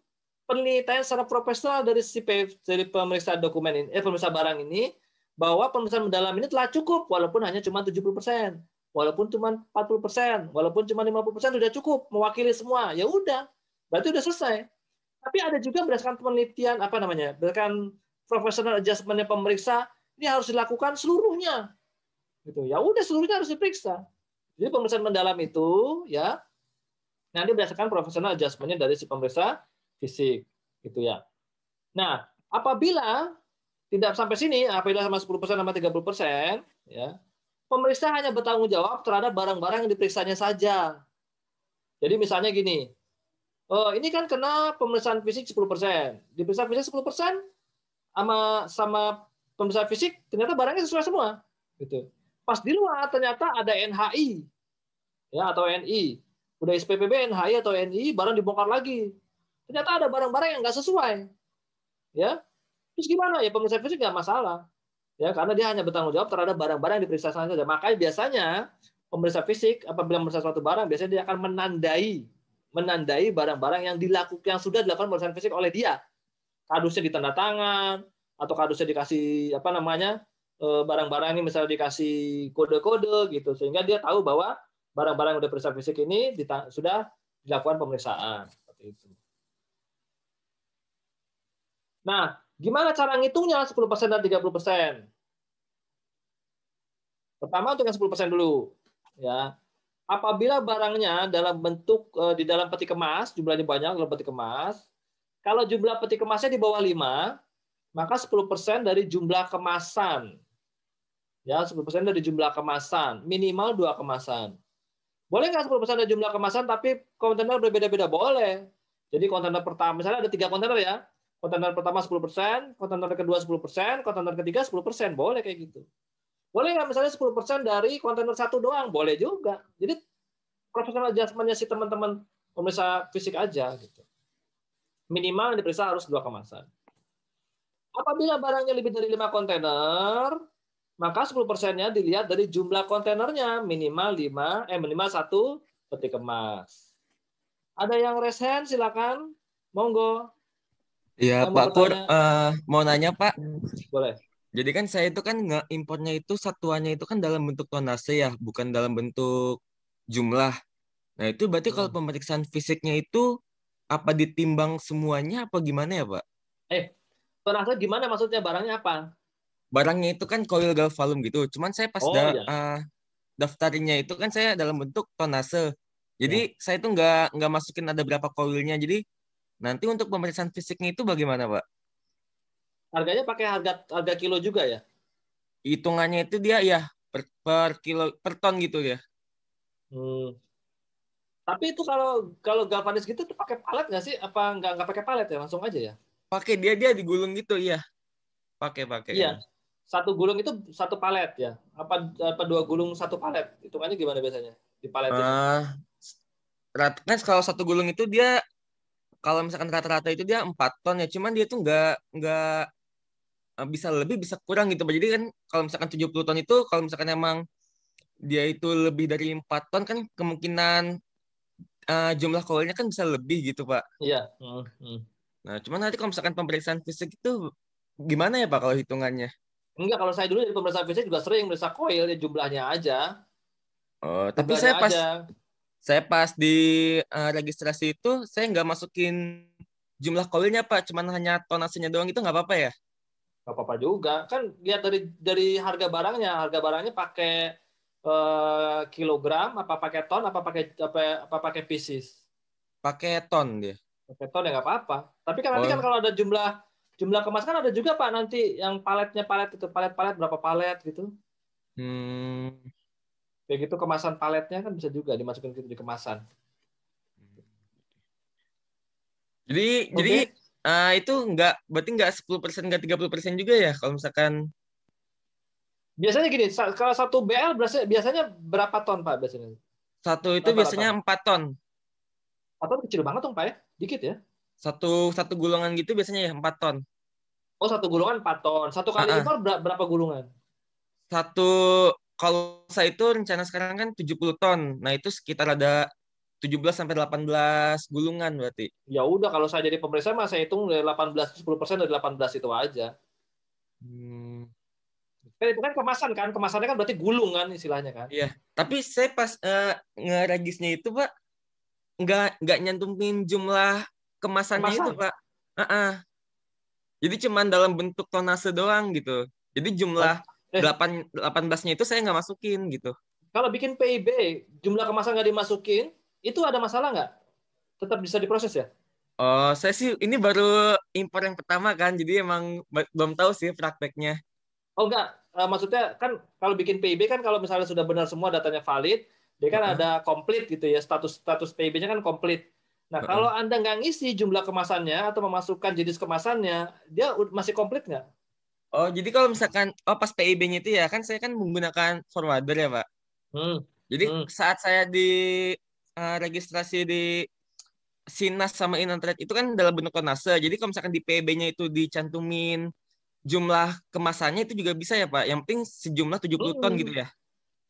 penelitian secara profesional dari si dari pemeriksa dokumen ini, eh, pemeriksa barang ini, bahwa pemeriksaan mendalam ini telah cukup, walaupun hanya cuma 70%, walaupun cuma 40%, walaupun cuma 50% sudah cukup, mewakili semua. Ya udah, berarti udah selesai. Tapi ada juga berdasarkan penelitian apa namanya, berdasarkan professional adjustment pemeriksa, ini harus dilakukan seluruhnya. Gitu. Ya udah seluruhnya harus diperiksa. Jadi pemeriksaan mendalam itu ya nanti berdasarkan professional adjustment dari si pemeriksa fisik gitu ya. Nah, apabila tidak sampai sini, apabila sama 10% sama 30%, ya, pemeriksa hanya bertanggung jawab terhadap barang-barang yang diperiksanya saja. Jadi misalnya gini, oh, ini kan kena pemeriksaan fisik 10%. Diperiksa fisik 10% sama sama pemeriksaan fisik ternyata barangnya sesuai semua. Gitu. Pas di luar ternyata ada NHI ya atau NI. Udah SPPB, NHI atau NI, barang dibongkar lagi. Ternyata ada barang-barang yang nggak sesuai. Ya. Terus gimana? Ya pemeriksaan fisik nggak masalah. Ya, karena dia hanya bertanggung jawab terhadap barang-barang yang diperiksa saja. Makanya biasanya pemeriksa fisik apabila memeriksa suatu barang biasanya dia akan menandai menandai barang-barang yang dilakukan yang sudah dilakukan pemeriksaan fisik oleh dia. Kardusnya ditanda tangan atau kardusnya dikasih apa namanya eh, barang-barang ini misalnya dikasih kode-kode gitu sehingga dia tahu bahwa barang-barang yang sudah periksa fisik ini sudah dilakukan pemeriksaan seperti itu. Nah, gimana cara ngitungnya 10% dan 30%? Pertama untuk yang 10% dulu. Ya apabila barangnya dalam bentuk eh, di dalam peti kemas, jumlahnya banyak dalam peti kemas, kalau jumlah peti kemasnya di bawah 5, maka 10% dari jumlah kemasan. Ya, 10% dari jumlah kemasan, minimal dua kemasan. Boleh nggak 10% dari jumlah kemasan, tapi kontainer berbeda-beda? Boleh. Jadi kontainer pertama, misalnya ada tiga kontainer ya. Kontainer pertama 10%, kontainer kedua 10%, kontainer ketiga 10%. Boleh kayak gitu. Boleh nggak misalnya 10% dari kontainer satu doang? Boleh juga. Jadi profesional adjustment si teman-teman pemeriksa fisik aja gitu. Minimal yang diperiksa harus dua kemasan. Apabila barangnya lebih dari lima kontainer, maka 10%-nya dilihat dari jumlah kontainernya minimal 5 eh minimal satu peti kemas. Ada yang resen silakan. Monggo. Iya, Pak Pur, uh, mau nanya Pak. Boleh. Jadi kan saya itu kan nggak importnya itu satuannya itu kan dalam bentuk tonase ya, bukan dalam bentuk jumlah. Nah itu berarti hmm. kalau pemeriksaan fisiknya itu apa ditimbang semuanya apa gimana ya Pak? Eh, tonase gimana maksudnya barangnya apa? Barangnya itu kan coil galvalum gitu. Cuman saya pas oh, da iya. uh, daftarnya itu kan saya dalam bentuk tonase. Jadi ya. saya itu nggak nggak masukin ada berapa coilnya. Jadi nanti untuk pemeriksaan fisiknya itu bagaimana Pak? Harganya pakai harga harga kilo juga ya? Hitungannya itu dia ya per, per kilo per ton gitu ya. Hmm. Tapi itu kalau kalau galvanis gitu tuh pakai palet nggak sih? Apa nggak nggak pakai palet ya? Langsung aja ya? Pakai dia dia digulung gitu iya. Pakai pakai. Iya. Satu gulung itu satu palet ya? Apa apa dua gulung satu palet? Hitungannya gimana biasanya di palet uh, itu? Kan kalau satu gulung itu dia kalau misalkan rata-rata itu dia empat ton ya, cuman dia tuh nggak nggak eh, bisa lebih bisa kurang gitu. Jadi kan kalau misalkan 70 ton itu kalau misalkan emang dia itu lebih dari empat ton kan kemungkinan uh, jumlah koilnya kan bisa lebih gitu pak. Iya. Hmm. Nah cuman nanti kalau misalkan pemeriksaan fisik itu gimana ya pak kalau hitungannya? Enggak kalau saya dulu di pemeriksaan fisik juga sering meriksa koil ya jumlahnya aja. Oh tapi jumlahnya saya pas aja. Saya pas di uh, registrasi itu saya nggak masukin jumlah koilnya pak, cuman hanya tonasenya doang itu nggak apa-apa ya? Nggak apa-apa juga. Kan lihat dari dari harga barangnya. Harga barangnya pakai uh, kilogram apa pakai ton apa pakai apa apa pakai pieces? Pakai ton dia. Pakai ton ya nggak apa-apa. Tapi kan oh. nanti kan kalau ada jumlah jumlah kemas kan ada juga pak. Nanti yang paletnya palet itu palet-palet berapa palet gitu. Hmm. Kayak gitu kemasan paletnya kan bisa juga dimasukin gitu di kemasan jadi okay. jadi uh, itu nggak berarti nggak 10 persen nggak 30 persen juga ya kalau misalkan Biasanya gini, kalau satu BL biasanya berapa ton Pak biasanya? Satu itu berapa biasanya empat ton. Atau kecil banget dong Pak ya? Dikit ya? Satu satu gulungan gitu biasanya ya empat ton. Oh satu gulungan empat ton. Satu kali uh -uh. impor berapa gulungan? Satu kalau saya itu rencana sekarang kan 70 ton. Nah itu sekitar ada 17 sampai 18 gulungan berarti. Ya udah kalau saya jadi pemeriksa mah saya hitung dari 18 10% dari 18 itu aja. Hmm. Kan itu kan kemasan kan, kemasannya kan berarti gulung kan istilahnya kan. Iya. Tapi saya pas uh, ngeregisnya itu pak nggak nggak nyantumin jumlah kemasannya Kemasan. itu pak. Uh -uh. Jadi cuman dalam bentuk tonase doang gitu. Jadi jumlah eh. 8 18-nya itu saya nggak masukin gitu. Kalau bikin PIB jumlah kemasan nggak dimasukin, itu ada masalah nggak? Tetap bisa diproses ya? Oh, saya sih ini baru impor yang pertama kan, jadi emang belum tahu sih prakteknya. Oh enggak, uh, maksudnya kan kalau bikin PIB kan kalau misalnya sudah benar semua datanya valid, dia kan uh -huh. ada komplit gitu ya status status PIB-nya kan komplit. Nah uh -huh. kalau anda nggak ngisi jumlah kemasannya atau memasukkan jenis kemasannya, dia masih komplit nggak? Oh jadi kalau misalkan oh pas PIB-nya itu ya kan saya kan menggunakan forwarder ya pak. Hmm. Jadi hmm. saat saya di uh, registrasi di Sinas sama Inantret itu kan dalam bentuk konase. Jadi kalau misalkan di PIB-nya itu dicantumin jumlah kemasannya itu juga bisa ya Pak. Yang penting sejumlah 70 hmm. ton gitu ya.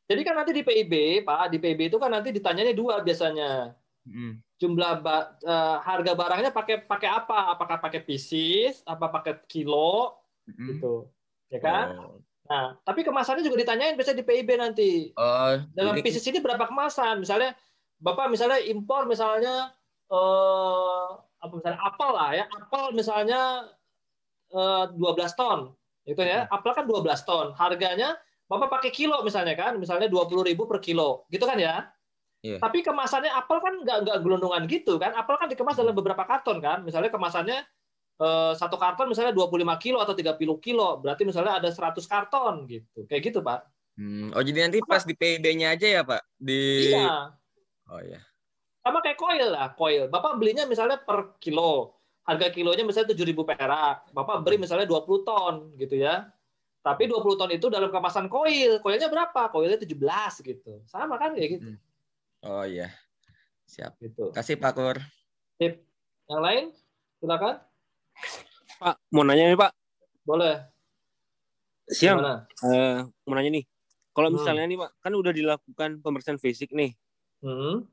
Jadi kan nanti di PIB, Pak, di PIB itu kan nanti ditanyanya dua biasanya. Hmm. Jumlah ba uh, harga barangnya pakai pakai apa? Apakah pakai pieces, apa pakai kilo hmm. gitu. Ya kan? Oh. Nah, tapi kemasannya juga ditanyain biasanya di PIB nanti. Uh, Dalam pieces ini berapa kemasan? Misalnya Bapak misalnya impor misalnya eh apa misalnya apel lah ya, apel misalnya 12 eh, ton. Itu ya, apel kan 12 ton. Harganya Bapak pakai kilo misalnya kan, misalnya 20.000 per kilo. Gitu kan ya? Yeah. Tapi kemasannya apel kan nggak nggak gelondongan gitu kan. Apel kan dikemas dalam beberapa karton kan. Misalnya kemasannya satu karton misalnya 25 kilo atau 30 kilo. Berarti misalnya ada 100 karton gitu. Kayak gitu, Pak. Hmm. Oh, jadi nanti pas di PIB-nya aja ya, Pak? Di Iya. Oh ya. Sama kayak koil lah, koil. Bapak belinya misalnya per kilo harga kilonya misalnya 7.000 perak, Bapak beri misalnya 20 ton gitu ya. Tapi 20 ton itu dalam kemasan koil. Koilnya berapa? Koilnya 17 gitu. Sama kan kayak gitu. Oh iya. Siap. Gitu. Kasih Pak Kur. Sip. Yang lain? Silakan. Pak, mau nanya nih Pak. Boleh. Siang. Uh, mau nanya nih. Kalau hmm. misalnya hmm. nih Pak, kan udah dilakukan pemeriksaan fisik nih. Hmm.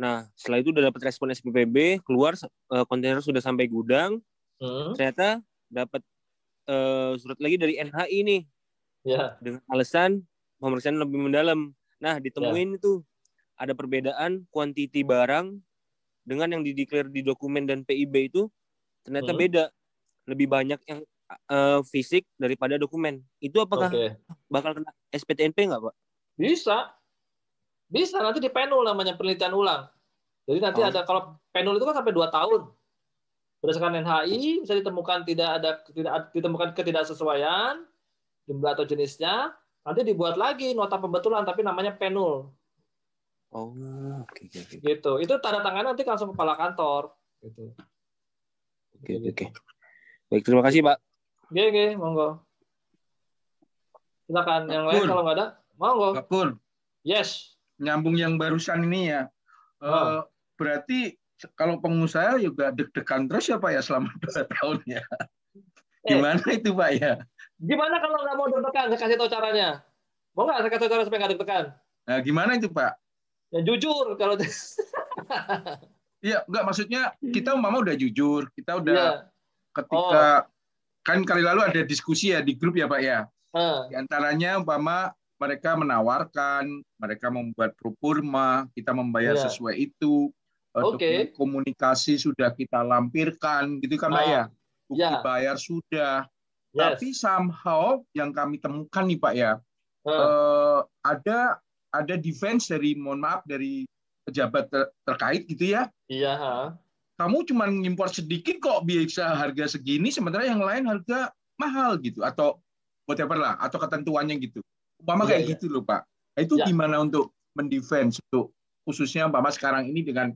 Nah, setelah itu udah dapat respon SPPB, keluar uh, kontainer sudah sampai gudang. Hmm. Ternyata dapat uh, surat lagi dari NHI nih. Ya. Dengan alasan pemeriksaan lebih mendalam. Nah, ditemuin ya. itu ada perbedaan kuantiti barang dengan yang dideklar di dokumen dan PIB itu ternyata hmm. beda. Lebih banyak yang uh, fisik daripada dokumen. Itu apakah okay. bakal kena SPTNP nggak, Pak? Bisa. Bisa nanti di panel namanya penelitian ulang. Jadi nanti oh. ada kalau panel itu kan sampai dua tahun. Berdasarkan NHI bisa ditemukan tidak ada tidak ditemukan ketidaksesuaian jumlah atau jenisnya, nanti dibuat lagi nota pembetulan tapi namanya panel. Oh, oke okay. Okay, Gitu. Itu tanda tangan nanti langsung kepala kantor. Gitu. Oke oke oke. Baik, terima kasih Pak. Oke oke, monggo. Silakan yang lain kalau nggak ada, monggo. Kapur. Yes. Nyambung yang barusan ini ya. Oh. Uh, berarti kalau pengusaha juga deg-degan terus ya Pak ya selama dua tahun ya. Eh. Gimana eh, itu Pak ya? Gimana kalau nggak mau deg-degan? Saya kasih tahu caranya. Mau nggak saya kasih tahu cara supaya nggak deg-degan? Nah, gimana itu Pak? Ya jujur kalau Iya, enggak maksudnya kita mama udah jujur, kita udah yeah. ketika oh. kan kali lalu ada diskusi ya di grup ya Pak ya. Uh. Di antaranya umpama mereka menawarkan, mereka membuat propurma, kita membayar yeah. sesuai itu. Okay. komunikasi sudah kita lampirkan gitu kan Pak uh. ya. Bukti yeah. bayar sudah. Yes. Tapi somehow yang kami temukan nih Pak ya, uh. Ada ada defense dari mohon maaf dari pejabat ter terkait gitu ya. Iya. Kamu cuma ngimpor sedikit kok bisa harga segini, sementara yang lain harga mahal gitu atau whatever lah atau ketentuannya gitu. Umpama iya, kayak iya. gitu loh Pak. Nah, itu ya. gimana untuk mendefense untuk khususnya umpama sekarang ini dengan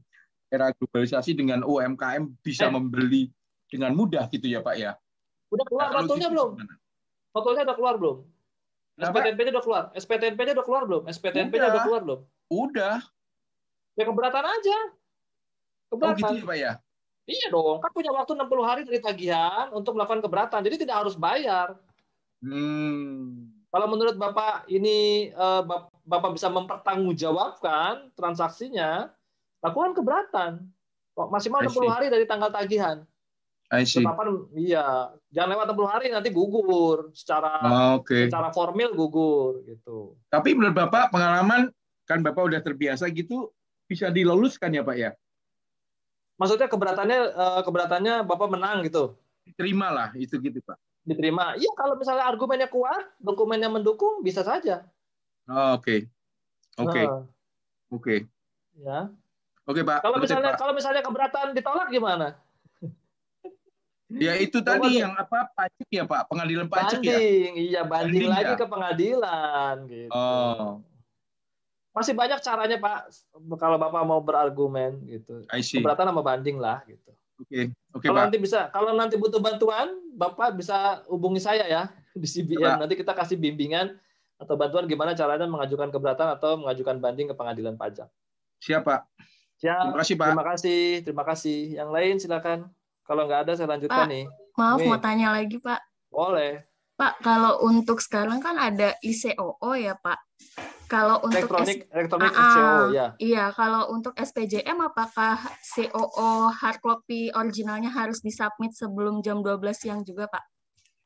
era globalisasi dengan UMKM bisa eh. membeli dengan mudah gitu ya Pak ya. Udah keluar nah, fotonya belum? Fotonya udah keluar belum? SPTNP-nya udah keluar. SPTNP-nya udah keluar belum? SPTNP-nya udah keluar belum? Udah. Ya keberatan aja. Keberatan. Oh gitu ya Pak ya? Iya dong, kan punya waktu 60 hari dari tagihan untuk melakukan keberatan. Jadi tidak harus bayar. Hmm. Kalau menurut Bapak ini eh, Bapak bisa mempertanggungjawabkan transaksinya, lakukan keberatan. Maksimal 60 hari dari tanggal tagihan. I see. Bapak, iya, jangan lewat 60 hari nanti gugur secara oh, okay. secara formil gugur gitu. Tapi menurut Bapak pengalaman kan Bapak udah terbiasa gitu bisa diluluskan ya Pak ya? Maksudnya keberatannya eh, keberatannya Bapak menang gitu? Diterima lah itu gitu Pak. Diterima. Iya kalau misalnya argumennya kuat, dokumennya mendukung bisa saja. Oh, oke. Oke. Nah. Oke. Ya. Oke Pak. Kalau misalnya Pak. kalau misalnya keberatan ditolak gimana? Ya itu tadi yang apa pajak ya Pak, pengadilan pajak banding, ya. Banding, iya banding, banding lagi ya? ke pengadilan gitu. Oh masih banyak caranya Pak kalau Bapak mau berargumen gitu. Keberatan sama banding lah gitu. Oke, okay. oke okay, Kalau nanti bisa, kalau nanti butuh bantuan, Bapak bisa hubungi saya ya di CBN. Nanti kita kasih bimbingan atau bantuan gimana caranya mengajukan keberatan atau mengajukan banding ke pengadilan pajak. Siap, Pak. Siap. Terima kasih, Pak. Terima kasih, terima kasih. Yang lain silakan. Kalau nggak ada saya lanjutkan Pak, nih. Maaf nih. mau tanya lagi, Pak. Boleh. Pak, kalau untuk sekarang kan ada ICOO ya, Pak. Kalau untuk elektronik S elektronik uh, COO ya. Iya, kalau untuk SPJM apakah COO hard copy originalnya harus disubmit sebelum jam 12 siang juga, Pak?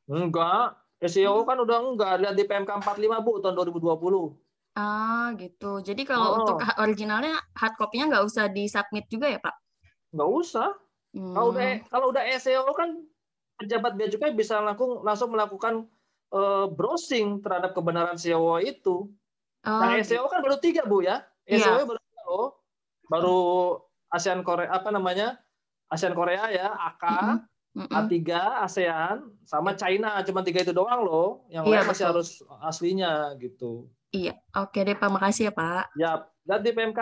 Enggak. SEO kan udah enggak lihat di PMK 45 Bu tahun 2020. Ah, gitu. Jadi kalau oh. untuk originalnya hard copy-nya nggak usah disubmit juga ya, Pak? Nggak usah. Hmm. Kalau udah kalau udah SEO kan pejabat bea cukai bisa langsung langsung melakukan uh, browsing terhadap kebenaran SEO itu. Oh. Nah, SEO kan baru tiga bu ya. Yeah. SEO baru tiga loh. Baru ASEAN Korea apa namanya? ASEAN Korea ya, AK, mm -hmm. A3, ASEAN, sama China. Cuma tiga itu doang loh. Yang yeah, lain masih harus aslinya gitu. Iya, oke deh Pak. Makasih ya Pak. Ya, dan di PMK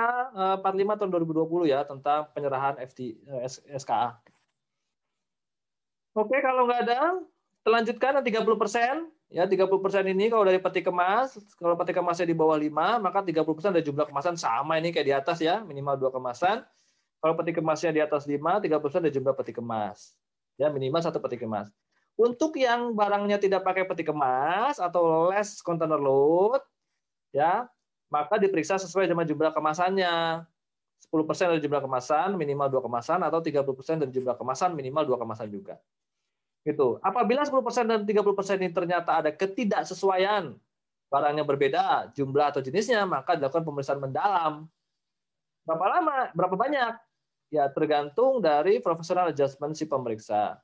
45 eh, tahun 2020 ya tentang penyerahan FT SKA. Oke, kalau nggak ada, terlanjutkan 30 persen Ya, 30% ini kalau dari peti kemas, kalau peti kemasnya di bawah 5, maka 30% dari jumlah kemasan sama ini kayak di atas ya, minimal dua kemasan. Kalau peti kemasnya di atas 5, 30% dari jumlah peti kemas. Ya, minimal satu peti kemas. Untuk yang barangnya tidak pakai peti kemas atau less container load, ya, maka diperiksa sesuai dengan jumlah kemasannya. 10% dari jumlah kemasan, minimal dua kemasan, atau 30% dari jumlah kemasan, minimal dua kemasan juga. Gitu. Apabila 10% dan 30% ini ternyata ada ketidaksesuaian, barangnya berbeda, jumlah atau jenisnya, maka dilakukan pemeriksaan mendalam. Berapa lama? Berapa banyak? Ya tergantung dari professional adjustment si pemeriksa.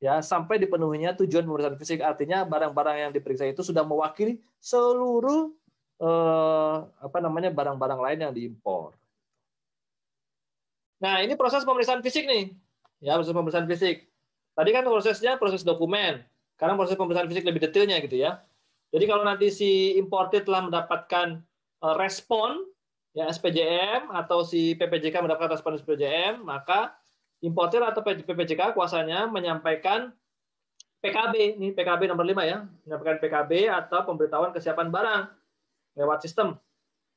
Ya, sampai dipenuhinya tujuan pemeriksaan fisik artinya barang-barang yang diperiksa itu sudah mewakili seluruh eh, apa namanya barang-barang lain yang diimpor. Nah, ini proses pemeriksaan fisik nih. Ya, proses pemeriksaan fisik. Tadi kan prosesnya proses dokumen. Sekarang proses pemeriksaan fisik lebih detailnya gitu ya. Jadi kalau nanti si importer telah mendapatkan eh, respon ya SPJM atau si PPJK mendapatkan respon SPJM, maka importir atau PPJK kuasanya menyampaikan PKB, ini PKB nomor 5 ya, menyampaikan PKB atau pemberitahuan kesiapan barang lewat sistem,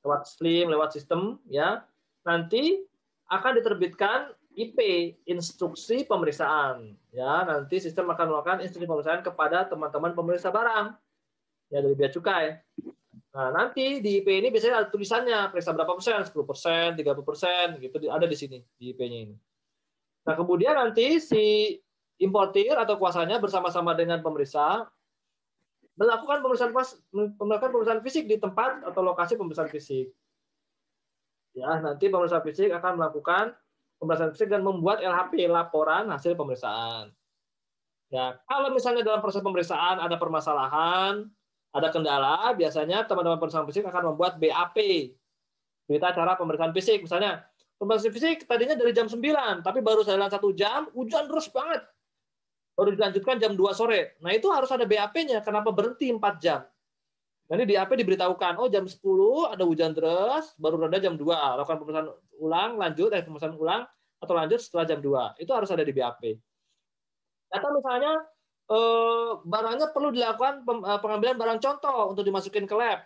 lewat SLIM, lewat sistem ya. Nanti akan diterbitkan IP, instruksi pemeriksaan. Ya, nanti sistem akan melakukan instruksi pemeriksaan kepada teman-teman pemeriksa barang ya dari bea cukai. Nah, nanti di IP ini biasanya ada tulisannya periksa berapa persen, 10 persen, 30 persen, gitu ada di sini di IP-nya ini. Nah, kemudian nanti si importir atau kuasanya bersama-sama dengan pemeriksa melakukan pemeriksaan melakukan pemeriksaan fisik di tempat atau lokasi pemeriksaan fisik. Ya, nanti pemeriksaan fisik akan melakukan pemeriksaan fisik dan membuat LHP laporan hasil pemeriksaan. Ya, kalau misalnya dalam proses pemeriksaan ada permasalahan, ada kendala, biasanya teman-teman pemeriksaan fisik akan membuat BAP, berita acara pemeriksaan fisik. Misalnya, pemeriksaan fisik tadinya dari jam 9, tapi baru jalan satu jam, hujan terus banget. Baru dilanjutkan jam 2 sore. Nah, itu harus ada BAP-nya. Kenapa berhenti 4 jam? Nanti di AP diberitahukan, oh jam 10 ada hujan deras, baru reda jam 2. Lakukan pemeriksaan ulang, lanjut, eh, pemeriksaan ulang, atau lanjut setelah jam 2. Itu harus ada di BAP. Atau misalnya Eh, barangnya perlu dilakukan eh, pengambilan barang contoh untuk dimasukin ke lab.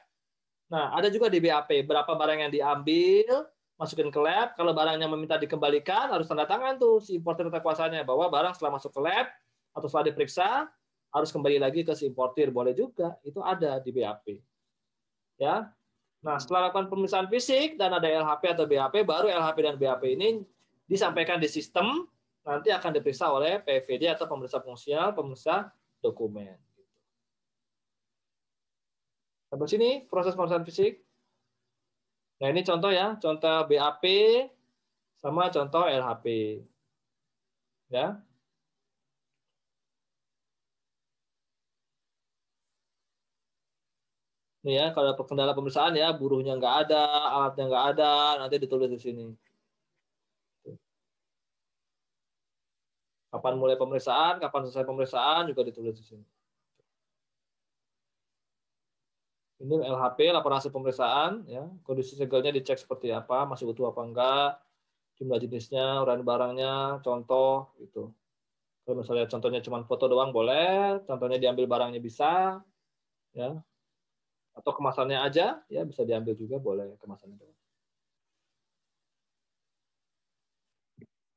Nah, ada juga di BAP berapa barang yang diambil, masukin ke lab. Kalau barangnya meminta dikembalikan, harus tanda tangan tuh si importer kuasanya bahwa barang setelah masuk ke lab atau setelah diperiksa harus kembali lagi ke si importer. Boleh juga, itu ada di BAP. Ya. Nah, setelah lakukan pemeriksaan fisik dan ada LHP atau BAP, baru LHP dan BAP ini disampaikan di sistem nanti akan diperiksa oleh PVD atau pemeriksa fungsional, pemeriksa dokumen. Sampai sini proses pemeriksaan fisik. Nah ini contoh ya, contoh BAP sama contoh LHP. Ya. Ini ya, kalau kendala pemeriksaan ya, buruhnya nggak ada, alatnya nggak ada, nanti ditulis di sini. Kapan mulai pemeriksaan, kapan selesai pemeriksaan juga ditulis di sini. Ini LHP, laporan hasil pemeriksaan, ya. Kondisi segelnya dicek seperti apa, masih utuh apa enggak, jumlah jenisnya, uraian barangnya, contoh, gitu. Kalau misalnya contohnya cuma foto doang boleh, contohnya diambil barangnya bisa, ya. Atau kemasannya aja, ya bisa diambil juga boleh kemasannya doang.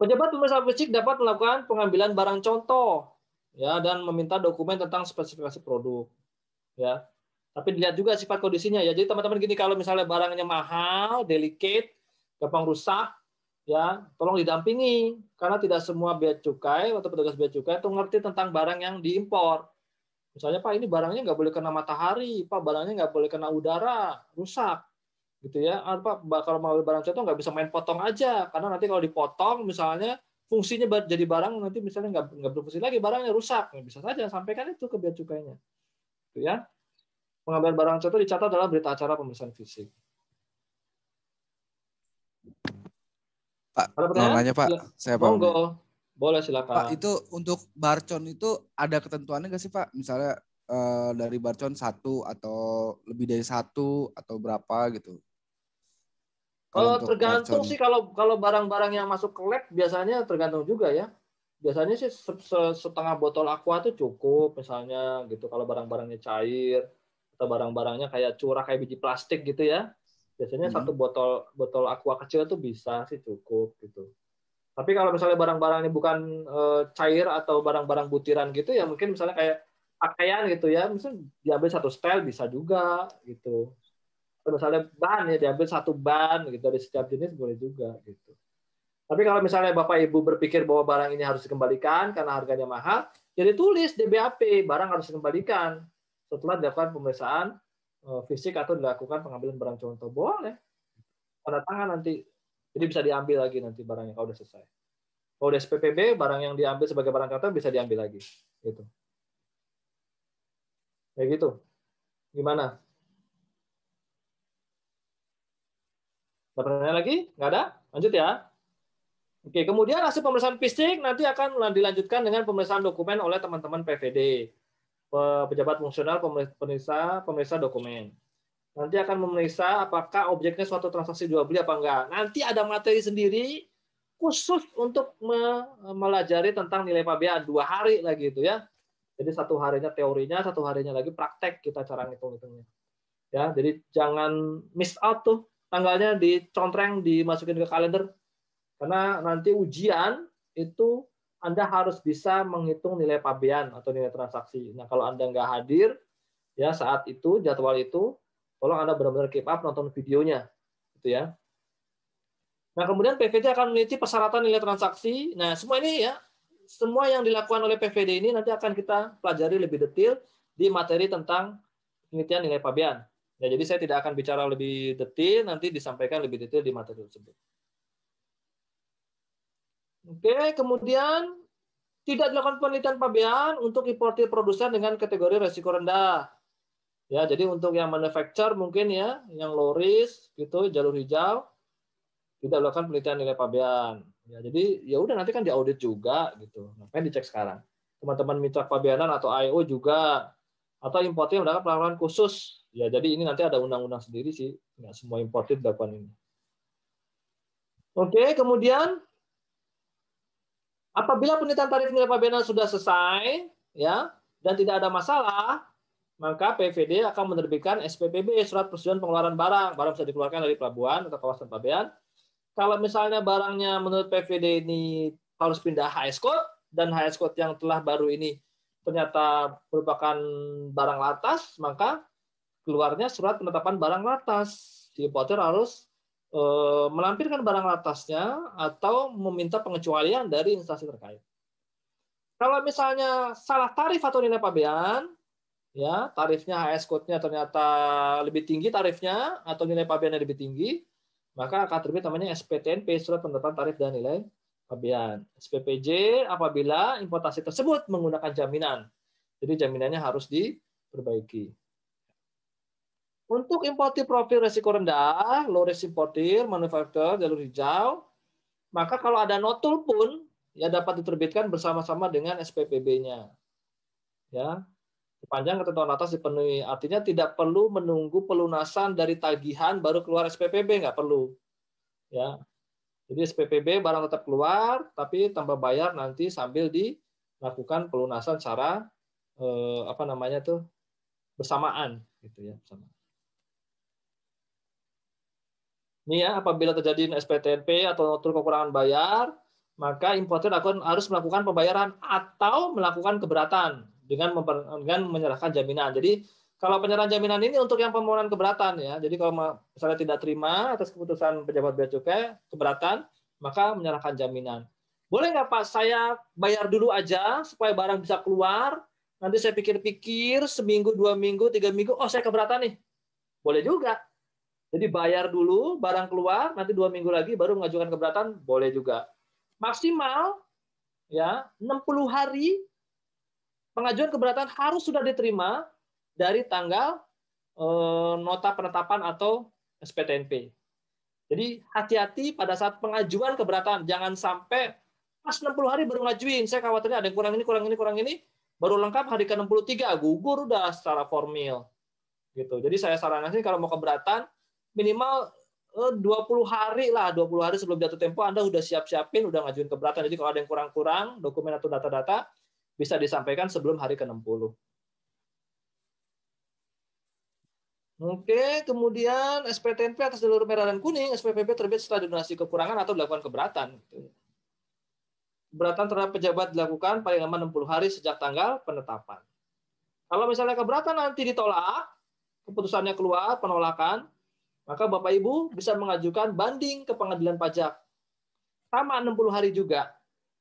Pejabat pemeriksa fisik dapat melakukan pengambilan barang contoh ya dan meminta dokumen tentang spesifikasi produk. Ya. Tapi dilihat juga sifat kondisinya ya. Jadi teman-teman gini kalau misalnya barangnya mahal, delicate, gampang rusak, ya tolong didampingi karena tidak semua bea cukai atau petugas bea cukai itu ngerti tentang barang yang diimpor. Misalnya Pak ini barangnya nggak boleh kena matahari, Pak barangnya nggak boleh kena udara, rusak gitu ya. Apa kalau mau barang contoh nggak bisa main potong aja karena nanti kalau dipotong misalnya fungsinya jadi barang nanti misalnya nggak nggak berfungsi lagi barangnya rusak. Nah, bisa saja sampaikan itu ke bea cukainya. Gitu ya. Pengambilan barang contoh dicatat dalam berita acara pemeriksaan fisik. Pak mau nanya Pak? Ya. saya Monggo. Boleh silakan Pak itu untuk barcon itu ada ketentuannya nggak sih Pak misalnya eh, dari barcon satu atau lebih dari satu atau berapa gitu kalau tergantung sih kalau kalau barang-barang yang masuk ke lab biasanya tergantung juga ya. Biasanya sih setengah botol aqua itu cukup misalnya gitu kalau barang-barangnya cair atau barang-barangnya kayak curah kayak biji plastik gitu ya. Biasanya hmm. satu botol botol aqua kecil itu bisa sih cukup gitu. Tapi kalau misalnya barang-barangnya bukan e, cair atau barang-barang butiran gitu ya mungkin misalnya kayak pakaian gitu ya, misalnya diambil satu setel bisa juga gitu misalnya ban ya diambil satu ban gitu dari setiap jenis boleh juga gitu. Tapi kalau misalnya Bapak Ibu berpikir bahwa barang ini harus dikembalikan karena harganya mahal, jadi tulis di BAP barang harus dikembalikan setelah dilakukan pemeriksaan eh, fisik atau dilakukan pengambilan barang contoh boleh. Tanda tangan nanti jadi bisa diambil lagi nanti barangnya kalau udah selesai. Kalau udah SPPB barang yang diambil sebagai barang contoh bisa diambil lagi gitu. Kayak gitu. Gimana? Pertanyaan lagi? Nggak ada? Lanjut ya. Oke, kemudian hasil pemeriksaan fisik nanti akan dilanjutkan dengan pemeriksaan dokumen oleh teman-teman PVD, pejabat fungsional pemeriksa pemeriksa dokumen. Nanti akan memeriksa apakah objeknya suatu transaksi jual beli apa enggak. Nanti ada materi sendiri khusus untuk mempelajari tentang nilai pabean dua hari lagi itu ya. Jadi satu harinya teorinya, satu harinya lagi praktek kita cara ngitung-hitungnya. Ya, jadi jangan miss out tuh tanggalnya dicontreng dimasukin ke kalender karena nanti ujian itu Anda harus bisa menghitung nilai pabean atau nilai transaksi. Nah, kalau Anda nggak hadir ya saat itu jadwal itu tolong Anda benar-benar keep up nonton videonya gitu ya. Nah, kemudian PVD akan meneliti persyaratan nilai transaksi. Nah, semua ini ya, semua yang dilakukan oleh PVD ini nanti akan kita pelajari lebih detail di materi tentang penelitian nilai pabean. Ya, jadi saya tidak akan bicara lebih detail, nanti disampaikan lebih detail di materi tersebut. Oke, kemudian tidak dilakukan penelitian pabean untuk importir produsen dengan kategori resiko rendah. Ya, jadi untuk yang manufacture mungkin ya, yang low risk gitu, jalur hijau, tidak melakukan penelitian nilai pabean. Ya, jadi ya udah nanti kan diaudit juga gitu. Ngapain dicek sekarang? Teman-teman mitra pabeanan atau IO juga atau importir melakukan pelaporan khusus. Ya, jadi ini nanti ada undang-undang sendiri sih. Nggak semua importir dilakukan ini. Oke, kemudian apabila penelitian tarif nilai pabeanan sudah selesai, ya, dan tidak ada masalah, maka PVD akan menerbitkan SPPB surat persetujuan pengeluaran barang. Barang bisa dikeluarkan dari pelabuhan atau kawasan pabean. Kalau misalnya barangnya menurut PVD ini harus pindah HS code dan HS code yang telah baru ini ternyata merupakan barang latas, maka keluarnya surat penetapan barang latas. Si importer harus e, melampirkan barang latasnya atau meminta pengecualian dari instansi terkait. Kalau misalnya salah tarif atau nilai pabean, ya tarifnya HS code-nya ternyata lebih tinggi tarifnya atau nilai pabeannya lebih tinggi, maka akan terbit namanya SPTNP surat penetapan tarif dan nilai pabean. SPPJ apabila importasi tersebut menggunakan jaminan. Jadi jaminannya harus diperbaiki. Untuk importir profil resiko rendah, low risk importir, manufaktur, jalur hijau, maka kalau ada notul pun ya dapat diterbitkan bersama-sama dengan SPPB-nya. Ya, sepanjang ketentuan atas dipenuhi. Artinya tidak perlu menunggu pelunasan dari tagihan baru keluar SPPB, nggak perlu. Ya. Jadi SPPB barang tetap keluar, tapi tambah bayar nanti sambil dilakukan pelunasan secara eh, apa namanya tuh bersamaan, gitu ya. Ini ya, apabila terjadi SPTNP atau notul kekurangan bayar, maka importer akan harus melakukan pembayaran atau melakukan keberatan dengan, dengan menyerahkan jaminan. Jadi kalau penyerahan jaminan ini untuk yang permohonan keberatan ya. Jadi kalau misalnya tidak terima atas keputusan pejabat bea cukai keberatan, maka menyerahkan jaminan. Boleh nggak Pak saya bayar dulu aja supaya barang bisa keluar, nanti saya pikir-pikir seminggu, dua minggu, tiga minggu, oh saya keberatan nih. Boleh juga. Jadi bayar dulu, barang keluar, nanti dua minggu lagi baru mengajukan keberatan, boleh juga. Maksimal ya 60 hari pengajuan keberatan harus sudah diterima dari tanggal eh, nota penetapan atau SPTNP. Jadi hati-hati pada saat pengajuan keberatan, jangan sampai pas 60 hari baru ngajuin. Saya khawatirnya ada yang kurang ini, kurang ini, kurang ini, baru lengkap hari ke-63 gugur udah secara formil. Gitu. Jadi saya sarankan sih kalau mau keberatan minimal 20 eh, hari lah, 20 hari sebelum jatuh tempo Anda udah siap-siapin, udah ngajuin keberatan. Jadi kalau ada yang kurang-kurang dokumen atau data-data, bisa disampaikan sebelum hari ke-60. Oke, kemudian SPTNP atas jalur merah dan kuning, SPPB terbit setelah donasi kekurangan atau dilakukan keberatan. Keberatan terhadap pejabat dilakukan paling lama 60 hari sejak tanggal penetapan. Kalau misalnya keberatan nanti ditolak, keputusannya keluar, penolakan, maka Bapak Ibu bisa mengajukan banding ke pengadilan pajak. Sama 60 hari juga.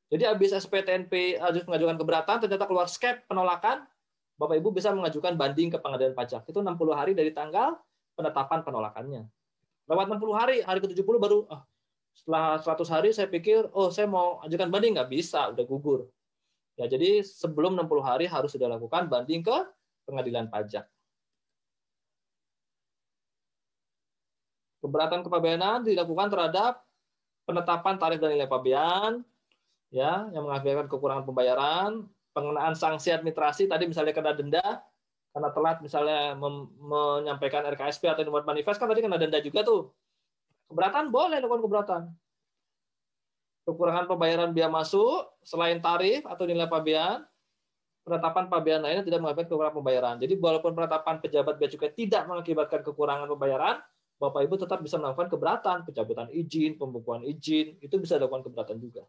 Jadi habis SPTNP harus mengajukan keberatan, ternyata keluar skep penolakan, Bapak Ibu bisa mengajukan banding ke pengadilan pajak. Itu 60 hari dari tanggal penetapan penolakannya. Lewat 60 hari, hari ke-70 baru, oh, setelah 100 hari saya pikir, oh saya mau ajukan banding, nggak bisa, udah gugur. Ya, jadi sebelum 60 hari harus sudah lakukan banding ke pengadilan pajak. Keberatan kepabeanan dilakukan terhadap penetapan tarif dan nilai pabean, ya yang mengakibatkan kekurangan pembayaran, pengenaan sanksi administrasi tadi misalnya kena denda, karena telat misalnya menyampaikan RKSP atau membuat manifest kan tadi kena denda juga tuh. Keberatan boleh lakukan keberatan. Kekurangan pembayaran biaya masuk selain tarif atau nilai pabean, penetapan pabean lainnya tidak mengakibatkan kekurangan pembayaran. Jadi walaupun penetapan pejabat bea cukai tidak mengakibatkan kekurangan pembayaran, Bapak Ibu tetap bisa melakukan keberatan, pencabutan izin, pembukuan izin, itu bisa dilakukan keberatan juga.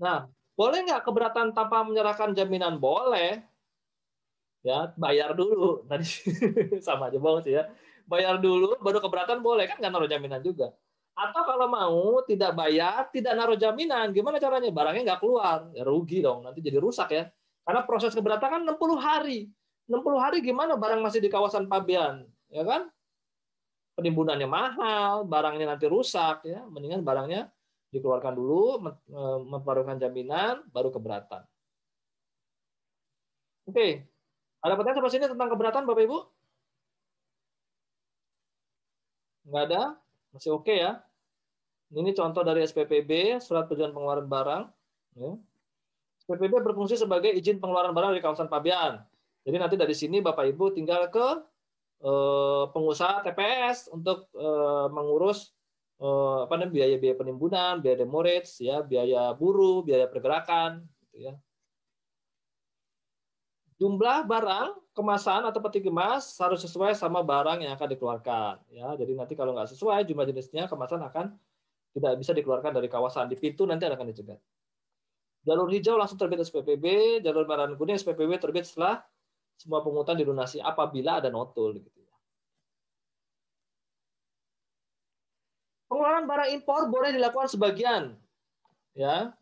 Nah, boleh nggak keberatan tanpa menyerahkan jaminan? Boleh. Ya, bayar dulu. Tadi sama aja bohong sih ya. Bayar dulu, baru keberatan boleh kan nggak naruh jaminan juga. Atau kalau mau tidak bayar, tidak naruh jaminan, gimana caranya? Barangnya nggak keluar, ya rugi dong. Nanti jadi rusak ya. Karena proses keberatan kan 60 hari. 60 hari gimana barang masih di kawasan pabean, ya kan? Penimbunannya mahal, barangnya nanti rusak ya. Mendingan barangnya dikeluarkan dulu, memperbarui jaminan, baru keberatan. Oke, ada pertanyaan sampai sini tentang keberatan Bapak Ibu? Enggak ada? Masih oke ya? Ini contoh dari SPPB, Surat Perjanjian Pengeluaran Barang. Ya. SPPB berfungsi sebagai izin pengeluaran barang dari kawasan pabean. Jadi nanti dari sini Bapak Ibu tinggal ke eh, pengusaha TPS untuk eh, mengurus Eh, apa namanya biaya-biaya penimbunan, biaya demurrage, ya, biaya buruh, biaya pergerakan, gitu ya. Jumlah barang kemasan atau peti kemas harus sesuai sama barang yang akan dikeluarkan, ya. Jadi nanti kalau nggak sesuai jumlah jenisnya kemasan akan tidak bisa dikeluarkan dari kawasan di pintu nanti akan dicegat. Jalur hijau langsung terbit SPPB, jalur merah kuning SPPB terbit setelah semua pungutan dilunasi apabila ada notul gitu. Pengeluaran barang impor boleh dilakukan sebagian. Ya.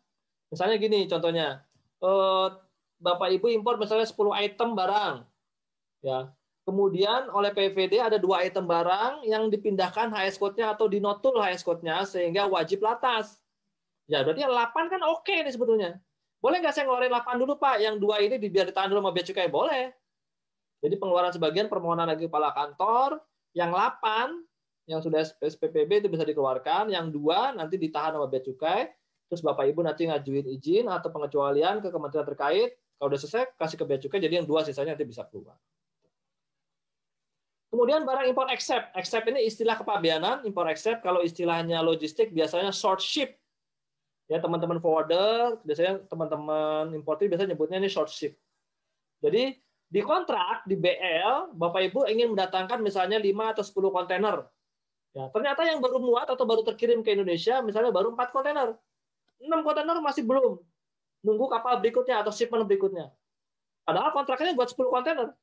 Misalnya gini contohnya. Eh, Bapak Ibu impor misalnya 10 item barang. Ya. Kemudian oleh PVD ada dua item barang yang dipindahkan HS code-nya atau dinotul HS code-nya sehingga wajib latas. Ya, berarti 8 kan oke nih sebetulnya. Boleh nggak saya ngeluarin 8 dulu Pak? Yang dua ini biar ditahan dulu sama bea cukai? Boleh. Jadi pengeluaran sebagian permohonan lagi kepala kantor, yang 8 yang sudah SPPB itu bisa dikeluarkan, yang dua nanti ditahan sama bea cukai, terus Bapak Ibu nanti ngajuin izin atau pengecualian ke kementerian terkait, kalau sudah selesai kasih ke bea cukai, jadi yang dua sisanya nanti bisa keluar. Kemudian barang impor accept. Accept ini istilah kepabeanan, impor accept kalau istilahnya logistik biasanya short ship. Ya, teman-teman forwarder, biasanya teman-teman importer biasanya nyebutnya ini short ship. Jadi di kontrak di BL, Bapak Ibu ingin mendatangkan misalnya 5 atau 10 kontainer Ya, ternyata yang baru muat atau baru terkirim ke Indonesia misalnya baru 4 kontainer. 6 kontainer masih belum. Nunggu kapal berikutnya atau shipment berikutnya. Padahal kontraknya buat 10 kontainer.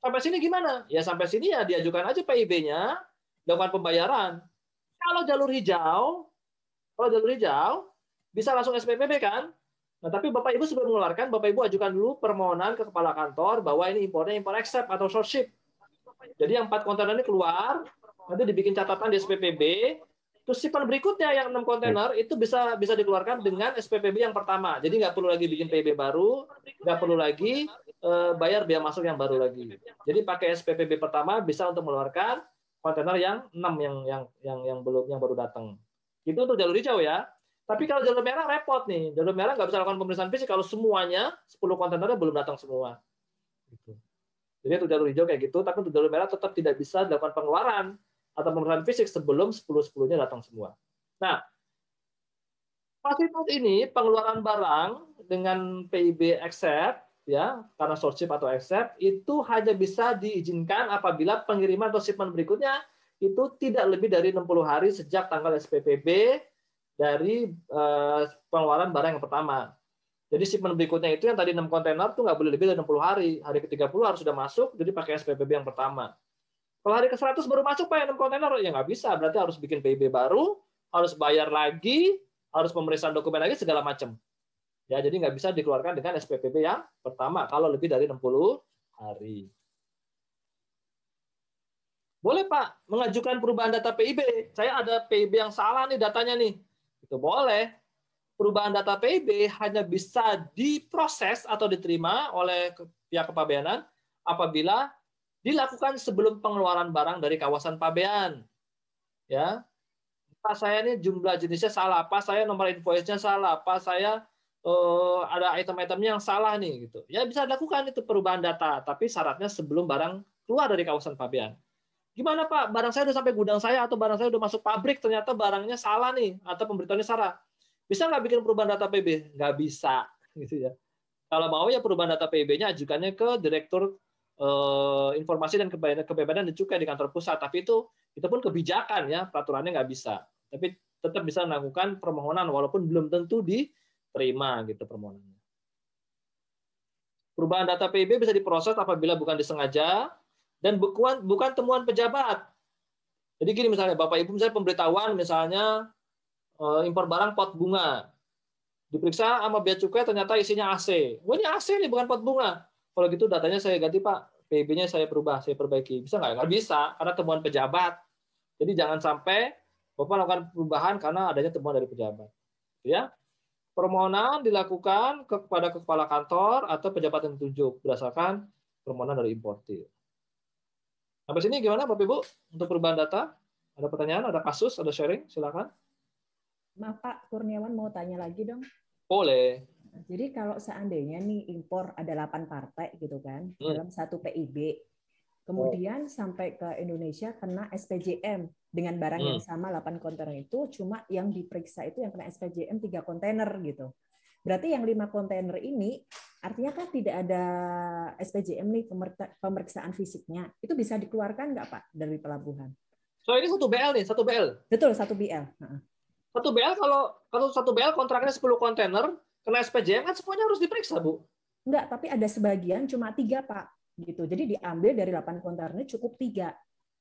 Sampai sini gimana? Ya sampai sini ya diajukan aja PIB-nya, lakukan pembayaran. Kalau jalur hijau, kalau jalur hijau bisa langsung SPPB kan? Nah, tapi Bapak Ibu sudah mengeluarkan, Bapak Ibu ajukan dulu permohonan ke kepala kantor bahwa ini impornya impor accept atau short ship. Jadi yang empat kontainer ini keluar, nanti dibikin catatan di SPPB, terus shipment berikutnya yang 6 kontainer itu bisa bisa dikeluarkan dengan SPPB yang pertama. Jadi nggak perlu lagi bikin PB baru, nggak perlu lagi uh, bayar biaya masuk yang baru lagi. Jadi pakai SPPB pertama bisa untuk mengeluarkan kontainer yang 6 yang yang yang yang belum yang baru datang. Itu untuk jalur hijau ya. Tapi kalau jalur merah repot nih. Jalur merah nggak bisa lakukan pemeriksaan fisik kalau semuanya 10 kontainernya belum datang semua. Gitu. Jadi untuk jalur hijau kayak gitu, tapi untuk jalur merah tetap tidak bisa dilakukan pengeluaran atau pemeriksaan fisik sebelum 10-10-nya datang semua. Nah, fasilitas ini pengeluaran barang dengan PIB accept ya karena short ship atau accept itu hanya bisa diizinkan apabila pengiriman atau shipment berikutnya itu tidak lebih dari 60 hari sejak tanggal SPPB dari uh, pengeluaran barang yang pertama. Jadi shipment berikutnya itu yang tadi 6 kontainer tuh nggak boleh lebih dari 60 hari. Hari ke-30 harus sudah masuk, jadi pakai SPPB yang pertama. Kalau hari ke-100 baru masuk Pak 6 kontainer, ya nggak bisa. Berarti harus bikin PIB baru, harus bayar lagi, harus pemeriksaan dokumen lagi, segala macam. Ya, jadi nggak bisa dikeluarkan dengan SPPB yang pertama kalau lebih dari 60 hari. Boleh Pak, mengajukan perubahan data PIB. Saya ada PIB yang salah nih datanya nih. Itu boleh. Perubahan data PIB hanya bisa diproses atau diterima oleh pihak kepabeanan apabila dilakukan sebelum pengeluaran barang dari kawasan pabean. Ya. Pak saya ini jumlah jenisnya salah, apa saya nomor invoice-nya salah, apa saya uh, ada item-itemnya yang salah nih gitu. Ya bisa dilakukan itu perubahan data, tapi syaratnya sebelum barang keluar dari kawasan pabean. Gimana Pak? Barang saya udah sampai gudang saya atau barang saya udah masuk pabrik ternyata barangnya salah nih atau pemberitahuannya salah. Bisa nggak bikin perubahan data PB? Nggak bisa gitu ya. Kalau mau ya perubahan data PIB-nya ajukannya ke Direktur eh, Informasi dan Kebebasan dan Cukai di kantor pusat. Tapi itu itu pun kebijakan ya, peraturannya nggak bisa. Tapi tetap bisa melakukan permohonan walaupun belum tentu diterima gitu permohonannya. Perubahan data PIB bisa diproses apabila bukan disengaja dan bukan bukan temuan pejabat. Jadi gini misalnya Bapak Ibu misalnya pemberitahuan misalnya eh, impor barang pot bunga diperiksa sama bea cukai ternyata isinya AC. Wah ini AC nih bukan pot bunga. Kalau gitu datanya saya ganti Pak, PIB-nya saya perubah, saya perbaiki. Bisa nggak? Nggak bisa, karena temuan pejabat. Jadi jangan sampai Bapak melakukan perubahan karena adanya temuan dari pejabat. Ya, permohonan dilakukan kepada kepala kantor atau pejabat yang ditunjuk berdasarkan permohonan dari importir. Sampai sini gimana Bapak Ibu untuk perubahan data? Ada pertanyaan, ada kasus, ada sharing? Silakan. Maaf Pak Kurniawan mau tanya lagi dong. Boleh. Jadi kalau seandainya nih impor ada 8 partai gitu kan hmm. dalam satu PIB, kemudian oh. sampai ke Indonesia kena SPJM dengan barang hmm. yang sama 8 kontainer itu cuma yang diperiksa itu yang kena SPJM 3 kontainer gitu. Berarti yang lima kontainer ini artinya kan tidak ada SPJM nih pemeriksaan fisiknya. Itu bisa dikeluarkan nggak Pak dari pelabuhan? So ini satu BL nih, satu BL. Betul, satu BL. Satu BL kalau kalau satu BL kontraknya 10 kontainer, kena SPJM kan semuanya harus diperiksa, Bu. Enggak, tapi ada sebagian cuma tiga, Pak. Gitu. Jadi diambil dari 8 kontainer cukup tiga.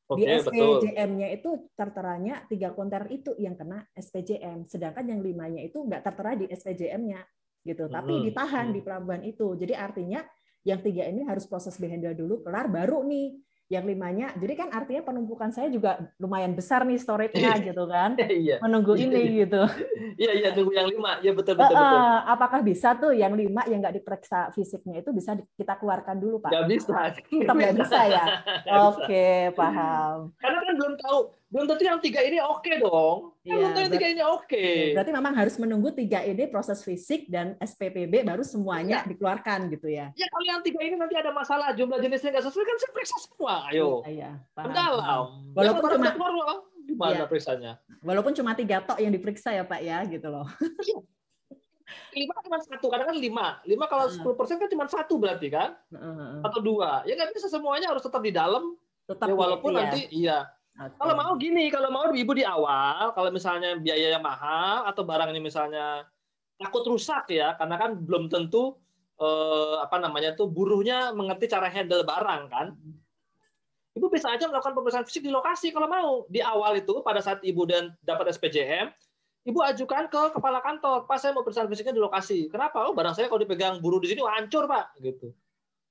Oke, di SPJM-nya itu terteranya tiga kontainer itu yang kena SPJM, sedangkan yang limanya itu nggak tertera di SPJM-nya, gitu. Tapi hmm. ditahan hmm. di pelabuhan itu. Jadi artinya yang tiga ini harus proses behendal dulu, kelar baru nih yang limanya. Jadi kan artinya penumpukan saya juga lumayan besar nih storage-nya iya. gitu kan. Iya. Menunggu iya, ini iya. gitu. Iya iya nunggu yang lima. Ya betul betul, uh, betul. Apakah bisa tuh yang lima yang nggak diperiksa fisiknya itu bisa kita keluarkan dulu Pak? Nggak bisa. Kita nggak bisa ya. Oke okay, paham. Karena kan belum tahu belum tentu yang tiga ini oke okay dong. Iya, belum tentu yang tiga ini oke. Okay. Berarti memang harus menunggu tiga ini proses fisik dan SPPB baru semuanya ya. dikeluarkan gitu ya. Ya kalau yang tiga ini nanti ada masalah jumlah jenisnya nggak sesuai kan saya periksa semua. Ayo. Iya, iya Mendalam. Walaupun ya, cuma keluar, gimana ya. periksanya? Walaupun cuma tiga tok yang diperiksa ya Pak ya gitu loh. Iya. lima cuma satu kadang kan lima lima kalau sepuluh persen kan cuma satu berarti kan atau dua ya nggak bisa semuanya harus tetap di dalam tetap ya walaupun ya. nanti iya. Kalau mau gini, kalau mau ibu di awal, kalau misalnya biaya yang mahal atau barang ini misalnya takut rusak ya, karena kan belum tentu eh, apa namanya tuh buruhnya mengerti cara handle barang kan. Ibu bisa aja melakukan pemeriksaan fisik di lokasi kalau mau. Di awal itu pada saat ibu dan dapat SPJM, ibu ajukan ke kepala kantor, Pak saya mau pemeriksaan fisiknya di lokasi. Kenapa? Oh barang saya kalau dipegang buruh di sini hancur Pak, gitu.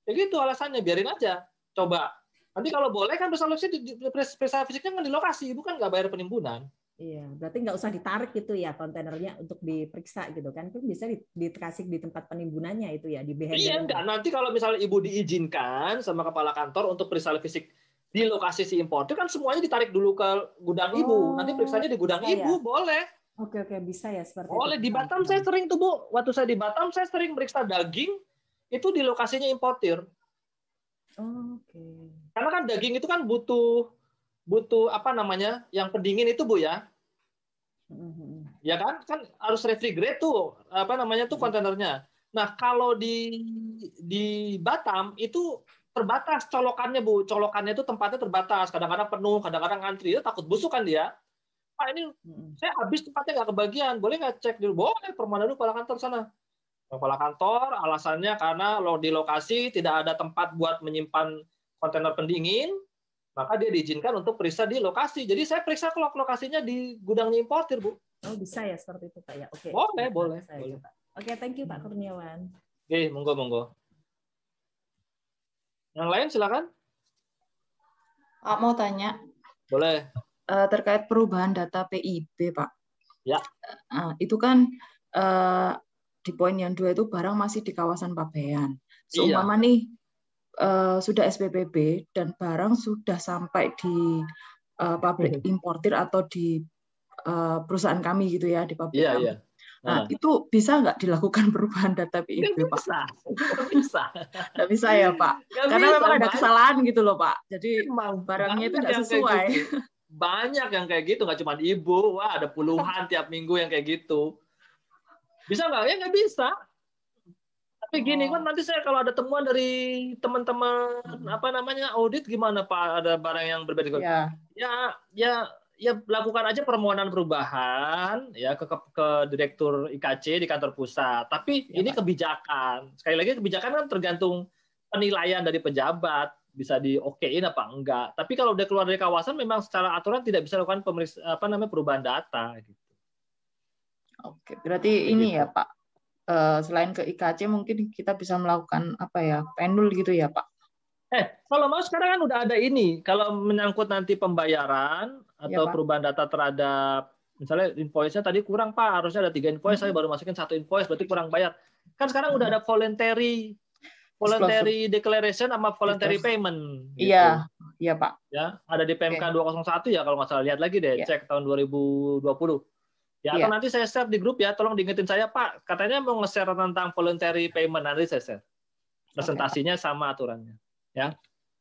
Ya gitu alasannya, biarin aja. Coba Nanti kalau boleh kan bersalutnya di periksa fisiknya kan di lokasi, bukan nggak bayar penimbunan. Iya, berarti nggak usah ditarik gitu ya kontainernya untuk diperiksa gitu kan? Kan bisa dikasih di tempat penimbunannya itu ya di behavior. Iya enggak. Nanti kalau misalnya ibu diizinkan sama kepala kantor untuk periksa fisik di lokasi si importer kan semuanya ditarik dulu ke gudang oh, ibu. Nanti periksanya di gudang iya, ibu, ya. boleh. Oke oke bisa ya seperti boleh. itu. Boleh di Batam saya sering tuh bu. Waktu saya di Batam saya sering periksa daging itu di lokasinya importir. Oh, Oke. Okay. Karena kan daging itu kan butuh butuh apa namanya yang pendingin itu bu ya. Mm-hmm. Ya kan kan harus refrigerate tuh apa namanya tuh kontainernya. Nah kalau di di Batam itu terbatas colokannya bu, colokannya itu tempatnya terbatas. Kadang-kadang penuh, kadang-kadang ngantri. Itu takut busuk kan dia. Pak ini saya habis tempatnya nggak kebagian, boleh nggak cek dulu? Boleh, permana dulu kepala kantor sana kepala kantor alasannya karena lo di lokasi tidak ada tempat buat menyimpan kontainer pendingin maka dia diizinkan untuk periksa di lokasi. Jadi saya periksa ke lokasinya di gudangnya importir bu. Oh bisa ya seperti itu pak ya? Oke. Boleh boleh, boleh. oke thank you pak Kurniawan. Oke monggo monggo. Yang lain silakan. Pak mau tanya? Boleh. Uh, terkait perubahan data PIB pak. Ya. Uh, itu kan uh, di poin yang dua itu barang masih di kawasan Pabean. Seumpama iya. nih uh, sudah SPPB dan barang sudah sampai di uh, pabrik hmm. importir atau di uh, perusahaan kami gitu ya di pabrik. Iya, iya. Nah, nah, itu bisa nggak dilakukan perubahan data PIB, Pak? Bisa. Nggak bisa. Nggak bisa ya, Pak. Gak Karena bisa, memang ada kesalahan gitu loh, Pak. Jadi barangnya itu nggak sesuai. Gitu. Banyak yang kayak gitu, nggak cuma ibu. Wah, ada puluhan tiap minggu yang kayak gitu. Bisa nggak? Ya nggak bisa. Tapi gini kan nanti saya kalau ada temuan dari teman-teman apa namanya audit gimana Pak? Ada barang yang berbeda. Ya, ya, ya ya lakukan aja permohonan perubahan ya ke, ke, ke direktur IKC di kantor pusat. Tapi ya, ini Pak. kebijakan. Sekali lagi kebijakan kan tergantung penilaian dari pejabat bisa di okein apa enggak. Tapi kalau udah keluar dari kawasan memang secara aturan tidak bisa lakukan pemeris apa namanya perubahan data gitu. Oke, berarti ini ya Pak. Eh, selain ke IKC mungkin kita bisa melakukan apa ya pendul gitu ya Pak. Eh, kalau mau sekarang kan udah ada ini. Kalau menyangkut nanti pembayaran atau ya, perubahan data terhadap misalnya invoice-nya tadi kurang Pak, harusnya ada tiga invoice, hmm. saya baru masukin satu invoice, berarti kurang bayar. Kan sekarang hmm. udah ada voluntary voluntary declaration sama voluntary payment. Gitu. Iya, iya Pak. Ya, ada di PMK okay. 201 ya kalau nggak salah lihat lagi deh, ya. cek tahun 2020. Ya, atau ya. nanti saya share di grup ya, tolong diingetin saya Pak, katanya mau nge-share tentang voluntary payment nanti saya share. Presentasinya okay, sama aturannya. Ya.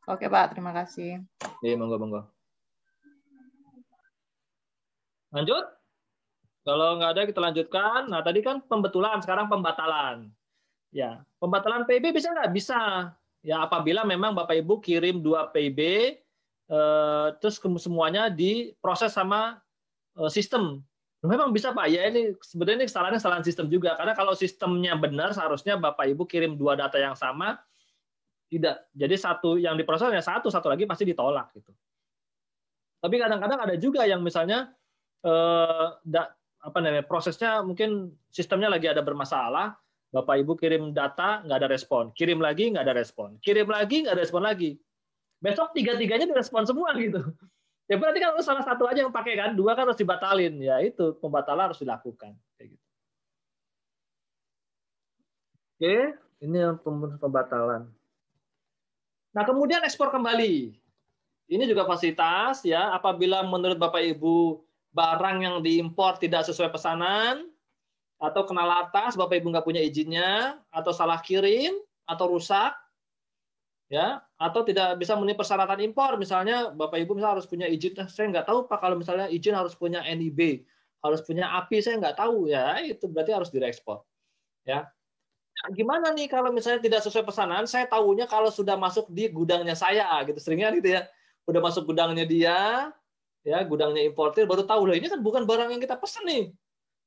Oke Pak, terima kasih. Iya, monggo monggo. Lanjut? Kalau nggak ada kita lanjutkan. Nah tadi kan pembetulan, sekarang pembatalan. Ya, pembatalan PIB bisa nggak? Bisa. Ya apabila memang Bapak Ibu kirim dua PIB, eh, terus semuanya diproses sama eh, sistem. Memang bisa Pak. Ya ini sebenarnya ini kesalahannya kesalahan sistem juga. Karena kalau sistemnya benar, seharusnya Bapak Ibu kirim dua data yang sama, tidak. Jadi satu yang diprosesnya satu, satu lagi pasti ditolak gitu. Tapi kadang-kadang ada juga yang misalnya eh, da, apa namanya prosesnya mungkin sistemnya lagi ada bermasalah, bapak ibu kirim data nggak ada respon, kirim lagi nggak ada respon, kirim lagi nggak ada respon lagi. Besok tiga-tiganya direspon semua gitu. Ya berarti kan salah satu aja yang pakai kan, dua kan harus dibatalin. Ya itu pembatalan harus dilakukan gitu. Oke, ini yang pembatalan. Nah, kemudian ekspor kembali. Ini juga fasilitas ya, apabila menurut Bapak Ibu barang yang diimpor tidak sesuai pesanan atau kena latas, Bapak Ibu nggak punya izinnya atau salah kirim atau rusak ya atau tidak bisa memenuhi persyaratan impor misalnya Bapak Ibu misalnya harus punya izin eh, saya nggak tahu Pak kalau misalnya izin harus punya NIB harus punya API saya nggak tahu ya itu berarti harus direkspor ya gimana nih kalau misalnya tidak sesuai pesanan? Saya tahunya kalau sudah masuk di gudangnya saya, gitu seringnya gitu ya. Udah masuk gudangnya dia, ya gudangnya importir baru tahu lah ini kan bukan barang yang kita pesan nih,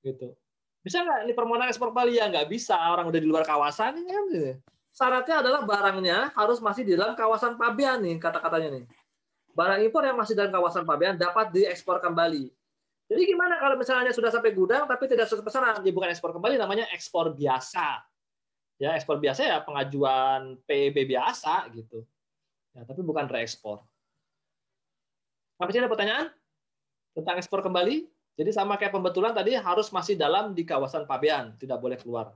gitu. Bisa nggak ini permohonan ekspor kembali ya? Nggak bisa, orang udah di luar kawasan kan. Gitu. Syaratnya adalah barangnya harus masih di dalam kawasan pabean nih kata-katanya nih. Barang impor yang masih dalam kawasan pabean dapat diekspor kembali. Jadi gimana kalau misalnya sudah sampai gudang tapi tidak sesuai pesanan? Ya bukan ekspor kembali, namanya ekspor biasa ya ekspor biasa ya pengajuan PEB biasa gitu. Ya, tapi bukan reekspor. Sampai sini ada pertanyaan tentang ekspor kembali? Jadi sama kayak pembetulan tadi harus masih dalam di kawasan pabean, tidak boleh keluar.